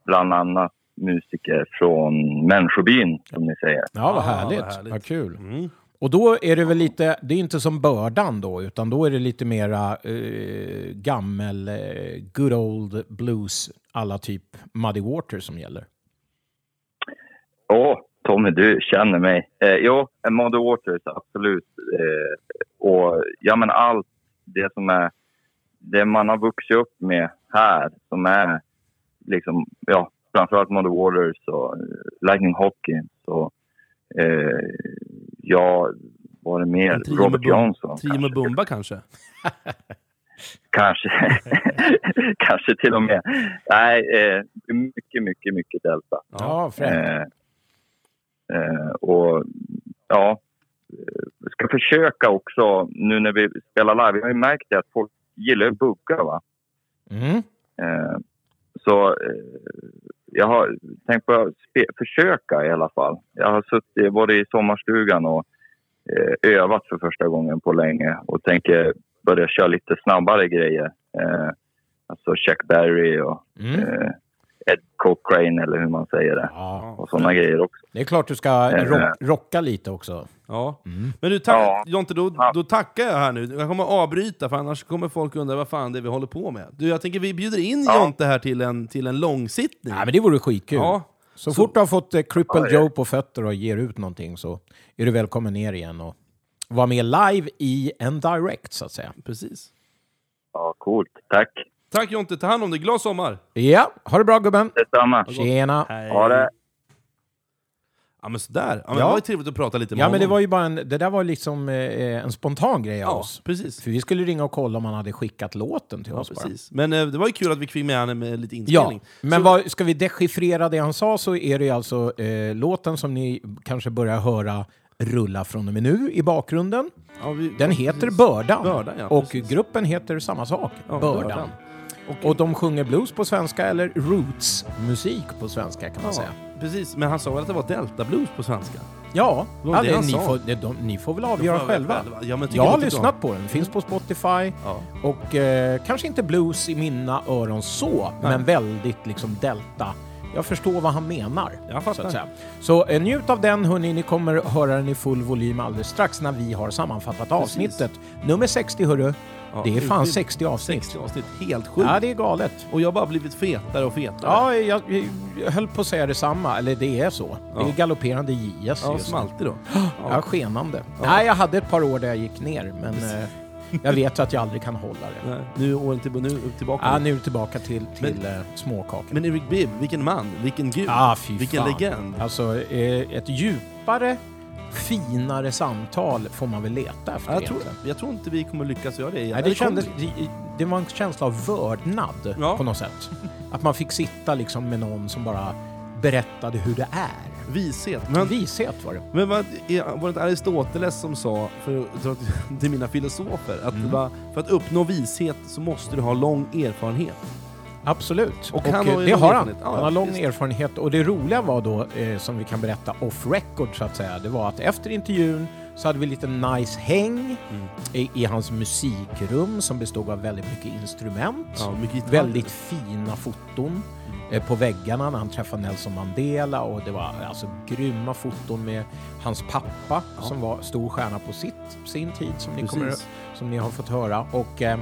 bland annat musiker från Människobyn, som ni säger. Ja, vad Ah, härligt. vad härligt. Vad kul. Mm. Och då är det väl lite, det är inte som bördan då, utan då är det lite mera eh, gammel, eh, good old blues, alla typ Muddy Water som gäller. Åh, Tommy, du känner mig. Eh, jo, Mother Waters, absolut. Eh, och ja, men allt det som är... Det man har vuxit upp med här, som är liksom, ja, framförallt Mother Waters och eh, Lightning Hawkins och eh, ja, vad är det mer? Robert Johnson. Trio med Bumba kanske? Kanske, kanske till och med. Nej, eh, mycket, mycket, mycket Delta. Ja. Eh, eh, och ja, eh, vi ska försöka också nu när vi spelar live. Vi har ju märkt det att folk gillar att bugga va. Mm. Eh, så eh, jag har tänkt på att försöka i alla fall. Jag har suttit både i sommarstugan och eh, övat för första gången på länge och tänker börja köra lite snabbare grejer. Eh, alltså Chuck Berry och Mm. eh, Ed Cochrane eller hur man säger det. Ja. Och sådana grejer också. Det är klart du ska Eh. rock, rocka lite också. Ja. Men du, tack, Ja. Jonte, då, då tackar jag här nu. Jag kommer avbryta, för annars kommer folk undra vad fan det är vi håller på med. Du, jag tänker vi bjuder in Ja. Jonte här till en, till en långsittning. Nej, men det vore skitkul. Ja. Så, fort du har fått eh, Cripple Ja, ja. Joe på fötter och ger ut någonting så är du välkommen ner igen och vara med live i en direct, så att säga. Precis. Ja, coolt. Tack. Tack Jonte, ta hand om dig. Glad sommar! Ja, ha det bra gubben! Detsamma. Tjena! Hej. Ha det. Ja men sådär. Ja, men Ja. Det var ju trevligt att prata lite med Ja, men det honom. var ju bara en, det där var liksom eh, en spontan grej av Ja, oss. precis. För vi skulle ringa och kolla om han hade skickat låten till Ja, oss bara. precis. Men eh, det var ju kul att vi fick med henne med lite Ja, inspelning. men Så- vad, ska vi dechiffrera det han sa så är det alltså eh, låten som ni kanske börjar höra rulla från och med nu i bakgrunden. ja, vi, Den heter Bördan. Bördan, ja, och precis. gruppen heter samma sak, Ja, Bördan. Bördan. Och, de sjunger blues på svenska eller roots-musik på svenska kan man Ja, säga. precis. Men han sa väl att det var Delta Blues på svenska? Ja, Det ja det ni, får, det, de, ni får väl avgöra får själva. Ja, Jag har lyssnat på den, finns på Spotify. Ja. Och eh, kanske inte blues i mina öron så, men väldigt liksom delta. Jag förstår vad han menar. Jag fattar. Så, att säga. så eh, njut av den hörni, ni kommer höra den i full volym alldeles strax när vi har sammanfattat avsnittet. Nummer 60 hörru, Ja, det är fan utbild- 60 avsnitt. 60 avsnitt. Helt sjukt. Ja, det är galet. Och jag har bara blivit fetare och fetare. Ja, jag, jag höll på att säga detsamma, eller det är så. Det är Ja. galopperande JS ja som alltid då. Ja, skenande. Nej, jag hade ett par år där jag gick ner, men eh, jag vet att jag aldrig kan hålla det. Nej, nu åren till, nu tillbaka. Ja, nu är det tillbaka till, till eh, småkakan. Men Eric Bibb, vilken man, vilken gud, Ah, vilken fan. legend. Alltså, eh, ett djupare, finare samtal får man väl leta efter Jag tror, jag tror inte vi kommer lyckas göra det. Nej, Eller det, kommer kändes, det, det var en känsla av vördnad Ja. på något sätt. Att man fick sitta liksom med någon som bara berättade hur det är. Vishet. Men, Vishet var det. men vad, är- var det inte Aristoteles som sa, för till, mina filosofer, att Mm. var, för att uppnå vishet så måste du ha lång erfarenhet. Absolut. Och han eh, har ju det har han. han har lång erfarenhet. Och det roliga var då, eh, som vi kan berätta off record så att säga, det var att efter intervjun så hade vi lite nice häng Mm. i, i hans musikrum som bestod av väldigt mycket instrument. Ja, mycket. Väldigt fina foton eh, på väggarna när han träffade Nelson Mandela och det var alltså grymma foton med hans pappa som var stor stjärna på sitt, sin tid som ni, kommer, som ni har fått höra. Och eh,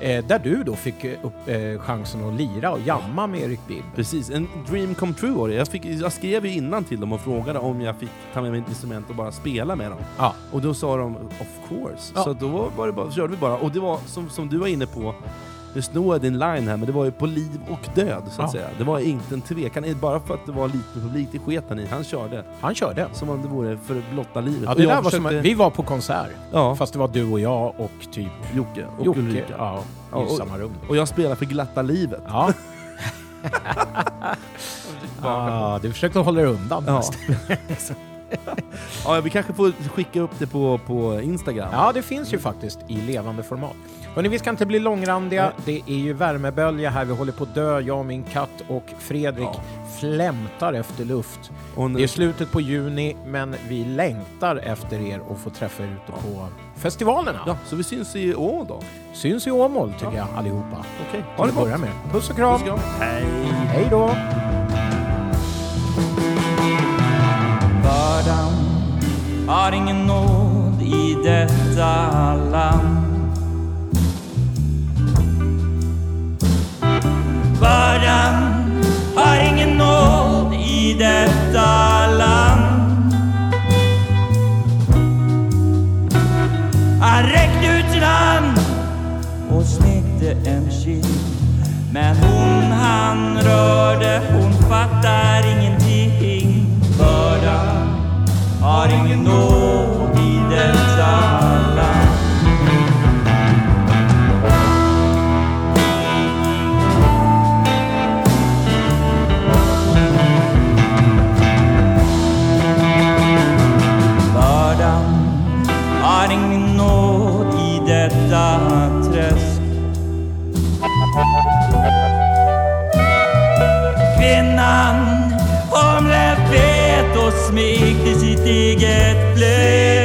eh, där du då fick eh, upp eh, chansen att lira och jamma med Erik Bibb. Precis, en dream come true var det. Jag, fick, jag skrev ju innan till dem och frågade om jag fick ta med mig ett instrument och bara spela med dem. Ja. Och då sa de of course. Ja. Så då var det bara, körde vi bara. Och det var som, som du var inne på, nu snor jag din line här, men det var ju på liv och död så att Ja. säga. Det var inte en tvekan, bara för att det var lite publik, det sket han i. Han körde Han körde. som om det vore för blotta livet. Ja, det där var som, försökte- vi var på konsert, Ja, fast det var du och jag och typ Jocke och Jocke Ulrika. ja, Ja, i och- samma rum. Och jag spelar för glatta livet. Ja. ah, du försökte hålla dig undan. Ja. ja, vi kanske får skicka upp det på, på Instagram. Ja, det finns ju faktiskt i levande format. Hörrni, vi ska inte bli långrandiga. Det är ju värmebölja här. Vi håller på att dö, jag och min katt och Fredrik Ja. flämtar efter luft. Och nu- Det är slutet på juni, men vi längtar efter er och få träffa er ute på festivalerna. Ja, så vi syns i Å då. Syns i Åmål, tycker jag, allihopa. Okej, Ha det börja med. Puss och kram! Puss och kram. Hej! Hej då! Bördan har ingen nåd i detta land. Bördan har ingen nåd i detta land. Han räckte ut sin hand och smekte en kind. Men hon han rörde, hon fattar ingenting. Bördan har ingen nåd i detta land. let's make the city get blessed.